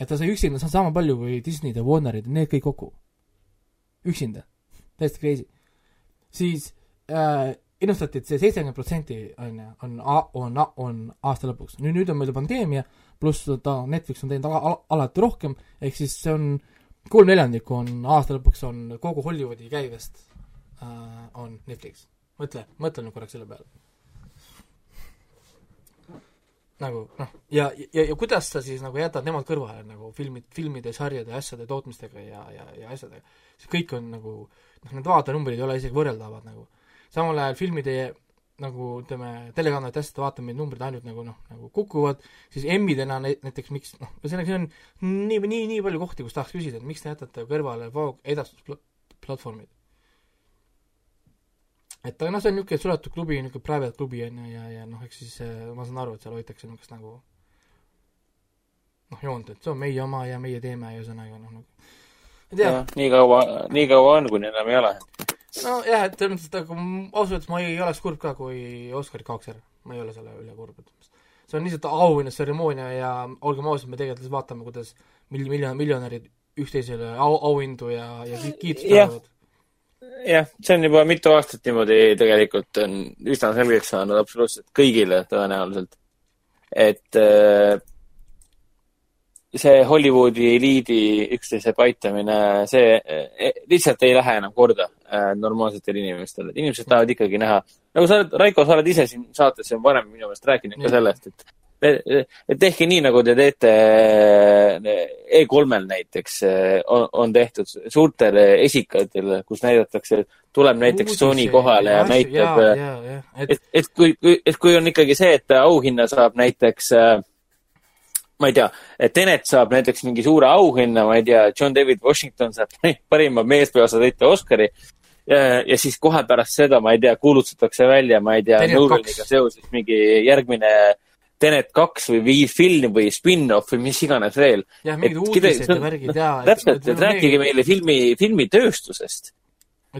et ta sai üksinda sa- sama palju kui Disney'd ja Warnerid, need kõik kokku. üksinda, täiesti crazy. siis äh, ennustati, et see seitsekümmend protsenti on ju, on, on, on aasta lõpuks. nüüd, nüüd on meil pandeemia, pluss ta, Netflix on teinud ala, ala, alati rohkem, ehk siis see on kolm neljandikku on aasta lõpuks on kogu Hollywoodi käibest äh, on Netflix. mõtle, mõtle nüüd korraks selle peale. nagu noh, ja, ja, ja kuidas sa siis nagu jätad nemad kõrvale nagu filmid, filmide, sarjade, asjade tootmistega ja, ja, ja asjadega. see kõik on nagu, noh, need vaatenumbrid ei ole isegi võrreldavad nagu. samal ajal filmide nagu ütleme, telekanalite asjade vaatamine numbrid ainult nagu noh, nagu kukuvad, siis M-idena näiteks miks noh, ühesõnaga see on nii, nii, nii palju kohti, kus tahaks küsida, et miks te jätate kõrvale Vogue edastusplatvormid. et aga noh, see on niisugune suletud klubi, niisugune private klubi on ju, ja, ja noh, eks siis äh, ma saan aru, et seal hoitakse niisugust nagu noh, joont, et see on meie oma ja meie teeme ja ühesõnaga noh, nagu ei tea, nii kaua, nii kaua on, kuni enam ei ole. nojah, et selles mõttes, et aga ausalt öeldes ma ei oleks kurb ka, kui Oscarid kaoks ära. ma ei ole selle üle kurb, et see on lihtsalt auhinnatseremoonia ja olgem ausad, me tegelikult lihtsalt vaatame, kuidas mil-, miljon-, miljonärid üksteisele au, auhindu ja, ja ki- kiitust annavad. jah, see on juba mitu aastat niimoodi tegelikult on üsna selgeks saanud absoluutselt kõigile tõenäoliselt. et äh, see Hollywoodi eliidi üksteise paitamine, see äh, lihtsalt ei lähe enam korda normaalsetele inimestele, et inimesed tahavad ikkagi näha, nagu sa oled, Raiko, sa oled ise siin saates varem minu meelest rääkinud ka sellest, et et tehke nii, nagu te teete äh, E3-l näiteks äh, on, on tehtud suurtele esikatel, kus näidatakse, tuleb näiteks Sony kohale ja näitab äh, et et, et kui, kui, et kui on ikkagi see, et auhinna saab näiteks äh, ma ei tea, et Tenet saab näiteks mingi suure auhinna, ma ei tea, John David Washington saab parima meespeaosatäitja Oscari ja, ja siis kohe pärast seda, ma ei tea, kuulutatakse välja, ma ei tea, kaks. seoses mingi järgmine Tenet kaks või viis film või spin-off või mis iganes veel. jah, mingid et uudised ja värgid ja täpselt, et rääkige meile filmi, filmitööstusest.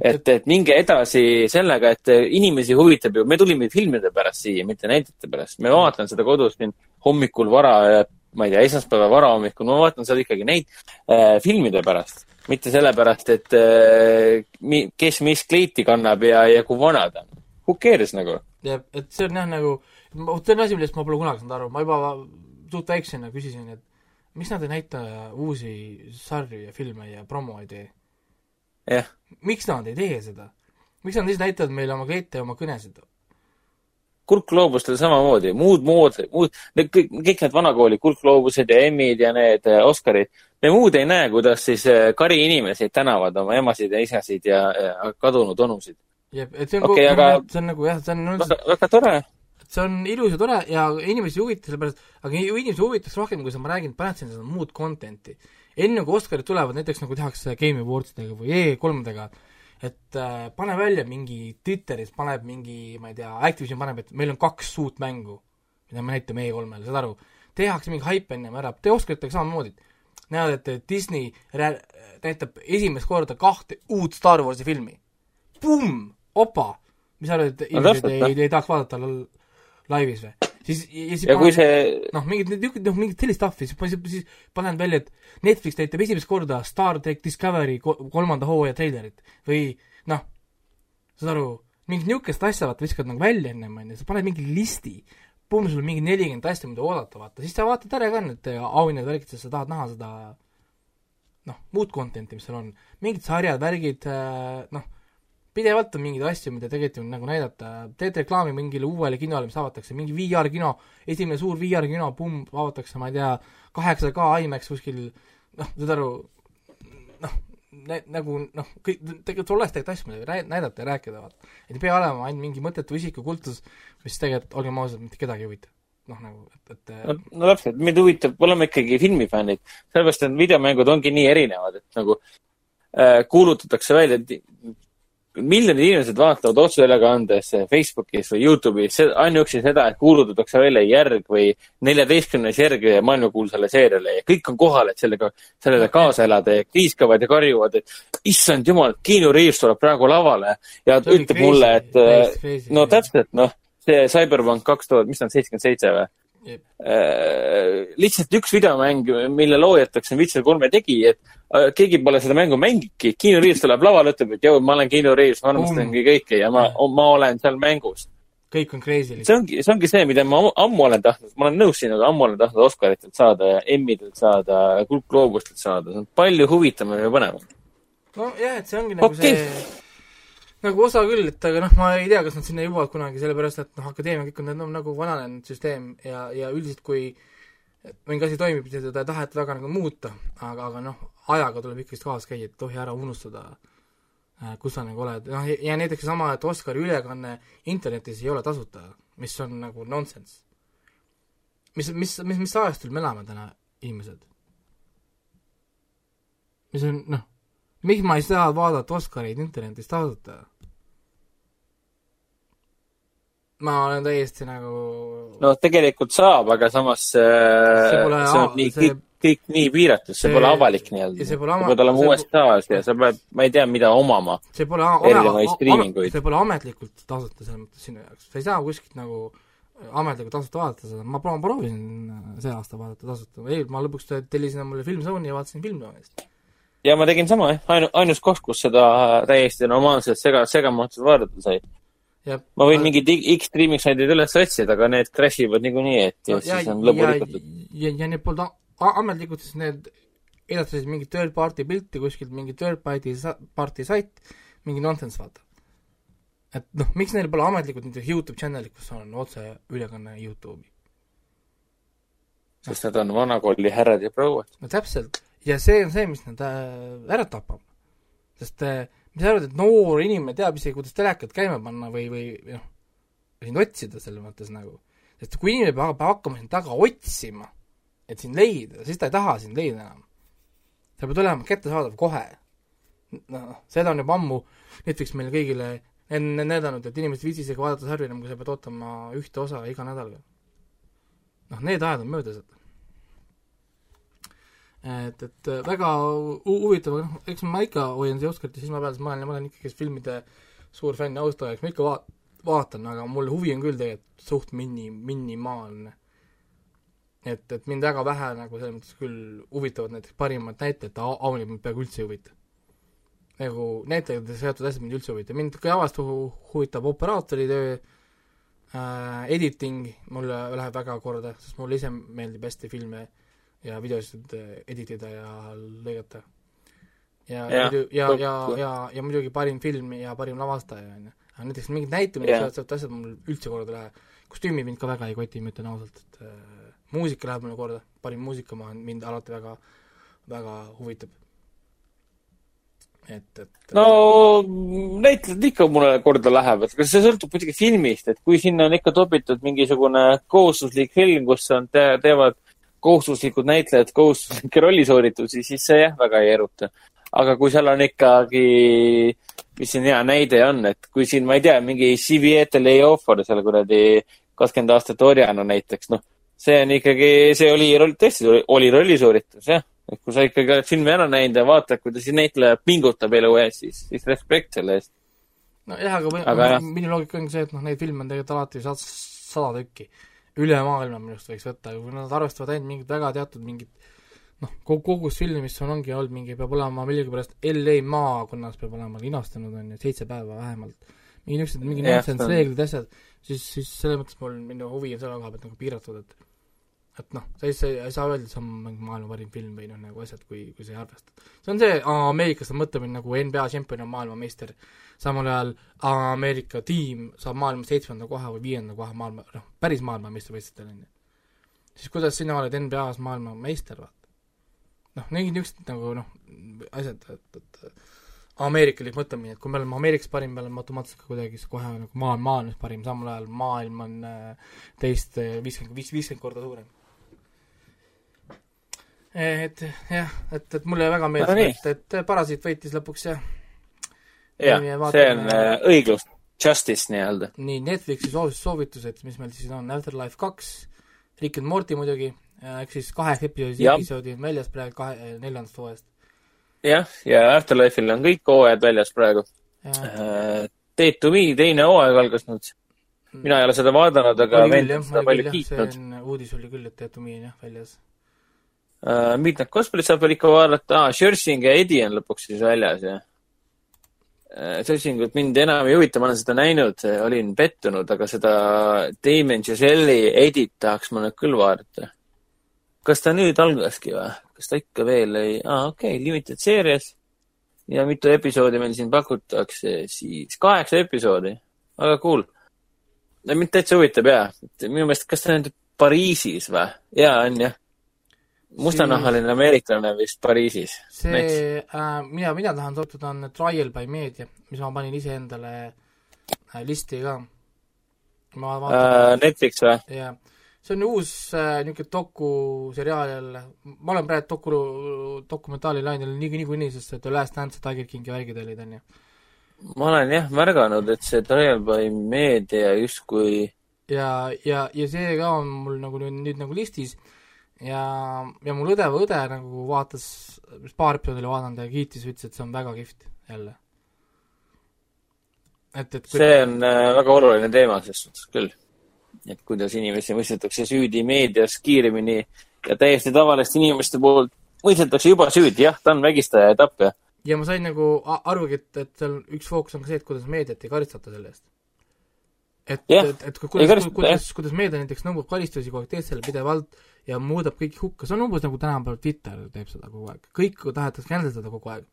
et, et minge edasi sellega, et inimesi huvitab ju, me tulime filmide pärast siia, mitte näidete pärast. me vaatan seda kodus siin hommikul vara, ma ei tea, esmaspäeva varahommikul, ma vaatan seda ikkagi neid äh, filmide pärast. Mitte sellepärast, et äh, mi, kes mis kleiti kannab ja, ja kui vana ta on. Who cares nagu? ja et see on jah nagu, see on asi, millest ma pole kunagi saanud aru, ma juba suht väiksena küsisin, et miks nad ei näita uusi sarju ja filme ja promo ei tee. jah, miks nad ei tee seda? miks nad lihtsalt näitavad meile oma kleite ja oma kõnesid? kurkgloobustel samamoodi, muud mood, muud, need kõik, kõik need vanakooli kurkgloobused ja Emmid ja need äh, Oscarid, me muud ei näe, kuidas siis äh, kari inimesed tänavad oma emasid ja isasid ja, ja kadunud onusid. ja et see on kogu- aga- see on nagu jah, see on väga, väga tore. see on ilus ja tore ja inimesi ei huvita sellepärast, aga inimesi huvitaks rohkem, kui sa, ma räägin, paned sinna seda muud content'i. enne kui Oscarid tulevad, näiteks nagu tehakse Game Awardsidega või E3-dega, et äh, pane välja mingi Twitteris paneb mingi, ma ei tea, Activision paneb, et meil on kaks uut mängu, mida me näitame E3-l, saad aru, tehakse mingi haip ennem ära, tee Oscaritega samamoodi. näed, et Disney näitab esimest korda kahte uut Star Warsi filmi. Pumm, opa, mis sa arvad, et inimesed ei, ei, ei tahaks vaadata laivis või? siis, ja siis ja kui paned- see, noh, mingid niisugused, noh, mingid sellist stuff'i, siis, siis, siis panen välja, et Netflix näitab esimest korda Star track Discovery ko- kolmanda hooaja treilerit. Või noh, saad aru, mingit niisugust asja vaata viskad nagu välja ennem, on ju, sa paned mingi listi, pumm, sul on mingi nelikümmend asja, mida oodata, vaata, siis sa vaatad ära ka need auhinnad, värgid, sest sa tahad näha seda noh, muud content'i, mis seal on, mingid sarjad, värgid, noh, pidevalt on mingeid asju, mida tegelikult nagu näidata, teed reklaami mingile uuele kinole, mis avatakse, mingi VR kino, esimene suur VR kino, pumm, avatakse, ma ei tea, kaheksa K IMAX kuskil noh, saad aru, noh, nagu noh, kõik, tegelikult oleks tegelikult asju, rää- näidata ja rääkida, vaata. et ei pea olema ainult mingi mõttetu isikukultus, mis tegelikult, olgem ausad, mitte kedagi ei huvita. noh, nagu, et, et no, no täpselt, mind huvitab, oleme ikkagi filmifännid, sellepärast et videomängud ongi nii erinevad, et nagu äh, kuulutatakse välja, et miljonid inimesed vaatavad otseülekandes Facebookis või Youtube'is ainuüksi seda, et kuulutatakse välja järg või neljateistkümnes järg maailmakuulsale seeriale ja kõik on kohal, et sellega, sellele kaasa elada ja kriiskavad ja karjuvad, et issand jumal, Keanu Reaves tuleb praegu lavale ja See ütleb crazy, mulle, et täiesti crazy, no jah. täpselt, noh, see Cyberpunk kaks tuhat, mis ta on, seitsekümmend seitse või? Jep. Äh, lihtsalt üks videomäng, mille loojateks on Witcher kolme tegijad, keegi pole seda mängu mänginudki, Keanu Reaves tuleb lavale, ütleb, et jõu, ma olen Keanu Reaves, ma armastangi kõike ja ma, ma olen seal mängus. kõik on crazy see ongi, see ongi see, mida ma ammu- olen tahtnud, ma olen nõus sinuga, ammu olen tahtnud Oscaritelt saada ja Emmidelt saada, Kuldgloobustelt saada, see on palju huvitavam ja põnevam. nojah, et see ongi nagu Okei. see nagu osa küll, et aga noh, ma ei tea, kas nad sinna jõuavad kunagi, sellepärast et noh, akadeemia kõik on no, nagu vananenud süsteem ja, ja üldiselt kui mingi asi toimib, seda ei taheta väga nagu muuta, aga, aga noh, ajaga tuleb ikkagi kaasas käia, et ei tohi ära unustada, kus sa nagu oled, noh ja, näiteks sama, et Oscari ülekanne internetis ei ole tasuta, mis on nagu nonsense. mis, mis, mis, mis ajastul me elame täna, inimesed? mis on noh, miks ma ei saa vaadata Oscareid internetis tasuta? ma olen täiesti nagu noh, tegelikult saab, aga samas äh, See pole see on nii see- kõik, kõik nii piiratud, see pole avalik ja nii-öelda. see sa pole ama- pead olema USA-s ja sa pead, ma ei tea, mida omama. see pole erinevaid see pole ametlikult tasuta selles mõttes sinu jaoks, sa ei saa kuskilt nagu ametlikult tasuta vaadata seda, ma proovin, proovisin see aasta vaadata tasuta, ei, ma lõpuks tellisin omale Filmzone'i ja vaatasin Filmzone'ist. ja ma tegin sama, jah, ainu-, ainus koht, kus seda täiesti normaalselt sega, segamatult vaadata sai. ja ma võin mingid i- X-streaming saidid üles otsida, aga need crash ivad niikuinii, et ja, ja siis on lõbu ja, rikutud. ja, ja need polnud ametlikult, siis need edastasid mingit third party pilti kuskilt, mingi third party party sait, mingi nonsense, vaata. et noh, miks neil pole ametlikult näiteks Youtube channel'it, kus on otseülekanne Youtube'i? sest nad on vanakooli härrad ja prouad. no täpselt, ja see on see, mis nad äh, ära tapab. sest äh, mis sa arvad, et noor inimene teab isegi, kuidas telekat käima panna või, või noh, sind otsida selles mõttes nagu. sest kui inimene peab hakkama sind taga otsima, et sind leida, siis ta ei taha sind leida enam. sa pead olema kättesaadav kohe. noh, seda on juba ammu Netflix meile kõigile enne näidanud, et inimesed ei viitsi isegi vaadata sarju enam, kui sa pead ootama ühte osa iga nädal. noh, need ajad on möödas, et et, et äh, väga hu- huvitav, noh, eks ma ikka hoian see Oscarite silma peal, sest ma olen, ma olen ikkagi filmide suur fänn ja austaja, eks ma ikka va-, vaatan, aga mul huvi on küll tegelikult suht mini, minimaalne. et, et mind väga vähe nagu selles mõttes küll huvitavad näiteks parimad näitlejad, Aunil mind peaaegu üldse ei huvita. nagu näitlejatega seotud asjad mind üldse ei huvita, mind kõvasti hu- huvitab operaatori töö äh,, editing mulle läheb väga korda, sest mulle ise meeldib hästi filme ja videosid äh, editida ja lõigata. ja, ja ja, ja, ja, ja, ja muidugi parim film ja parim lavastaja, on ju. aga näiteks mingid näitlemised yeah., asjad mul üldse korda ei lähe. kostüümid mind ka väga ei koti, ma ütlen ausalt, et äh, muusika läheb mulle korda, parim muusika ma, mind alati väga, väga huvitab. et, et no näitlejad ikka mulle korda lähevad, aga see sõltub muidugi filmist, et kui sinna on ikka topitud mingisugune kohustuslik film, kus on, teevad kohustuslikud näitlejad kohustuslikke rollisooritusi, siis see jah, väga ei eruta. aga kui seal on ikkagi, mis siin hea näide on, et kui siin, ma ei tea, mingi Civiete Leofor seal kuradi kakskümmend aastat orjana näiteks, noh, see on ikkagi, see oli roll, tõesti oli rollisooritus, jah. et kui sa ikkagi oled filmi ära näinud ja vaatad, kuidas näitleja pingutab elu ees, siis, siis respekt selle eest. nojah, aga, Aga minu loogika ongi see, et noh, neid filme on tegelikult alati sada, sada tükki. üle maailma minu arust võiks võtta, kui nad arvestavad ainult mingit väga teatud mingit noh, kogu, kogus filmi, mis on, ongi olnud mingi, peab olema millegipärast LA maakonnas peab olema linastunud, on ju, seitse päeva vähemalt. mingi niisugused, mingi nonsense see on- reeglid, asjad, siis, siis selles mõttes mul minu huvi on selle koha pealt nagu piiratud, et et noh, sa ei saa, ei saa öelda, et see on mingi maailma parim film või noh, nagu asjad, kui, kui sa ei arvesta. see on see, Ameerikas on mõtlemine nagu NBA tšempion on maailmameister, samal ajal Ameerika tiim saab maailma seitsmenda koha või viienda koha maailma, noh, päris maailmameistrivõistlustel, on ju. siis kuidas sina oled NBA-s maailmameister, vaata. noh, mingid niisugused nagu noh, asjad, et, et ameerikalik mõtlemine, et kui me oleme Ameerikas parim, me oleme automaatselt ka kuidagi kohe nagu maa, maailmas parim, samal ajal maailm on äh, teist viiskümmend, viis, viiskümmend korda suurem. Et jah, et, et mulle väga No meeldib nii. et, et Parasiit võitis lõpuks jah, jah see on äh, õiglus, justice nii-öelda. nii Netflixi soovitus, soovitused, mis meil siis on, Afterlife kaks, Rick and Morty muidugi, ehk siis kaheksa episoodi, episoodi on väljas praegu kahe, neljandast hooajast. jah, ja Afterlife'il on kõik hooajad väljas praegu. Date to me teine hooaeg algas nüüd. mina ei ole seda vaadanud, aga vend on seda palju kiitnud uudis oli küll, et Teatumii on jah väljas. Uh, Midnight Cosplay saab veel ikka vaadata ah,, Sjörsing ja Eddie on lõpuks siis väljas ja uh,. Schersingut mind enam ei huvita, ma olen seda näinud, olin pettunud, aga seda Damon Giselle Edit tahaks ma nüüd küll vaadata. kas ta nüüd algaski või? kas ta ikka veel ei, aa ah, okei okay,, limited series ja mitu episoodi meil siin pakutakse, siis kaheksa episoodi, väga cool. mind täitsa huvitab jaa, et minu meelest, kas ta on Pariisis või? jaa, on jah mustanahaline ameeriklane vist Pariisis. see äh,, mina, mina tahan soovitada, on Trial by Media, mis ma panin iseendale äh, listi ka. ma vaatan Uh, Netflix või? jah, see on uus äh, niisugune dokuseriaal jälle, ma olen praegu doku, dokumentaalilainel nii, niikuinii, sest et The Last Dance ja Tiger Kingi värgid olid, on ju. ma olen jah märganud, et see Trial by Media justkui ja, ja, ja see ka on mul nagu nüüd, nüüd nagu listis ja, ja mul õde või õde nagu vaatas, paar episoodi oli vaadanud ja kiitis, ütles, et see on väga kihvt jälle. et, et see on äh, väga oluline teema selles suhtes küll. et kuidas inimesi mõistetakse süüdi meedias kiiremini ja täiesti tavaliste inimeste poolt mõistetakse juba süüdi, jah, ta on vägistaja ja tapja. ja ma sain nagu arugi, et, et seal üks fookus on ka see, et kuidas meediat ei karistata selle eest. et Jah, et, et kuidas, kuidas, kuidas meedia näiteks nõuab karistusi kogu aeg teistele pidevalt ja muudab kõik hukka, see on umbes nagu tänapäeval Twitter teeb seda kogu aeg, kõike tahetakse känderdada kogu aeg.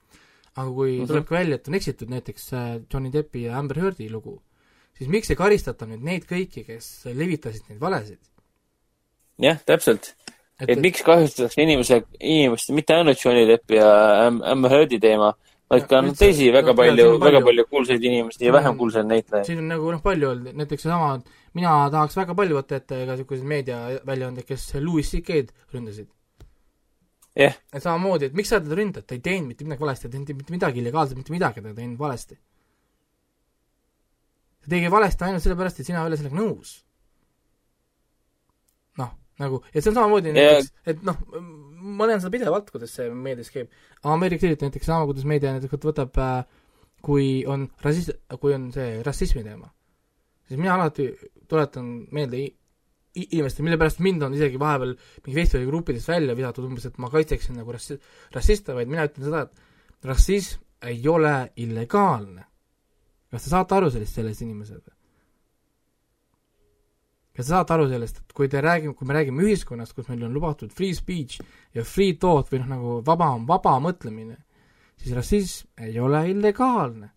aga kui mm. -hmm. tuleb ka välja, et on eksitud näiteks äh, Johnny Deppi ja Amber Heardi lugu, siis miks ei karistata nüüd neid kõiki, kes levitasid neid valesid? jah, täpselt. et miks kahjustatakse inimese, inimest, mitte ainult Johnny Deppi ja Am- Amber Heardi teema, vaid ka no, teisi no, väga palju väga palju. kuulsaid inimesi ja vähem on- kuulsaid näitlejaid. siin on nagu noh, palju olnud, näiteks seesama, mina tahaks väga palju võtta ette ka niisuguseid meediaväljaandeid, kes Louis CK-d ründasid. jah, et samamoodi, et miks sa teda ründad, ta ei teinud mitte midagi valesti, ta ei teinud mitte midagi illegaalset, mitte midagi ta ei teinud valesti. ta tegi valesti ainult sellepärast, et sina ei ole sellega nõus. noh, nagu, et see on samamoodi Ja- näiteks, et noh, ma näen seda pidevalt, kuidas see meedias käib. Ameerika Liit näiteks sama, kuidas meedia näiteks võt- võtab äh, kui on rassist-, kui on see rassismi teema, siis mina alati tuletan meelde inimestele, mille pärast mind on isegi vahepeal mingi Facebooki gruppidest välja visatud umbes, et ma kaitseksin nagu rassi-, rassiste, vaid mina ütlen seda, et rassism ei ole illegaalne. kas te saate aru sellest, sellest inimesed? Kas te saate aru sellest, et kui te räägime, kui me räägime ühiskonnast, kus meil on lubatud free speech ja free thought või noh, nagu vaba, vaba mõtlemine, siis rassism ei ole illegaalne.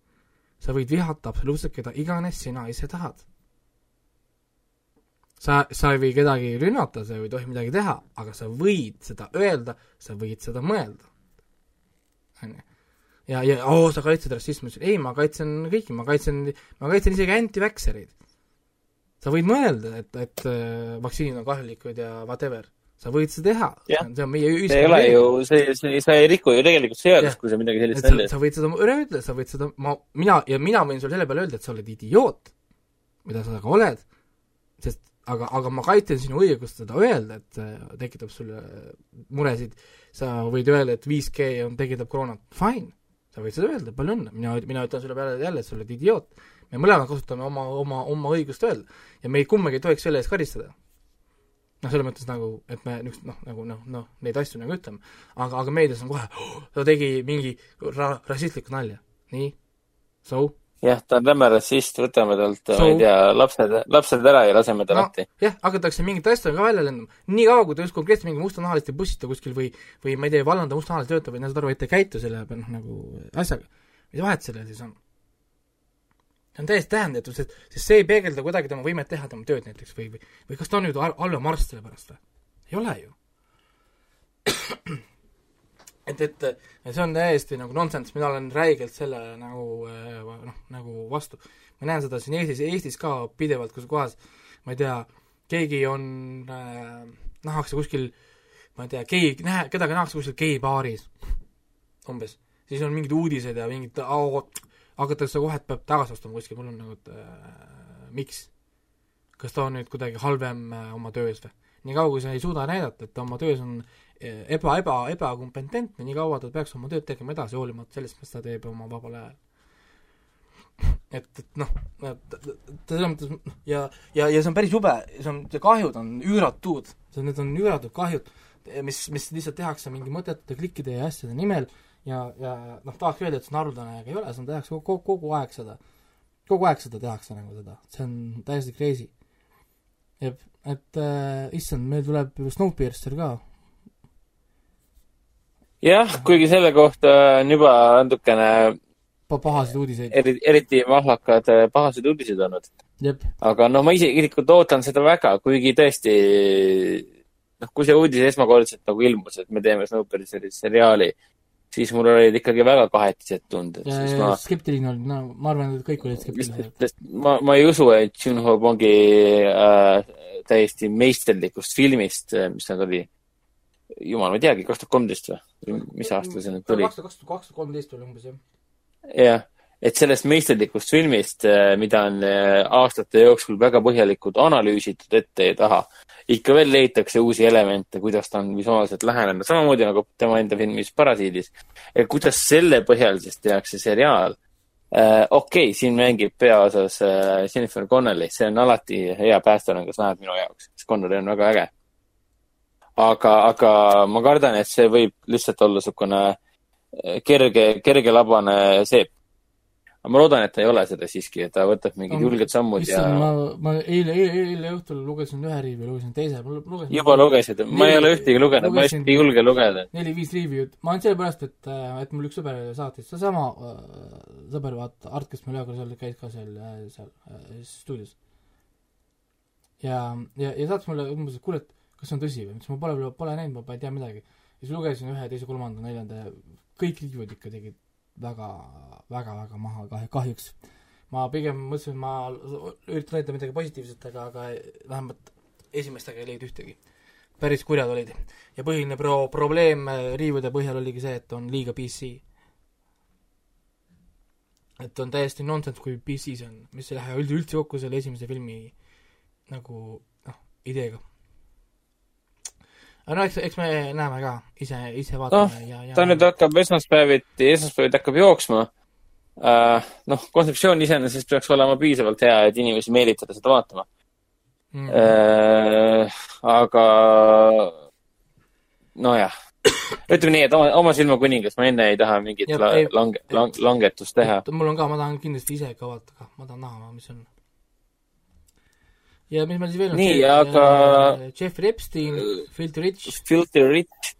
sa võid vihata absoluutselt keda iganes sina ise tahad sa, sa ei või kedagi rünnata, sa ei tohi midagi teha, aga sa võid seda öelda, sa võid seda mõelda. onju. ja, ja oo, sa kaitsed rassismi, ei, ma kaitsen kõiki, ma kaitsen, ma kaitsen isegi anti-vaxxereid. Sa võid mõelda, et, et äh, vaktsiinid on kahjulikud ja whatever, sa võid seda teha. See on meie see ei ole ju, see, see, sa ei riku ju tegelikult seadust, kui sa midagi sellist välja sa võid seda üle ütelda, sa võid seda, ma, mina ja mina võin sulle selle peale öelda, et sa oled idioot, mida sa ka oled, sest aga, aga ma kaitsen sinu õigust seda öelda, et tekitab sulle muresid, sa võid öelda, et 5G on, tekitab koroonat, fine, sa võid seda öelda, palju õnne, mina, mina ütlen sulle peale jälle, et sa oled idioot. Me mõlemad kasutame oma, oma, oma õigust öelda ja meid kumbagi ei tohiks selle eest karistada. noh, selles mõttes nagu, et me niisugust noh, nagu noh, noh, neid asju nagu ütleme, aga, aga meedias on kohe oh,, ta tegi mingi ra-, rassistlikku nalja, nii, so? Jah, ta on räme rassist, võtame talt, ma So- ei tea, lapsed, lapsed ära ja laseme ta no lahti. jah, hakatakse mingit asja ka välja lendama, nii kaua, kui ta just konkreetselt mingi mustanahalist ei bussita kuskil või või ma ei tea, ei vallanda mustanahalist töötab või saad aru, et ei käitu selle noh, nagu asjaga, mis vahet sellel siis on? See on täiesti tähendatu, sest, sest see ei peegelda kuidagi tema võimet teha tema tööd näiteks või, või või kas ta on nüüd hal- halvem arst selle pärast või? ei ole ju. et, et see on täiesti nagu nonsense, mina olen räigelt selle nagu äh, noh, nagu vastu. ma näen seda siin Eestis, Eestis ka pidevalt, kus kohas ma ei tea, keegi on äh,, nähakse kuskil ma ei tea, gei, nähe, kedagi nähakse kuskil geibaaris umbes, siis on mingid uudised ja mingid oh, hakatakse kohe, et peab tagasi astuma kuskil, mul on nagu, et äh, miks? kas ta on nüüd kuidagi halvem äh, oma töös või? nii kaua, kui sa ei suuda näidata, et ta oma töös on äh, eba, eba, ebakompetentne, nii kaua ta peaks oma tööd tegema edasi, hoolimata sellest, mis ta teeb oma vabal ajal. et, et noh, selles mõttes noh, ja, ja, ja see on päris jube, see on, kahjud on üüratud, need on üüratud kahjud, mis, mis lihtsalt tehakse mingi mõttetute klikkide ja asjade nimel ja, ja noh, tahaks öelda, et see on haruldane, aga ei ole, seda tehakse kogu, kogu aeg seda. kogu aeg seda tehakse nagu seda, see on täiesti crazy. jep, et äh, issand, meil tuleb ju Snowpiercer ka. jah, kuigi selle kohta on juba natukene pa-, pahasid uudiseid. eri, eriti mahlakad äh, pahased uudised olnud. aga noh, ma isiklikult ootan seda väga, kuigi tõesti noh, kui see uudis esmakordselt nagu ilmus, et me teeme Snowpierceri seriaali, siis mul olid ikkagi väga kahetised tunded, ma skeptiline oli, no ma arvan, et kõik olid skeptilised. ma, ma ei usu, et Junho Bongi äh, täiesti meisterlikust filmist, mis ta tuli, jumal, ma ei teagi, kaks tuhat kolmteist või? mis aastal see nüüd tuli? kaks tuhat kolmteist oli umbes jah. jah, et sellest meisterlikust filmist, mida on äh, aastate jooksul väga põhjalikult analüüsitud ette ja taha, ikka veel leitakse uusi elemente, kuidas ta on visuaalselt lähenenud, samamoodi nagu tema enda filmis Parasiidis. kuidas selle põhjal siis tehakse seriaal äh,. okei okay,, siin mängib peaosas äh, Jennifer Connelly, see on alati hea päästerangas näed minu jaoks, sest Connelly on väga äge. aga, aga ma kardan, et see võib lihtsalt olla niisugune äh, kerge, kergelabane seep. Aga ma loodan, et ta ei ole seda siiski, et ta võtab mingid No, julged sammud ja ma, ma eile, eile, eile õhtul lugesin ühe riivi, lugesin teise, ma lugesin juba lugesid, ma ei ole ühtegi lugenud, ma just ei julge lugeda. neli-viis review'd, ma ainult sellepärast, et, et mul üks sõber saatis, seesama äh, sõber, vaata, Art, kes meil ühe korra seal käis ka seal, seal äh, stuudios. ja, ja, ja saatis mulle umbes, et kuule, et kas see on tõsi või, ma ütlesin, ma pole, pole näinud, ma ei tea midagi. ja siis lugesin ühe, teise, kolmanda, neljanda ja kõik review'd ikka tegid väga, väga, väga maha kahju, kahjuks. ma pigem mõtlesin, et ma üritan näidata midagi positiivset, aga, aga vähemalt esimestega ei leidnud ühtegi. päris kurjad olid ja põhiline pro-, probleem äh, riivude põhjal oligi see, et on liiga PC. et on täiesti nonsense, kui PC see on, mis ei lähe üldse, üldse kokku selle esimese filmi nagu noh, ideega. Aga no eks, eks me näeme ka, ise, ise vaatame Noh, ja, ja ta nüüd hakkab esmaspäeviti, esmaspäeviti hakkab jooksma uh,. noh, kontseptsioon iseenesest peaks olema piisavalt hea, et inimesi meelitada seda vaatama mm, uh,. aga nojah, ütleme nii, et oma, oma silma kuningas, ma enne ei taha mingit Jah, la, ei- lange, lang, langetust teha. mul on ka, ma tahan kindlasti ise ka vaadata, ma tahan näha, mis on. Ja mis meil siis veel on? Nii, aga- Jeffrey Epstein, Filthy Rich, Filthy Rich,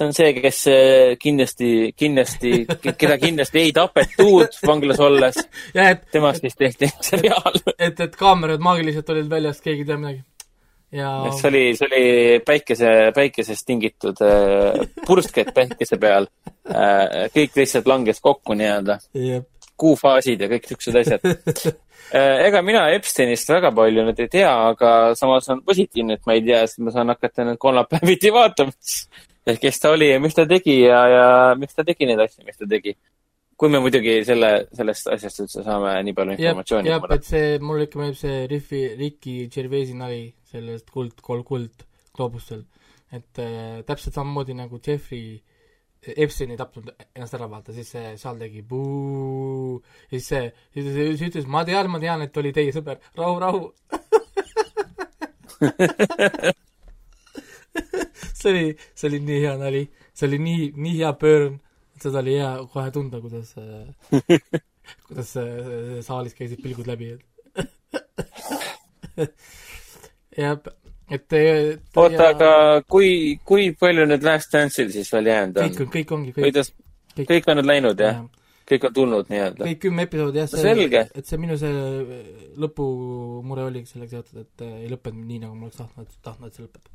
see on see, kes eh, kindlasti, kindlasti, keda kindlasti ei tapetud vanglas olles, jah, temast siis tehti seriaal. et, et kaamerad maagiliselt olid väljas, keegi ei tea midagi. ja see oli, see oli päikese, päikesest tingitud äh, pursked päikese peal äh,. kõik lihtsalt langes kokku nii-öelda, jep, kuufaasid ja kõik siuksed asjad. Äh, ega mina Epsteinist väga palju nüüd ei tea, aga samas on positiivne, et ma ei tea, sest ma saan hakata nüüd kolmapäeviti vaatama, kes ta oli ja mis ta tegi ja, ja miks ta tegi neid asju, mis ta tegi. kui me muidugi selle, sellest asjast üldse saame nii palju informatsiooni. jah, et see, mulle ikka meeldib see Riffi, Ricky Gervaisi nali sellest kuld, kuld, kuld gloobustel. et äh, täpselt samamoodi nagu Jeffrey Epstein ei tapnud ennast ära, vaata, siis see seal tegi buu, siis see, siis ta siis ütles, ma tean, ma tean, et oli teie sõber, rahu, rahu. see oli, see oli nii hea nali, see oli nii, nii hea pöörn, seda oli hea kohe tunda, kuidas kuidas äh, saalis käisid pilgud läbi, et jah, et te- oota, ja- aga kui, kui palju nüüd Last Dance'il siis veel jäänud kõik on? on, kõik ongi, kõik ta, kõik on nüüd läinud jah? jah. kõik on tulnud nii-öelda? kõik kümme episoodi jah, Selge. et see minu see lõpumure oligi sellega seotud, et äh, ei lõppenud nii, nagu ma oleks tahtnud, tahtnud, et see lõpeb.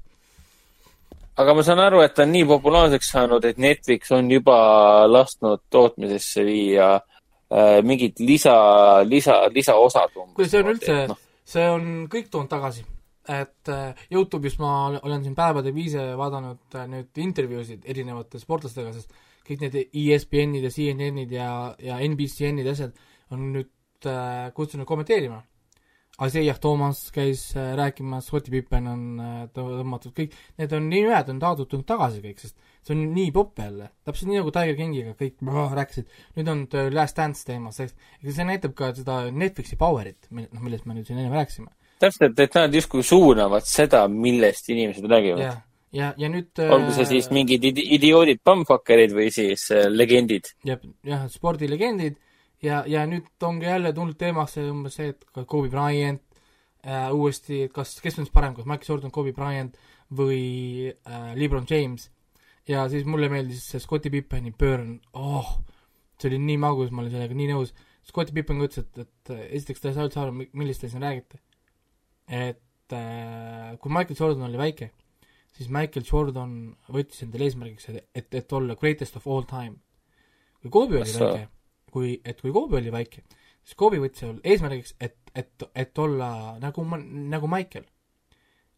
aga ma saan aru, et ta on nii populaarseks saanud, et Netflix on juba lasknud tootmisesse viia äh, mingid lisa, lisa, lisaosad umbes. kuule, see on üldse noh, see on kõik toonud tagasi. Et äh, Youtube'is ma ol- olen siin päevade viise vaadanud äh, nüüd intervjuusid erinevate sportlastega, sest kõik need ESPN-id ja CNN-id ja, ja NBCN-id ja asjad on nüüd äh, kutsunud kommenteerima. Isaiah Thomas käis äh, rääkimas, Scottie Pippen on äh, tõ- tõmmatud, kõik need on nimed on taotud tagasi kõik, sest see on nii popp jälle, täpselt nii nagu Tiger Kingiga kõik brrr, rääkisid, nüüd on The Last Dance teemas, eks see näitab ka seda Netflixi power'it, noh, millest me nüüd siin enne rääkisime. täpselt, et nad justkui suunavad seda, millest inimesed räägivad. ja, ja, ja nüüd olgu see siis mingid idi- idioodid, bumfuckerid või siis äh, legendid. jah, jah, spordilegendid ja, ja nüüd ongi jälle tulnud teemasse umbes see, et Kobe Bryant äh, uuesti, kas, kes on siis parem, kas Michael Jordan, Kobe Bryant või äh, LeBron James. ja siis mulle meeldis see Scottie Pippeni Burn, oh, see oli nii magus, ma olin sellega nii nõus. Scottie Pippen ütles, et, et äh, esiteks ta ei saa üldse aru, millest te siin räägite. Et äh, kui Michael Jordan oli väike, siis Michael Jordan võttis endale eesmärgiks, et, et, olla greatest of all time. kui Kobe oli Kas ta- väike, kui, et kui Kobe oli väike, siis Kobe võttis eesmärgiks, et, et, et olla nagu, nagu Michael.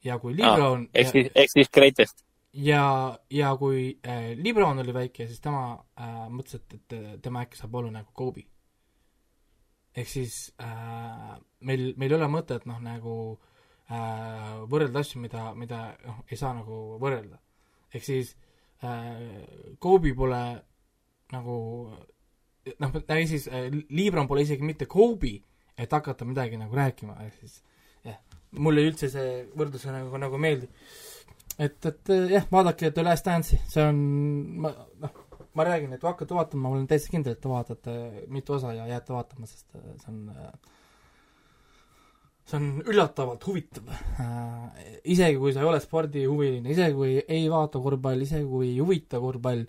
ja kui Lebron ehk siis, ehk siis greatest. ja, ja kui äh, Lebron oli väike, siis tema äh, mõtles, et, et tema äkki saab olla nagu Kobe. Ehk siis äh, meil, meil ei ole mõtet noh, nagu äh, võrrelda asju, mida, mida noh, ei saa nagu võrrelda. ehk siis äh, Kobe pole nagu noh, ehk siis äh, Lebron pole isegi mitte Kobe, et hakata midagi nagu rääkima, ehk siis jah, mulle üldse see võrdlus nagu, nagu meeldib et, et jah, vaadake The Last Dance'i, see on, ma noh, ma räägin, et kui hakkate vaatama, ma olen täiesti kindel, et te vaatate mitu osa ja jääte vaatama, sest eh, see on see on üllatavalt huvitav äh,. isegi kui sa ei ole spordihuviline, isegi kui ei vaata korvpalli, isegi kui ei huvita korvpall,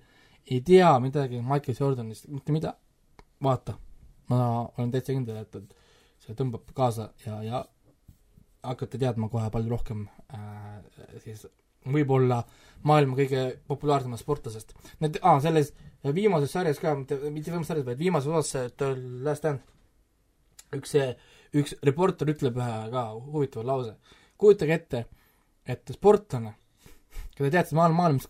ei tea midagi Michael Jordanist, mitte mida, vaata. ma olen täitsa kindel, et, et see tõmbab kaasa ja, ja hakkate teadma kohe palju rohkem äh, siis võib-olla maailma kõige populaarsemast sportlasest. Need, aa, selles viimases sarjas ka, mitte, mitte viimases sarjas, vaid viimases osas The Last Dance, üks see, üks reporter ütleb ühe ka huvitava lause. kujutage ette, et sportlane, keda teate maailma, maailmas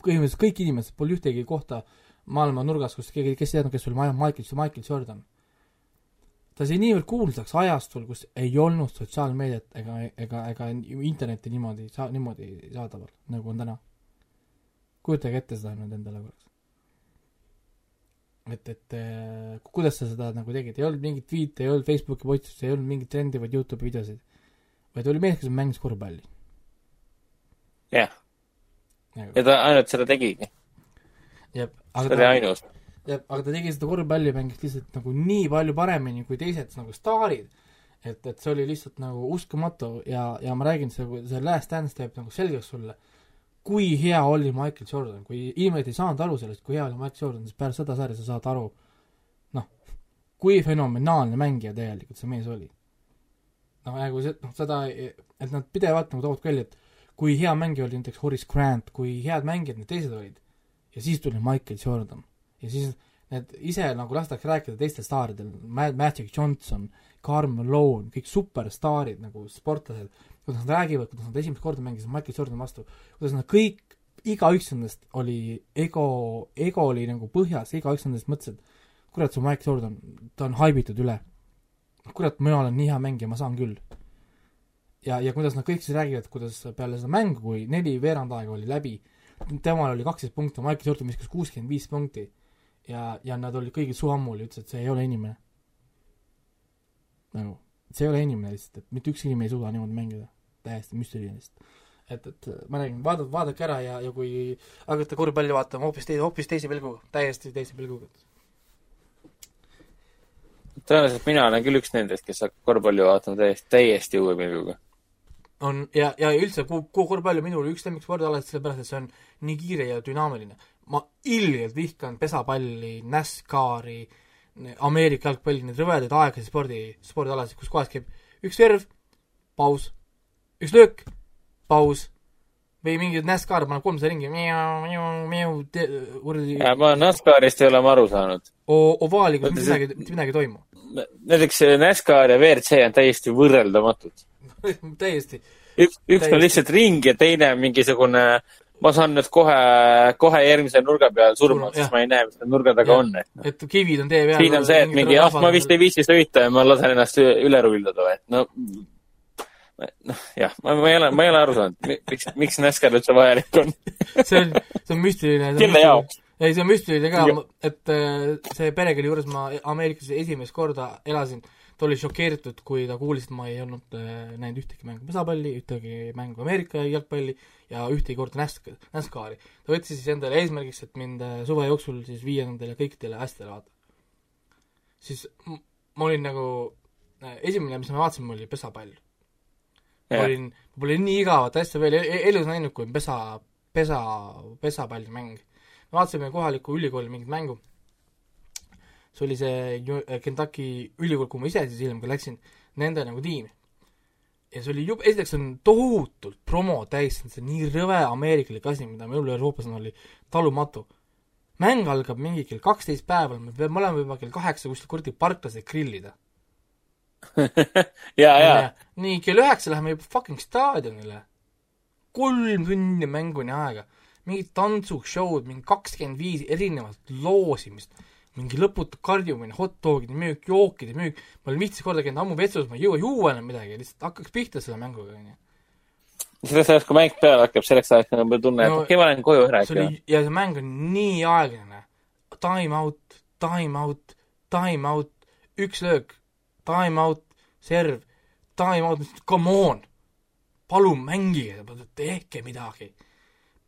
põhimõtteliselt kõik inimesed, pole ühtegi kohta maailma nurgas, kus keegi, kes ei teadnud, kes oli Michael, Michael Jordan ta sai niivõrd kuulsaks ajastul, kus ei olnud sotsiaalmeediat ega, ega, ega internetti niimoodi saa-, niimoodi saadaval, nagu on täna. kujutage ette seda nüüd endale korraks. et, et eh, kuidas sa seda nagu tegid, ei olnud mingit tweet'e, ei olnud Facebooki postitusi, ei olnud mingit trendi, vaid Youtube'i videosid. vaid oli mees, kes mängis korvpalli jah, nagu.. ja ta ainult seda tegigi. see oli ainus. jah, aga ta tegi seda korvpalli, mängis lihtsalt nagu nii palju paremini kui teised nagu staarid, et, et see oli lihtsalt nagu uskumatu ja, ja ma räägin, see, see Last Dance teeb nagu selgeks sulle, kui hea oli Michael Jordan, kui inimesed ei saanud aru sellest, kui hea oli Michael Jordan, siis pärast seda sarja sa saad aru, noh, kui fenomenaalne mängija tegelikult see mees oli. noh, nagu see, noh seda, et nad pidevalt nagu toovad välja, et kui hea mängija oli näiteks Horace Grant, kui head mängijad need teised olid, ja siis tuli Michael Jordan. Ja siis need ise nagu lastakse rääkida teistel staaridel, Magic Johnson, Karl Malone, kõik superstaarid nagu sportlased, kuidas nad räägivad, kuidas nad esimest korda mängisid Michael Jordan vastu, kuidas nad kõik, igaüks nendest oli ego, ego oli nagu põhjas, igaüks nendest mõtles, et kurat, see Michael Jordan, ta on haibitud üle. kurat, mina olen nii hea mängija, ma saan küll. Ja, ja kuidas nad kõik siis räägivad, kuidas peale seda mängu, kui neli veerand aega oli läbi, temal oli kaksteist punkti, Michael Jordan viskas kuuskümmend viis punkti ja, ja nad olid kõigil suu ammuli, ütlesid, et see ei ole inimene. nagu, see ei ole inimene lihtsalt, et mitte ükski inimene ei suuda niimoodi mängida, täiesti müstiline lihtsalt. et, et ma räägin, vaadake, vaadake ära ja, ja kui hakata korvpalli vaatama hoopis teise, hoopis teise pilguga, täiesti teise pilguga. tõenäoliselt mina olen küll üks nendest, kes hakkab korvpalli vaatama täiesti, täiesti uue pilguga. on ja, ja üldse ku-, ku- korvpall on minul üks lemmikspordialasid, sellepärast et see on nii kiire ja dünaamiline. Ma ilgelt vihkan pesapalli, NASCAR-i, Ameerika jalgpalli, neid rõvedaid aeglaseid spordi, spordialasid, kus kohas käib üks serv, paus, üks löök, paus, või mingi NASCAR paneb kolmsada ringi, kuradi ma NASCARist ei ole ma aru saanud. o- ovaali, kus Oota, mitte midagi, mitte midagi ei toimu. näiteks NASCAR ja WRC on täiesti võrreldamatud. täiesti. üks, üks on lihtsalt ring ja teine on mingisugune, ma saan nüüd kohe, kohe järgmise nurga peal surma, sest ma ei näe, mis seal nurga taga Jah. on, et noh. et kivid on tee peal. siin on see, et mingi jah, ma vist ei viitsi sõita ja ma lasen ennast üle rullada või, et no noh, jah, ma, ma ei ole, ma ei ole aru saanud, miks, miks NASCAR üldse vajalik on. see on, see on müstiline. kelle jaoks? ei, see on müstiline ka Ja-, et äh, see pere, kelle juures ma Ameerikas esimest korda elasin, ta oli šokeeritud, kui ta kuulis, et ma ei olnud äh, näinud ühtegi mängu pesapalli, ühtegi mängu Ameerika jalgpalli ja ühtegi korda NASC- NASCAR-i. ta võttis siis endale eesmärgiks, et mind äh, suve jooksul siis viia nendele kõikidele asjadele vaata. siis ma olin nagu, esimene, mis ma vaatasin, oli pesapall. ma olin, ma pole nii igavat asja veel e- e- elus näinud, kui pesa, pesa, pesapallimäng. me vaatasime kohaliku ülikooli mingit mängu, see oli see Ju- Kentucky ülikool, kuhu ma ise siis hiljem ka läksin, nende nagu tiim. ja see oli jube, esiteks on tohutult promo täis, see on nii rõve ameerikalik asi, mida meil Euroopas on, oli talumatu. mäng algab mingi kell kaksteist päeval, me peame olema juba kell kaheksa kuskil kuradi parklas, et grillida. ja, ja, nii, kell üheksa läheme juba fucking staadionile. kolm tundi mänguni aega. mingid tantsushow'd, mingi kakskümmend viis erinevat loosimist, mingi lõputu karjumine, hot dogide müük, jookide müük, ma olen viisteist korda käinud ammu vetsus, ma ei jõua juua enam midagi, lihtsalt hakkaks pihta selle mänguga, onju. selleks ajaks, kui mäng peale hakkab, selleks ajaks on juba tunne, et No, okei, ma lähen koju ära ikka. ja see mäng on nii aeglane. Time out, time out, time out, üks löök, time out, serv, time out, come on. palun mängige, tehke midagi.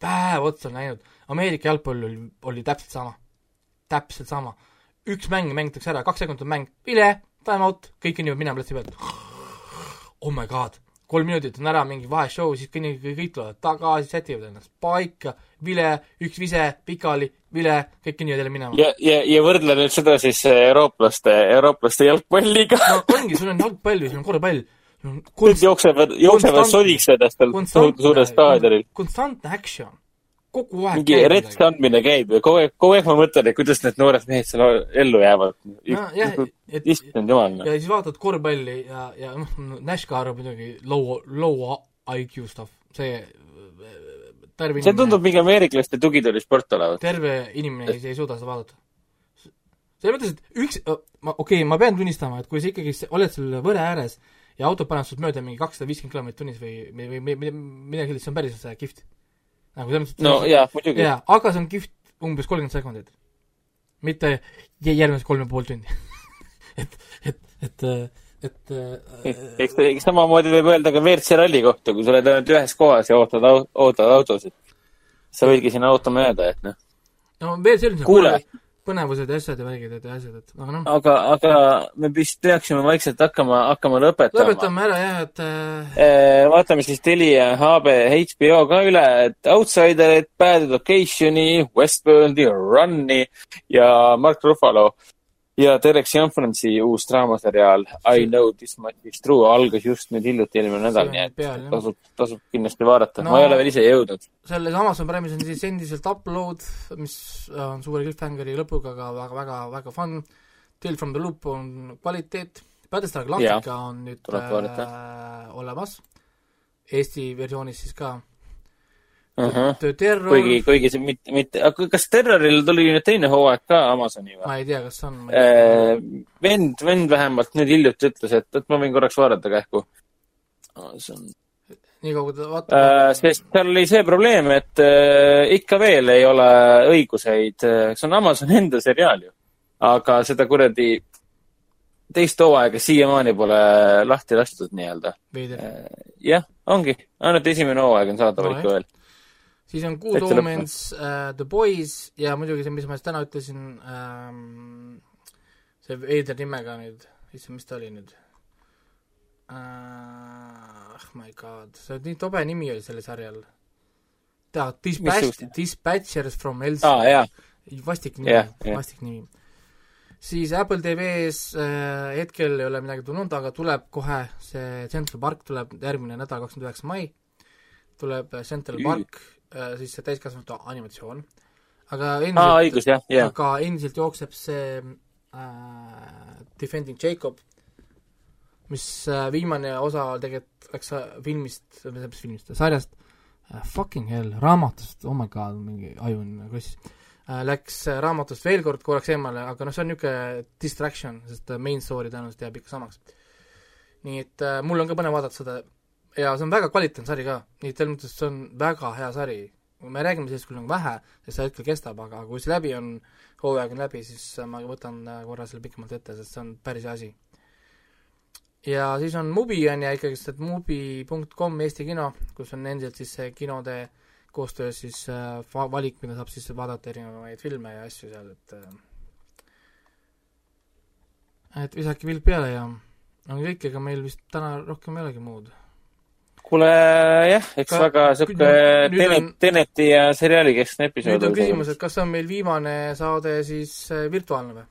päev otsa on läinud. Ameerika jalgpall oli, oli täpselt sama. Täpselt sama. üks mäng mängitakse ära, kaks sekundit on mäng, vile, time out, kõik inimesed minema platsi pealt. oh my god, kolm minutit on ära mingi vaheshow, siis kõik, kõik tulevad tagasi, sätivad ennast paika, vile, üks vise, pikali, vile, kõik inimesed jälle minema. ja, ja, ja võrdle nüüd seda siis äh, eurooplaste, eurooplaste jalgpalliga. no ongi, sul on jalgpall ja sul on korvpall. Kõik jooksevad, jooksevad sodiksõdast seal tohutu suurel staadionil. konstantne action, kogu aeg mingi rets kandmine käib ja kogu aeg, kogu aeg ma mõtlen, et kuidas need noored mehed seal ellu jäävad. et issand jumal, noh. ja siis vaatad korvpalli ja, ja noh, NASCAR on muidugi low, low IQ stuff, see terve see tundub mingi ameeriklaste tugitoolisport olevat. terve inimene ei, ei suuda seda vaadata. selles mõttes, et üks, ma, okei okay,, ma pean tunnistama, et kui sa ikkagi oled seal võre ääres ja autod panevad sinust mööda mingi kakssada viiskümmend kilomeetrit tunnis või, või, või, midagi sellist, see on päris äh, kihvt. Nagu selles mõttes, no jaa, muidugi. jaa, aga see on kihvt umbes kolmkümmend sekundit. mitte jä- järgmised kolm ja pool tundi. et, et, et, et äh, eks, eks samamoodi võib öelda ka WRC ralli kohta, kui sa oled ainult ühes kohas ja ootad, ootad autosid. sa võidki sinna ootama jääda, et noh. no veel sellised Kuule. Põnevused ja asjad ja värgid ja asjad, et aga noh, aga, aga me vist peaksime vaikselt hakkama, hakkama lõpetama. lõpetame ära jah, et äh, Eh, vaatame siis Telia, HB, HBO ka üle, et Outsiderit, Bad Educationi, Westworldi, Run'i ja Mark Ruffalo ja Derek Cianfranci uus draamaseriaal I know this much is true algas just nüüd hiljuti eelmine nädal, nii et peal, tasub, tasub kindlasti vaadata No- ma ei ole veel ise jõudnud. selles Amazon Prime'is on siis endiselt Upload, mis on suure cliffhangeri lõpuga, aga väga, väga, väga fun. Tale from the Loop on kvaliteet, Battlestar Galactica on nüüd äh, olemas, Eesti versioonis siis ka. Terror, kuigi, kuigi see mitte, mitte, aga kas Terroril tuli nüüd teine hooaeg ka Amazoni või? ma ei tea, kas on, vend, vend vähemalt nüüd hiljuti ütles, et, et ma võin korraks vaadata kähku. see on nii kaua ta äh,, vaatab, sest seal oli see probleem, et äh, ikka veel ei ole õiguseid äh,, see on Amazoni enda seriaal ju. aga seda kuradi teist hooaega siiamaani pole lahti lastud nii-öelda. veider. jah, ongi, ainult esimene hooaeg on saadaval No ikka veel. Siis on Good Täitsa. Omens uh,, The Boys ja muidugi see, mis ma just täna ütlesin um,, see veider nimega nüüd, issand, mis ta oli nüüd uh,? Oh my god, see nii tobe nimi oli sellel sarjal. ta, Dispatch Dispatchers from Elsi aa, jaa, vastik nimi Jah, jah. vastik nimi. siis Apple TV-s äh, hetkel ei ole midagi tulnud, aga tuleb kohe see Central Park tuleb järgmine nädal, kakskümmend üheksa mai, tuleb Central. Park äh,, siis see täiskasvanute animatsioon. aga endiselt, õigus, jah, jah. aga endiselt jookseb see äh, Defending Jacob, mis äh, viimane osa tegelikult läks äh, filmist, mis filmist, sarjast äh,, fucking hell, raamatust, oh my god, mingi aju on krossis äh,, läks äh, raamatust veel kord korraks eemale, aga noh, see on niisugune distraction, sest äh, main story tõenäoliselt jääb ikka samaks. nii et äh, mul on ka põnev vaadata seda ja see on väga kvaliteetne sari ka, nii et selles mõttes see on väga hea sari. me räägime sellest küll nagu vähe, sest see hetkel kestab, aga kui see läbi on, hooaeg on läbi, siis ma võtan äh, korra selle pikemalt ette, sest see on päris hea asi. ja siis on Mubi on ja ikkagist, et mubi.com Eesti kino, kus on endiselt siis see kinode koostöös siis äh, va- valik, mida saab siis vaadata erinevaid filme ja asju seal, et äh, et visake vilp peale ja on kõik, ega meil vist täna rohkem ei olegi muud. Kuule jah, eks Ka- väga sihuke Tenet Teneti ja seriaali keskne episood. nüüd on küsimus, et kas see on meil viimane saade siis äh, virtuaalne või?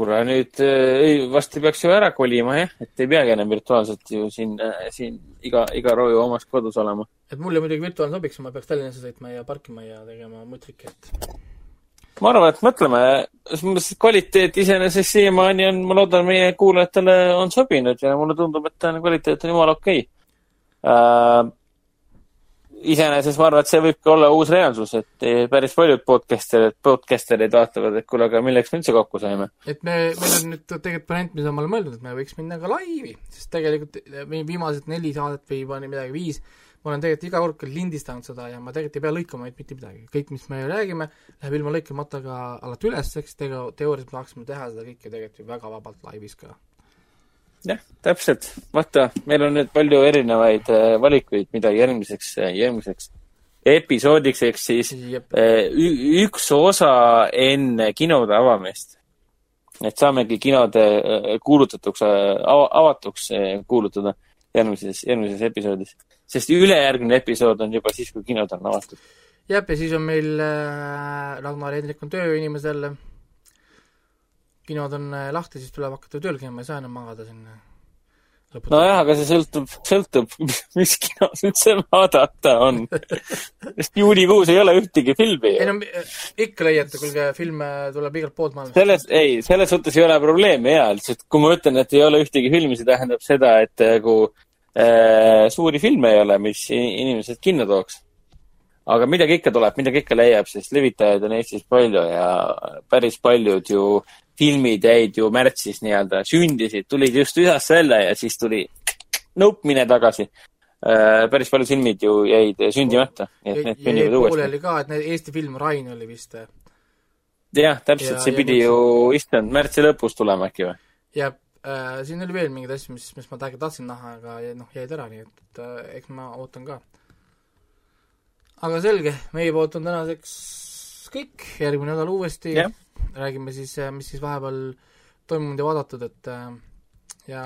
kuule nüüd äh, ei, varsti peaks ju ära kolima jah, et ei peagi enam virtuaalselt ju siin, siin iga, iga rooju omas kodus olema. et mulle muidugi virtuaalne sobiks, ma peaks Tallinnasse sõitma ja parkima ja tegema mutriki, et ma arvan, et mõtleme, selles mõttes, et kvaliteet iseenesest siiamaani on, ma loodan, meie kuulajatele on sobinud ja mulle tundub, et on kvaliteet on jumala okei okay.. iseenesest ma arvan, et see võibki olla uus reaalsus, et päris paljud podcasterid, podcasterid vaatavad, et kuule, aga milleks me üldse kokku saime. et me, meil on nüüd tegelikult variant, mida ma olen mõelnud, et me võiks minna ka laivi, sest tegelikult viimased neli saadet või juba nii midagi viis, ma olen tegelikult iga kord lindistanud seda ja ma tegelikult ei pea lõikama ainult mitte midagi, kõik, mis me räägime, läheb ilma lõikamata ka alati üles, eks tega, teoorias me saaksime teha seda kõike tegelikult ju väga vabalt laivis ka. jah, täpselt. vaata, meil on nüüd palju erinevaid äh, valikuid, mida järgmiseks, järgmiseks episoodiks, ehk siis äh, üks osa enne kinode avamist. et saamegi kinode äh, kuulutatuks, avatuks äh, kuulutada järgmises, järgmises episoodis. Sest ülejärgmine episood on juba siis, kui kinod on avatud. jep, ja siis on meil äh, Ragnar Hendrik on tööinimesel, kinod on äh, lahti, siis tuleb hakata tööl käima, ei saa enam magada siin äh, nojah, aga see sõltub, sõltub, mis kinos üldse vaadata on. sest juulikuus ei ole ühtegi filmi ei no mi- ikka leiate, kuulge, filme tuleb igalt poolt maailmast. selles, ei, selles suhtes ei ole probleemi jaa, lihtsalt kui ma ütlen, et ei ole ühtegi filmi, see tähendab seda, et nagu äh, suuri filme ei ole, mis inimesed kinno tooks. aga midagi ikka tuleb, midagi ikka leiab, sest levitajaid on Eestis palju ja päris paljud ju filmid jäid ju märtsis nii-öelda, sündisid, tulid just üsasse välja ja siis tuli nope, mine tagasi äh,. päris paljud filmid ju jäid sündimata, nii et need sünnivad uuesti. pooleli ka, et need Eesti film Rain oli vist, jah, täpselt, see ja pidi ju issand märtsi lõpus tulema äkki või? ja äh, siin oli veel mingeid asju, mis, mis ma tegelikult tahtsin näha, aga noh, jäid ära, nii et, et äh, eks ma ootan ka. aga selge, meie poolt on tänaseks kõik, järgmine nädal uuesti Jah. räägime siis, mis siis vahepeal toimunud ja vaadatud, et äh, ja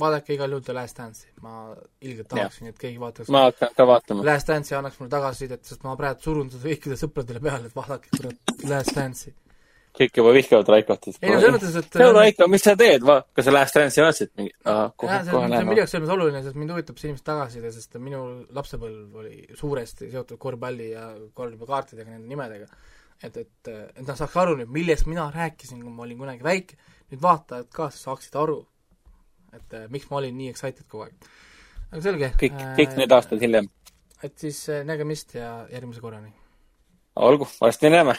vaadake igal juhul The Last Dance'i, ma ilgelt tahaksin, et keegi vaataks ma hakkan ka vaatama. Last Dance'i annaks mulle tagasisidet, sest ma praegu surun seda kõikidele sõpradele peale, et vaadake kurat Last Dance'i. Kõik juba vihkavad Raikot. ei no selles mõttes, et no Raiko, mis sa teed, va-, kas sa Last Dance'i vaatasid mingi, jah, see on, minu jaoks selles mõttes oluline, sest mind huvitab see inimeste tagasiside, sest minu lapsepõlv oli suuresti seotud korvpalli ja korvpallikaartidega, nende nimedega. et, et, et nad saaks aru nüüd, millest mina rääkisin, kui ma olin kunagi väike, nüüd vaatajad ka saaksid aru, et eh, miks ma olin nii excited kogu aeg. aga selge. kõik, kõik need aastad hiljem. et siis nägemist ja järgmise korrani. olgu, varsti näeme.